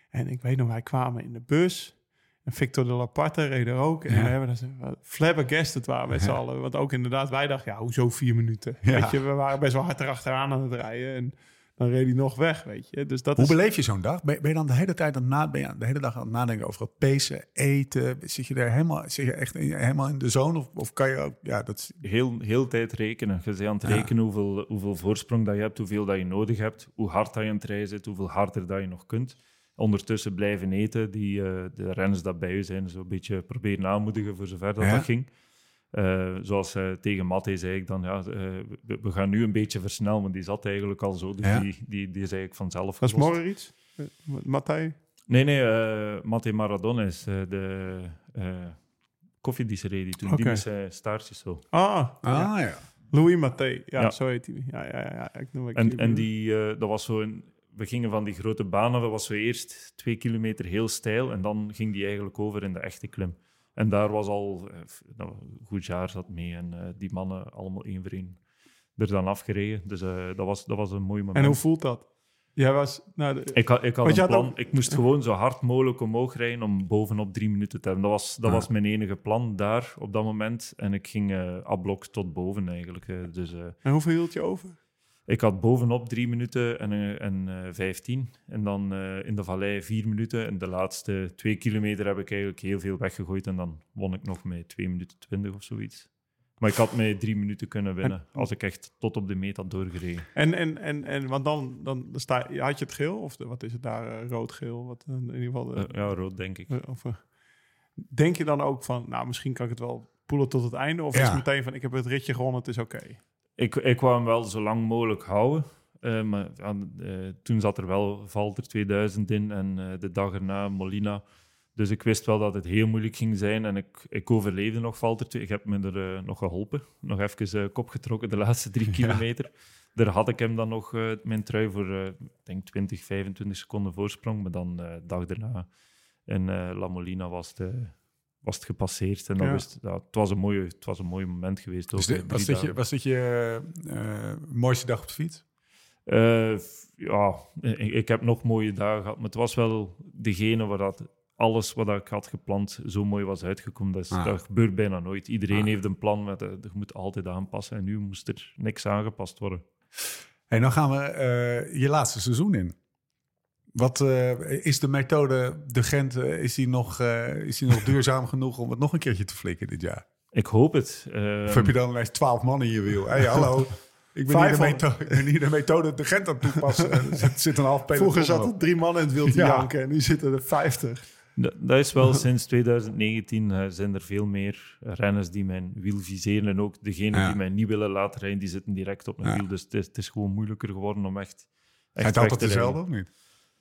en ik weet nog, wij kwamen in de bus. En Victor de Laparte reed er ook. En Ja. we hebben dat flabbergasted waren met z'n allen. Want ook inderdaad, wij dachten, ja, hoezo vier minuten? Weet je, we waren best wel hard erachteraan aan het rijden. En dan reed hij nog weg, weet je. Dus dat Hoe is... beleef je zo'n dag? Ben, ben je dan de hele tijd aan het na, ben je de hele dag aan het nadenken over het pacen, eten? Zit je er helemaal, zit je echt in, helemaal in de zone? Of, of kan je ook, ja, dat is, heel, heel tijd rekenen. Je bent aan het Ja. rekenen hoeveel, hoeveel voorsprong dat je hebt, hoeveel dat je nodig hebt, hoe hard dat je aan het rijden zit, hoeveel harder dat je nog kunt. Ondertussen blijven eten, die, eh, de renners dat bij je zijn, zo een beetje proberen aanmoedigen voor zover dat Ja. dat ging. Eh, zoals eh, tegen Matte zei ik dan, ja, eh, we, we gaan nu een beetje versnellen, want die zat eigenlijk al zo, dus Ja. die, die, die is eigenlijk vanzelf Dat is morgen iets? Matthij? Nee, nee, eh Matte Maradona is eh, de eh koffiedisseré die toen, Oké. die zijn staartjes zo. Ah, ah ja. Louis Mathé. Ja, Ja. zo heet hij. Ja, ja, ja. ja. Ik noem ik En, en die, eh, dat was zo een, we gingen van die grote banen, dat was zo eerst twee kilometer heel steil en dan ging die eigenlijk over in de echte klim. En daar was al, eh, nou, goed jaar zat mee en eh, die mannen allemaal één voor één er dan afgereden. Dus eh, dat, was, dat was een mooi moment. En hoe voelt dat? Jij was... Nou, de- Ik had, ik had een plan. Ik moest gewoon zo hard mogelijk omhoog rijden om bovenop drie minuten te hebben. Dat was, dat was mijn enige plan daar op dat moment. En ik ging ablok tot boven eigenlijk. dus en hoeveel hield je over? Ik had bovenop drie minuten en, eh, en eh, vijftien. En dan eh, in de vallei vier minuten. En de laatste twee kilometer heb ik eigenlijk heel veel weggegooid. En dan won ik nog met twee minuten twintig of zoiets. Maar ik had met drie minuten kunnen winnen. Als ik echt tot op de meet had doorgereden. En, en, en, en want dan, dan sta, had je het geel? Of de, wat is het daar? Rood-geel? Wat in ieder geval... de- ja, rood denk ik. of, denk je dan ook van... Nou, misschien kan ik het wel poelen tot het einde? Of is Ja. het meteen van... Ik heb het ritje gewonnen, het is oké? Ik, ik wou hem wel zo lang mogelijk houden. Eh, maar eh, toen zat er wel Valter 2000 in en eh, de dag erna Molina. Dus ik wist wel dat het heel moeilijk ging zijn. En ik, ik overleefde nog Valter. Ik heb me er nog geholpen. Nog even kop getrokken de laatste drie [LAUGHS] kilometer. Daar had ik hem dan nog mijn trui voor, ik denk 20, 25 seconden voorsprong. Maar dan de dag daarna in La Molina was het, was het gepasseerd. En dan Ja. wist, ja, het, was een mooie, het was een mooi moment geweest. Dus was, dit je, was dit je eh, mooiste dag op de fiets? Eh, ja, ik, ik heb nog mooie dagen gehad, maar het was wel degene waar dat alles wat ik had gepland zo mooi was uitgekomen. Dat, is, Ah. dat gebeurt bijna nooit. Iedereen Ah. heeft een plan, met, eh, je moet altijd aanpassen. En nu moest er niks aangepast worden. En dan gaan we eh, je laatste seizoen in. Wat eh, is de methode, de Gent, eh, is die nog, eh, is die nog [LAUGHS] duurzaam genoeg om het nog een keertje te flikken dit jaar? Ik hoop het. Eh, Of heb je dan ineens twaalf man in je wiel? Hé, hey, hallo. [LAUGHS] Ik ben, hier de methode, ik ben hier de methode de Gent aan het toepassen. [LAUGHS] Er zit, zit een half peloton Vroeger zat op. er drie man in het wild te Ja. janken en nu zitten er vijftig. dat, is wel sinds 2019 eh, zijn er veel meer renners die mijn wiel viseren. En ook degenen Ja. die mij niet willen laten rijden, die zitten direct op mijn Ja. wiel. Dus het is, het is gewoon moeilijker geworden om echt... echt weg altijd dezelfde of niet?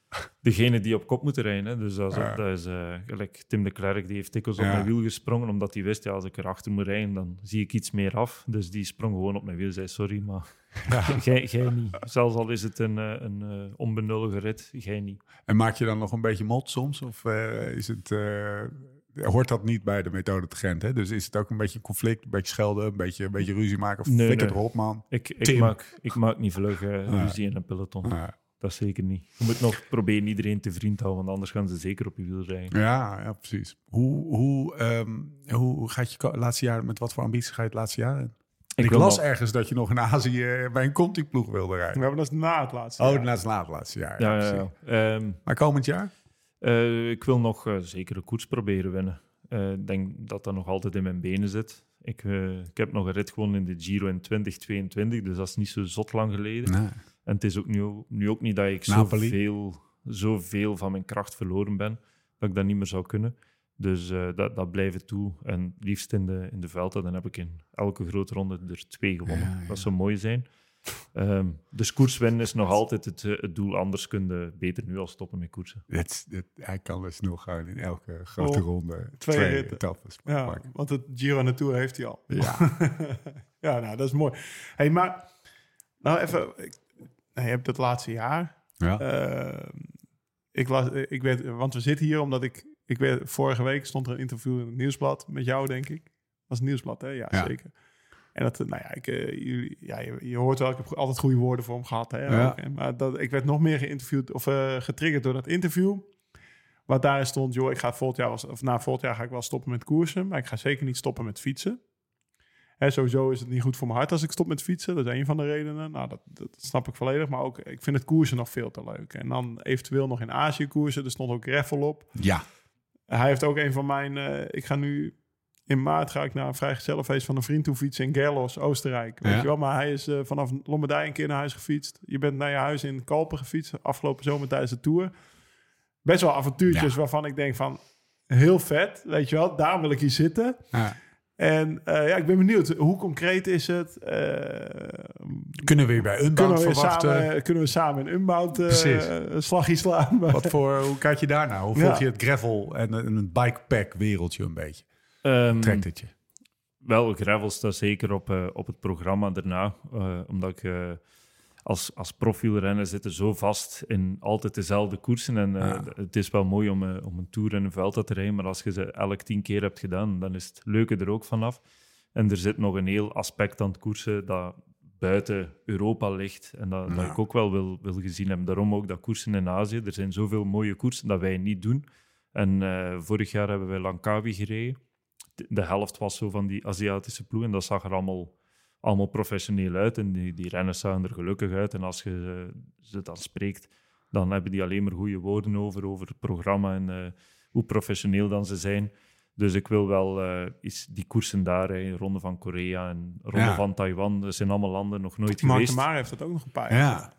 [LAUGHS] degene die op kop moeten rijden. Hè. Dus dat is, Ja. dat is eh, gelijk Tim de Klerk, die heeft dikwijls op Ja. mijn wiel gesprongen, omdat hij wist, ja, als ik erachter moet rijden, dan zie ik iets meer af. Dus die sprong gewoon op mijn wiel, zei sorry, maar [LAUGHS] jij, [LAUGHS] jij niet. Zelfs al is het een, eh, een eh, onbenullige rit, jij niet. En maak je dan nog een beetje mot soms? Of is het, hoort dat niet bij de methode te Gent? Hè? Dus is het ook een beetje conflict, een beetje schelden, een beetje, een beetje ruzie maken? Of Nee, flikker nee. erop, man. Ik, ik, maak, ik maak niet vlug ruzie in een peloton. Ja. Dat zeker niet. Je moet nog proberen iedereen te vriend houden, want anders gaan ze zeker op je wiel rijden. Ja, ja, precies. Hoe, hoe, ehm, hoe gaat je laatste jaar, met wat voor ambitie ga je het laatste jaar in? Ik, las nog- ergens dat je nog in Azië eh, bij een Conti-ploeg wilde We rijden. hebben dat na het laatste. Oh, jaar. dat is na het laatste jaar. Ja, Ja, ja, precies. ja. Ehm, Maar komend jaar? Eh, ik wil nog eh, zeker een koers proberen winnen. Eh, Ik denk dat dat nog altijd in mijn benen zit. Ik, ik heb nog een rit gewonnen in de Giro in 2022, dus dat is niet zo zot lang geleden. Nee. En het is ook nu, nu ook niet dat ik zoveel, zoveel van mijn kracht verloren ben, dat ik dat niet meer zou kunnen. Dus eh, dat, dat blijft toe. En liefst in de, in de velden, dan heb ik in elke grote ronde er twee gewonnen. Ja, ja. Dat zou mooi zijn. Ehm, dus koers winnen is nog altijd het, eh, het doel. Anders kun je beter nu al stoppen met koersen. Het, het, hij kan dus nog gewoon in elke grote Oh, ronde twee twee, etappes Ja, pakken. want het Giro en de Tour heeft hij al. Ja. [LAUGHS] ja, nou, dat is mooi. hey, maar nou even, ik, je hebt het laatste jaar. Ja. Eh, ik las, ik weet, want we zitten hier omdat ik, ik weet, vorige week stond er een interview in het nieuwsblad met jou, denk ik. Was het nieuwsblad, hè? Ja, Ja. zeker. En dat, nou ja, ik, eh, jullie, ja je, je hoort wel, ik heb altijd goede woorden voor hem gehad. Hè, Ja. ook, hè. maar dat, ik werd nog meer geïnterviewd of eh, getriggerd door dat interview. Wat daarin stond, joh, ik ga volgend jaar, wel- of na volgend jaar ga ik wel stoppen met koersen, maar ik ga zeker niet stoppen met fietsen. Hè, sowieso is het niet goed voor mijn hart als ik stop met fietsen. Dat is een van de redenen. Nou, dat, dat snap ik volledig. Maar ook, ik vind het koersen nog veel te leuk. En dan eventueel nog in Azië koersen. Er stond ook gravel op. ja. Hij heeft ook een van mijn... eh, ik ga nu... In maart ga ik naar een vrijgezellenfeest van een vriend toe fietsen in Gerlos, Oostenrijk. Weet Ja. je wel? Maar hij is eh, vanaf Lombardij een keer naar huis gefietst. Je bent naar je huis in Kalpen gefietst. Afgelopen zomer tijdens de Tour. Best wel avontuurtjes Ja. waarvan ik denk van... Heel vet, weet je wel. Daar wil ik hier zitten. Ja. En eh, ja, ik ben benieuwd. Hoe concreet is het? Eh, Kunnen we weer bij kunnen, Unbound we weer verwachten? samen, kunnen we samen in Unbound eh, Precies. een slagje slaan? [LAUGHS] Wat voor, hoe kijk je daar nou? Hoe Ja. volg je het gravel en, en het bikepack wereldje een beetje? Ehm, Trekt het je? Wel, gravel staat zeker op, eh, op het programma daarna. eh, omdat ik als, als profielrenner zit er zo vast in altijd dezelfde koersen. En eh, Ja. het is wel mooi om, eh, om een tour en een veld te rijden. Maar als je ze elk tien keer hebt gedaan, dan is het leuke er ook vanaf. En er zit nog een heel aspect aan het koersen dat buiten Europa ligt. En dat, dat ik ook wel wil, wil gezien hebben. Daarom ook dat koersen in Azië. Er zijn zoveel mooie koersen dat wij niet doen. En eh, vorig jaar hebben wij Langkawi gereden de- de helft was zo van die Aziatische ploeg. En dat zag er allemaal, allemaal professioneel uit. En die, die renners zagen er gelukkig uit. En als je ze dan spreekt, dan hebben die alleen maar goede woorden over, over het programma en eh, hoe professioneel dan ze zijn. Dus ik wil wel eh iets, die koersen daar, hè, Ronde van Korea en Ronde Ja. van Taiwan. Dat zijn allemaal landen nog nooit Mark geweest. Maar heeft dat ook nog een paar jaar. Ja.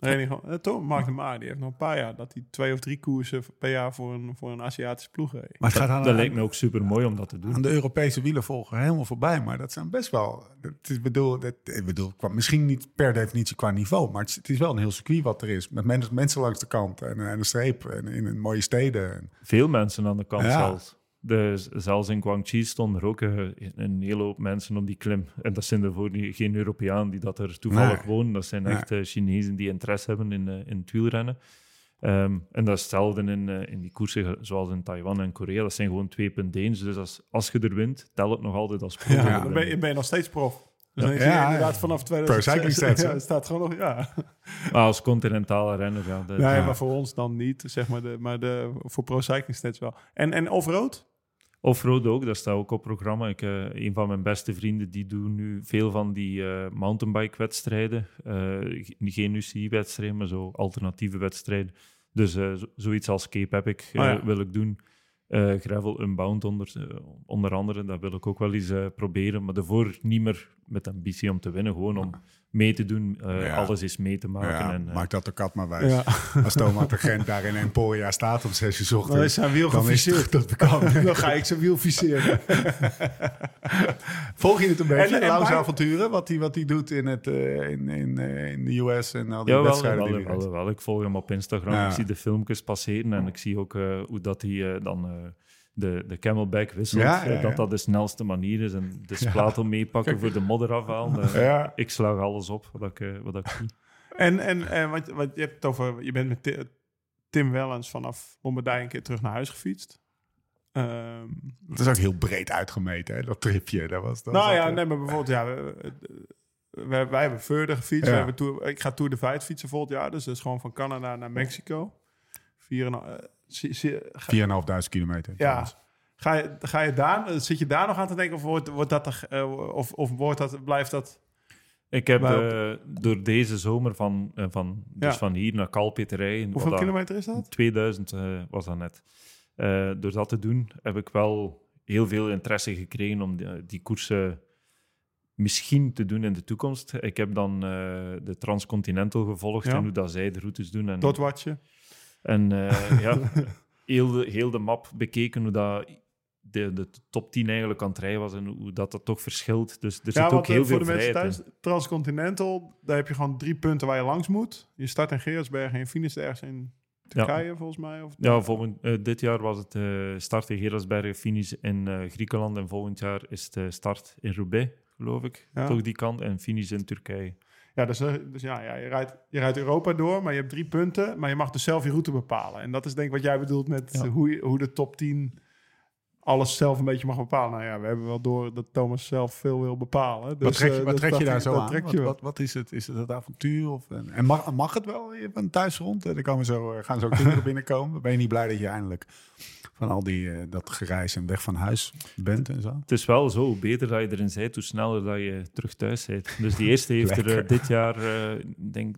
Gewoon, eh, toch, Mark de Maar, die heeft nog een paar jaar dat hij twee of drie koersen per jaar voor een, voor een Aziatische ploeg reed. Maar het gaat aan, Dat lijkt me ook super mooi om dat te doen. aan de Europese wielenvolger helemaal voorbij. Maar dat zijn best wel... Het is bedoel, dat, ik bedoel qua, misschien niet per definitie qua niveau... maar het is, het is wel een heel circuit wat er is. Met men- mensen langs de kant en, en een streep en in, in mooie steden. En, Veel mensen aan de kant Ja. zelfs. Dus zelfs in Guangxi stonden er ook eh, een hele hoop mensen op die klim. En dat zijn ervoor niet, geen Europeanen die dat er toevallig Nee. wonen. Dat zijn Nee. echt eh, Chinezen die interesse hebben in, eh, in het wielrennen. Ehm, en dat is hetzelfde in, in die koersen zoals in Taiwan en Korea. Dat zijn gewoon twee punten Dus als, als je er wint, tel het nog altijd als prof. Ja, dan ben je, ben je nog steeds prof. Dus Ja, inderdaad vanaf 2006. Pro Cycling [LAUGHS] Stats, Ja, staat gewoon nog, ja. Maar als continentale renner, ja. dat- Nee, Ja. maar voor ons dan niet, zeg maar, de, maar de, voor Pro Cycling Stats wel. En, en off-road? Offroad ook, dat staat ook op programma. Ik, eh, een van mijn beste vrienden die doen nu veel van die eh mountainbike-wedstrijden. Eh, ge- geen UCI-wedstrijden, maar zo alternatieve wedstrijden. Dus zo- zoiets als Cape Epic Oh ja. wil ik doen. Gravel Unbound onder, onder andere, dat wil ik ook wel eens proberen. Maar daarvoor niet meer met ambitie om te winnen, gewoon om mee te doen. eh, Ja. Alles is mee te maken. ja, en, eh, maak dat de kat maar wijs. Ja. Als Thomas de Gent daar in Emporia staat om zes uur 's Dan is ochtends... zijn wiel dan is geficeerd. dat bekend. [LAUGHS] dan ga ik zijn wiel ficeren. [LAUGHS] Volg je het een beetje, En- en Lauw's bij- avonturen? Wat hij wat die doet in, het, eh, in, in, eh, in de US en al die Ja, wel, wedstrijden die wel, wel, wel. Ik volg hem op Instagram. Ja. Ik zie de filmpjes passeren en ik zie ook eh, hoe dat hij dan eh, de, de camelback wisselt. Ja, ja, eh, ja. dat dat de snelste manier is. En de splatel meepakken [LAUGHS] voor de modder afhalen. Eh, Ja. Ik slag alles op wat ik, eh, wat ik zie. En, en, en wat, wat je hebt het over, je bent met Ti- Tim Wellens vanaf Lombardij een keer terug naar huis gefietst. Ehm, Het is ook heel breed uitgemeten, hè, dat tripje. Dat was, dat nou was ja, nee, maar bijvoorbeeld, ja, we, we- wij hebben Verder gefietst. Ja. We hebben Tour, ik ga Tour de Vijf fietsen volgend jaar, dus dat is gewoon van Canada naar Mexico. Vier en, een- eh, zie- zie- ga- 4.500 kilometer. ja, ga je, ga je daar, zit je daar nog aan te denken of wordt, wordt dat, eh, of, of wordt dat, blijft dat? Ik heb eh, door deze zomer van, eh, van, dus Ja. van hier naar te rijden... Hoeveel kilometer is dat? 2000 eh, was dat net. Eh, door dat te doen heb ik wel heel veel interesse gekregen om die, die koersen misschien te doen in de toekomst. Ik heb dan eh, de Transcontinental gevolgd Ja. en hoe dat zij de routes doen. En, Dot watje. En eh, [LAUGHS] ja, heel de, heel de map bekeken, hoe dat de, de top 10 eigenlijk aan het rijden was en hoe dat, dat toch verschilt. Dus er Ja, zit ook eh, heel voor veel de vrijheid thuis, in. Transcontinental, daar heb je gewoon drie punten waar je langs moet. Je start in Gerardsberg en je finish ergens in Turkije, volgens mij. Of, Ja, volgend, eh, dit jaar was het start in Gerardsbergen, finish in Griekenland. En volgend jaar is het start in Roubaix, geloof ik. Ja. Toch die kant. En finish in Turkije. Ja, dus, eh, dus ja, ja je, rijdt, je rijdt Europa door, maar je hebt drie punten. Maar je mag dus zelf je route bepalen. En dat is denk ik wat jij bedoelt met Ja. hoe, je- hoe de top 10 alles zelf een beetje mag bepalen. Nou ja, we hebben wel door dat Thomas zelf veel wil bepalen. Dus, wat trek, eh, wat trek je daar zo aan? trek Wat, je wat, wat is het? Is het het avontuur? Of, en en mag, mag het wel Je bent thuis rond? Er komen zo, eh, gaan zo kinderen [LAUGHS] binnenkomen. Ben je niet blij dat je eindelijk van al die, eh, dat gereis en weg van huis bent en zo? Het is wel zo, hoe beter dat je erin bent, hoe sneller dat je terug thuis bent. Dus die eerste heeft er [LAUGHS] eh, dit jaar, eh, ik denk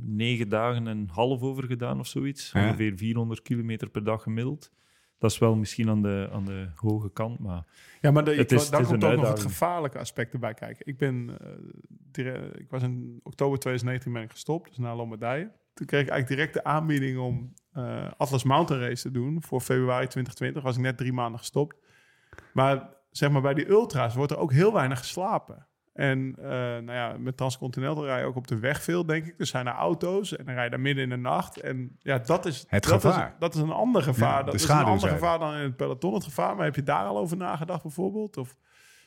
negen dagen en een half over gedaan of zoiets. Ja. Ongeveer 400 kilometer per dag gemiddeld. Dat is wel misschien aan de, aan de hoge kant, maar Ja, maar de, Het je- is- daar het is komt ook nog het gevaarlijke aspect erbij kijken. Ik ben, ik was in oktober 2019 ben ik gestopt, dus na Lombardije. Toen kreeg ik eigenlijk direct de aanbieding om eh, Atlas Mountain Race te doen voor februari 2020. Was ik net drie maanden gestopt. Maar zeg maar bij die ultra's wordt er ook heel weinig geslapen. En eh, nou ja, met Transcontinental rij je ook op de weg veel, denk ik. Er zijn er auto's en dan rij je daar midden in de nacht. En ja, dat is, Het dat gevaar. Is, dat is een ander gevaar. Ja, dat is een ander gevaar dan in het peloton het gevaar. Maar heb je daar al over nagedacht bijvoorbeeld? Of?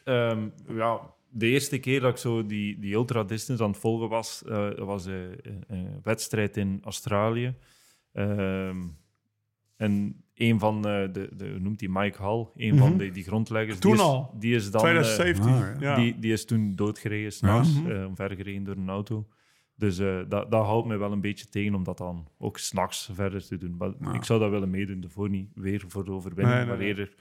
Ehm, ja, de eerste keer dat ik zo die, die ultra-distance aan het volgen was, eh, was een, een wedstrijd in Australië. Ehm, en een van de, de, de hoe noemt die Mike Hall, een van Mhm. de, die grondleggers, Toen die is, al? die is dan eh, 2017. ah, ja. die, die is toen doodgereden, s'nachts, Ja. eh, omvergereden door een auto. Dus eh, dat, dat houdt me wel een beetje tegen om dat dan ook s'nachts verder te doen. Maar Ja. ik zou dat willen meedoen, daarvoor niet weer voor de overwinning, Nee, nee, maar eerder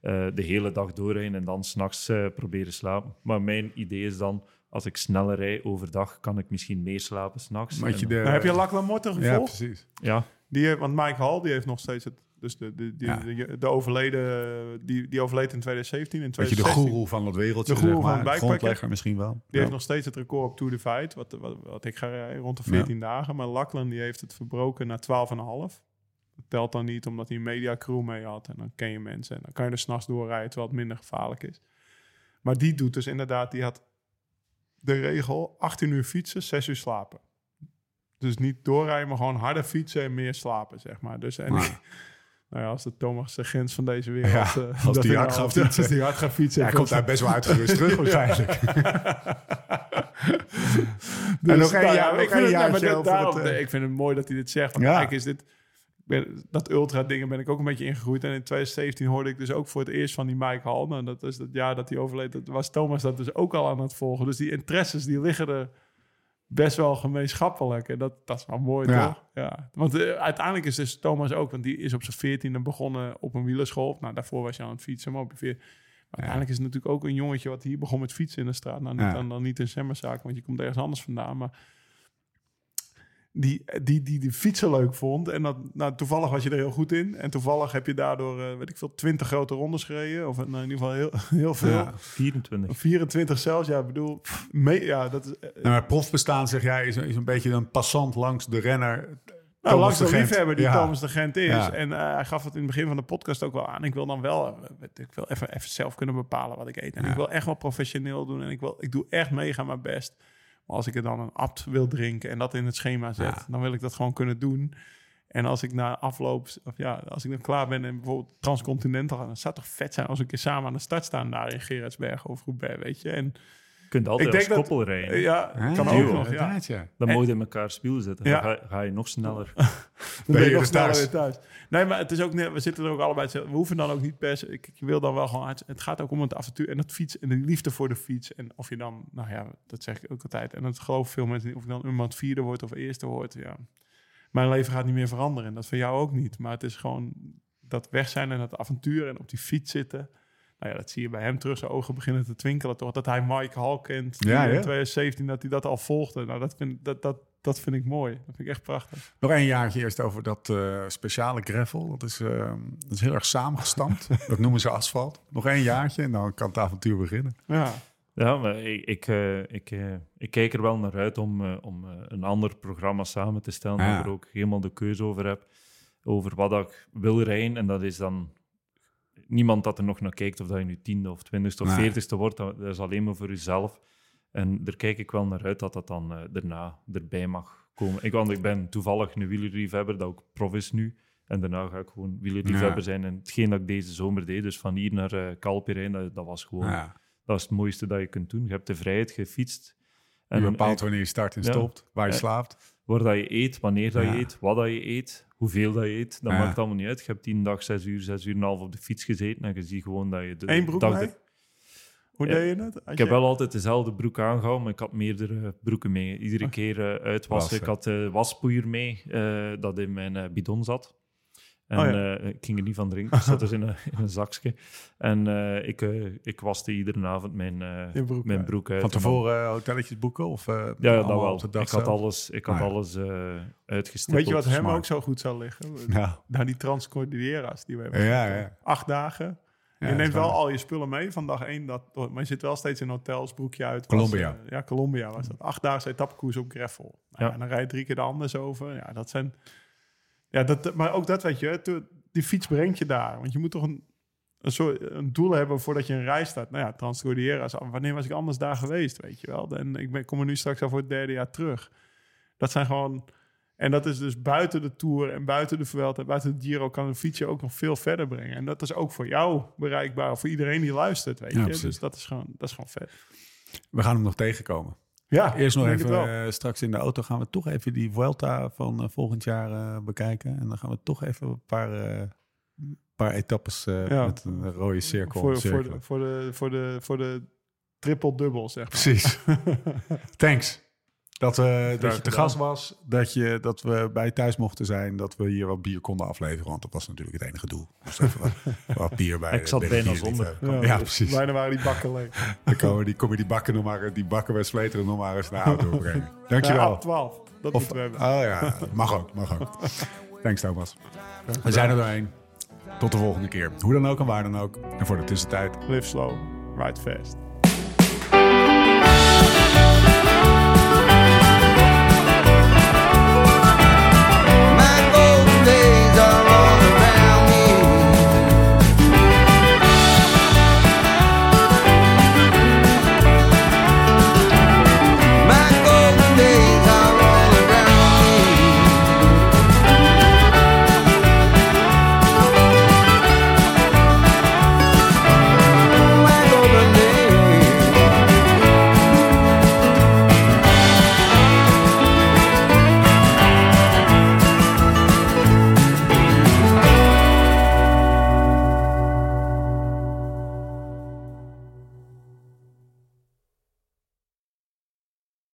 eh, de hele dag doorrijden en dan s'nachts eh proberen slapen. Maar mijn idee is dan, als ik sneller rijd overdag, kan ik misschien meer slapen s'nachts. Heb je Lachlan Morten Ja, gevolgd? precies. Ja, die heeft, want Mike Hall die heeft nog steeds het Dus de, de, die, Ja. de, de overleden, die, die overleed in 2017. In Weet je, de 2016. goeroe van het wereldje, De zeg van maar. bikepacken. Grondlegger misschien wel. Die Ja. heeft nog steeds het record op Tour de Fight, wat, wat, wat ik ga rijden, rond de 14 dagen. Maar Lachlan die heeft het verbroken naar 12,5. Dat telt dan niet omdat hij een mediacrew mee had. En dan ken je mensen en dan kan je er s'nachts doorrijden, terwijl het minder gevaarlijk is. Maar die doet dus inderdaad, die had de regel 18 uur fietsen, 6 uur slapen. Dus niet doorrijden, maar gewoon harder fietsen en meer slapen, zeg maar. Dus en, Maar- nou ja, als de Thomas de Gens van deze wereld... Ja, eh, als dat die hij hard nou- gaat fietsen. [LAUGHS] Als die hard gaat fietsen. Ja, hij komt daar best wel uitgerust terug [LAUGHS] waarschijnlijk. [LAUGHS] Dus, En nog één nou jaar- ik vind het, daarom- eh, ik vind het mooi dat hij dit zegt. Want eigenlijk is dit... Ben, dat ultra-dingen ben ik ook een beetje ingegroeid. En in 2017 hoorde ik dus ook voor het eerst van die Mike Hall. Nou, dat is het jaar dat hij overleed. Dat was Thomas dat dus ook al aan het volgen. Dus die interesses, die liggen er best wel gemeenschappelijk. En dat, dat is wel mooi, Ja. toch? Ja. Want eh, uiteindelijk is dus Thomas ook... Want die is op zijn veertiende begonnen op een wielerschool. Nou, daarvoor was je aan het fietsen, maar op je veer... Maar uiteindelijk is het natuurlijk ook een jongetje wat hier begon met fietsen in de straat. Nou, niet, Ja. dan, dan niet in Semmerszaak, want je komt ergens anders vandaan. Maar die, die, die, die fietsen leuk vond. En dat, nou, toevallig was je er heel goed in. En toevallig heb je daardoor, eh, weet ik veel, 20 grote rondes gereden. Of nou, in ieder geval heel, [LAUGHS] heel veel. Ja. 24. 24 zelfs, ja, ik bedoel, me, ja, dat is... eh, Nou, maar profbestaan, zeg jij, is, is een beetje een passant langs de renner. Nou, langs de, de liefhebber die Ja. Thomas de Gent is. Ja. En eh, hij gaf het in het begin van de podcast ook wel aan. Ik wil dan wel, eh, weet ik wil even, even zelf kunnen bepalen wat ik eet. En Ja. ik wil echt wel professioneel doen. En ik, wil, ik doe echt mega mijn best. Maar als ik er dan een abt wil drinken en dat in het schema zet, Ja. dan wil ik dat gewoon kunnen doen. En als ik na afloop, of ja, als ik dan klaar ben en bijvoorbeeld transcontinental dan zou het toch vet zijn als we een keer samen aan de start staan daar in Gerardsberg of Roubaix, weet je. En Je kunt altijd als dat- koppel rijden. eh, ja, Ah, kan ook nog, ja. Dan moet je in elkaar spiel zetten. Ja. Dan ga, ga je nog sneller. [LAUGHS] Dan ben je je nog sneller thuis. Nee, maar het is ook we zitten er ook allebei. We hoeven dan ook niet per se. Ik, ik wil dan wel gewoon. Het, het gaat ook om het avontuur en het fiets en de liefde voor de fiets. En of je dan, nou ja, dat zeg ik ook altijd. En dat geloven veel mensen niet. Of je dan iemand vierde wordt of eerste wordt. Ja, mijn leven gaat niet meer veranderen. En dat voor jou ook niet. Maar het is gewoon dat weg zijn en dat avontuur en op die fiets zitten. Nou ja, dat zie je bij hem terug. Zijn ogen beginnen te twinkelen. Toch dat hij Mike Hall kent. Ja, in ja. 2017 dat hij dat al volgde. Nou, dat vind, dat, dat, dat vind ik mooi. Dat vind ik echt prachtig. Nog één jaartje eerst over dat eh, speciale gravel. Dat is, eh, dat is heel erg samengestampt. [LAUGHS] dat noemen ze asfalt. Nog één jaartje en dan kan het avontuur beginnen. Ja. Ja, maar ik, ik, eh, ik, eh, ik kijk er wel naar uit om, eh, om een ander programma samen te stellen. Ja. Waar ik er ook helemaal de keuze over heb. Over wat ik wil rijden. En dat is dan niemand dat er nog naar kijkt of dat je nu tiende of twintigste of veertigste wordt. Dat, dat is alleen maar voor jezelf. En daar kijk ik wel naar uit dat dat dan eh, daarna erbij mag komen. Ik, want ik ben toevallig een wielerliefhebber, dat ook prof is nu. En daarna ga ik gewoon wielerliefhebber zijn. En hetgeen dat ik deze zomer deed, dus van hier naar eh rijden, dat, dat was gewoon... Dat is het mooiste dat je kunt doen. Je hebt de vrijheid gefietst. je bepaalt wanneer je start en stopt. Waar je Ja. slaapt. waar dat je eet, wanneer dat je eet, wat dat je eet, hoeveel dat je eet. Dat Ja. maakt allemaal niet uit. Je hebt tien dag, zes uur, zes uur en een half op de fiets gezeten en je ziet gewoon dat je de Eén broek dag... de- Hoe Ja. deed je? Als Ik heb wel altijd dezelfde broek aangehouden, maar ik had meerdere broeken mee. Iedere keer eh, uitwassen. Wassen. Ik had de waspoeier mee, eh, dat in mijn eh, bidon zat. En Oh ja. eh, ik ging er niet van drinken, het zat dus in een, [LAUGHS] in een zakje. En eh, ik, eh, ik waste iedere avond mijn, broek mijn uit. broek uit. Van tevoren hotelletjes boeken? Of, Ja, ja, dat wel. Ik had alles, ik had Ah, ja. alles uitgestippeld. Weet je wat hem ook zo goed zou liggen? [LAUGHS] Nou, die Transcordilleras die we hebben. Ja, gehad. ja. Acht dagen. Je neemt wel al je spullen mee van dag één. Dat, maar je zit wel steeds in hotels, broekje uit. Colombia. Was, ja, Colombia was dat. Acht dagen etappekoers op gravel. Nou. En dan rij je drie keer de Andes over. Ja, dat zijn... Ja, dat, maar ook dat weet je, die fiets brengt je daar. Want je moet toch een, een, soort, een doel hebben voordat je een reis staat. Nou ja, Transcordilleras. Wanneer was ik anders daar geweest, weet je wel? En ik ben, kom er nu straks al voor het derde jaar terug. Dat zijn gewoon... En dat is dus buiten de Tour en buiten de Vuelta, buiten de Giro kan een fietsje ook nog veel verder brengen. En dat is ook voor jou bereikbaar, voor iedereen die luistert, weet Ja, je. Dus dat is, gewoon, dat is gewoon vet. We gaan hem nog tegenkomen. Ja, Eerst nog even, eh, straks in de auto gaan we toch even die Vuelta van eh, volgend jaar eh, bekijken. En dan gaan we toch even een paar, paar etappes Ja. met een rode cirkel. voor, voor, de, voor, de, voor, de, voor de triple-dubbel, zeg maar. Precies. [LAUGHS] Thanks. Dat, eh, dat je te gast was, dat, je, dat we bij thuis mochten zijn, dat we hier wat bier konden afleveren. Want dat was natuurlijk het enige doel. Dus even wat, [LAUGHS] wat bier bij. Ik zat bijna zonder. Ja, precies. Bijna waren die bakken leeg. [LAUGHS] Dan komen die, kom je die bakken nog maar, die bakken bij Sleteren nog maar eens naar de auto brengen. Ja, Dankjewel. op 12. Dat Of, moeten we oh hebben. ja, mag ook, mag ook. [LAUGHS] Thanks Thomas. We zijn er doorheen. Tot de volgende keer. Hoe dan ook en waar dan ook. En voor de tussentijd. Live slow, ride fast.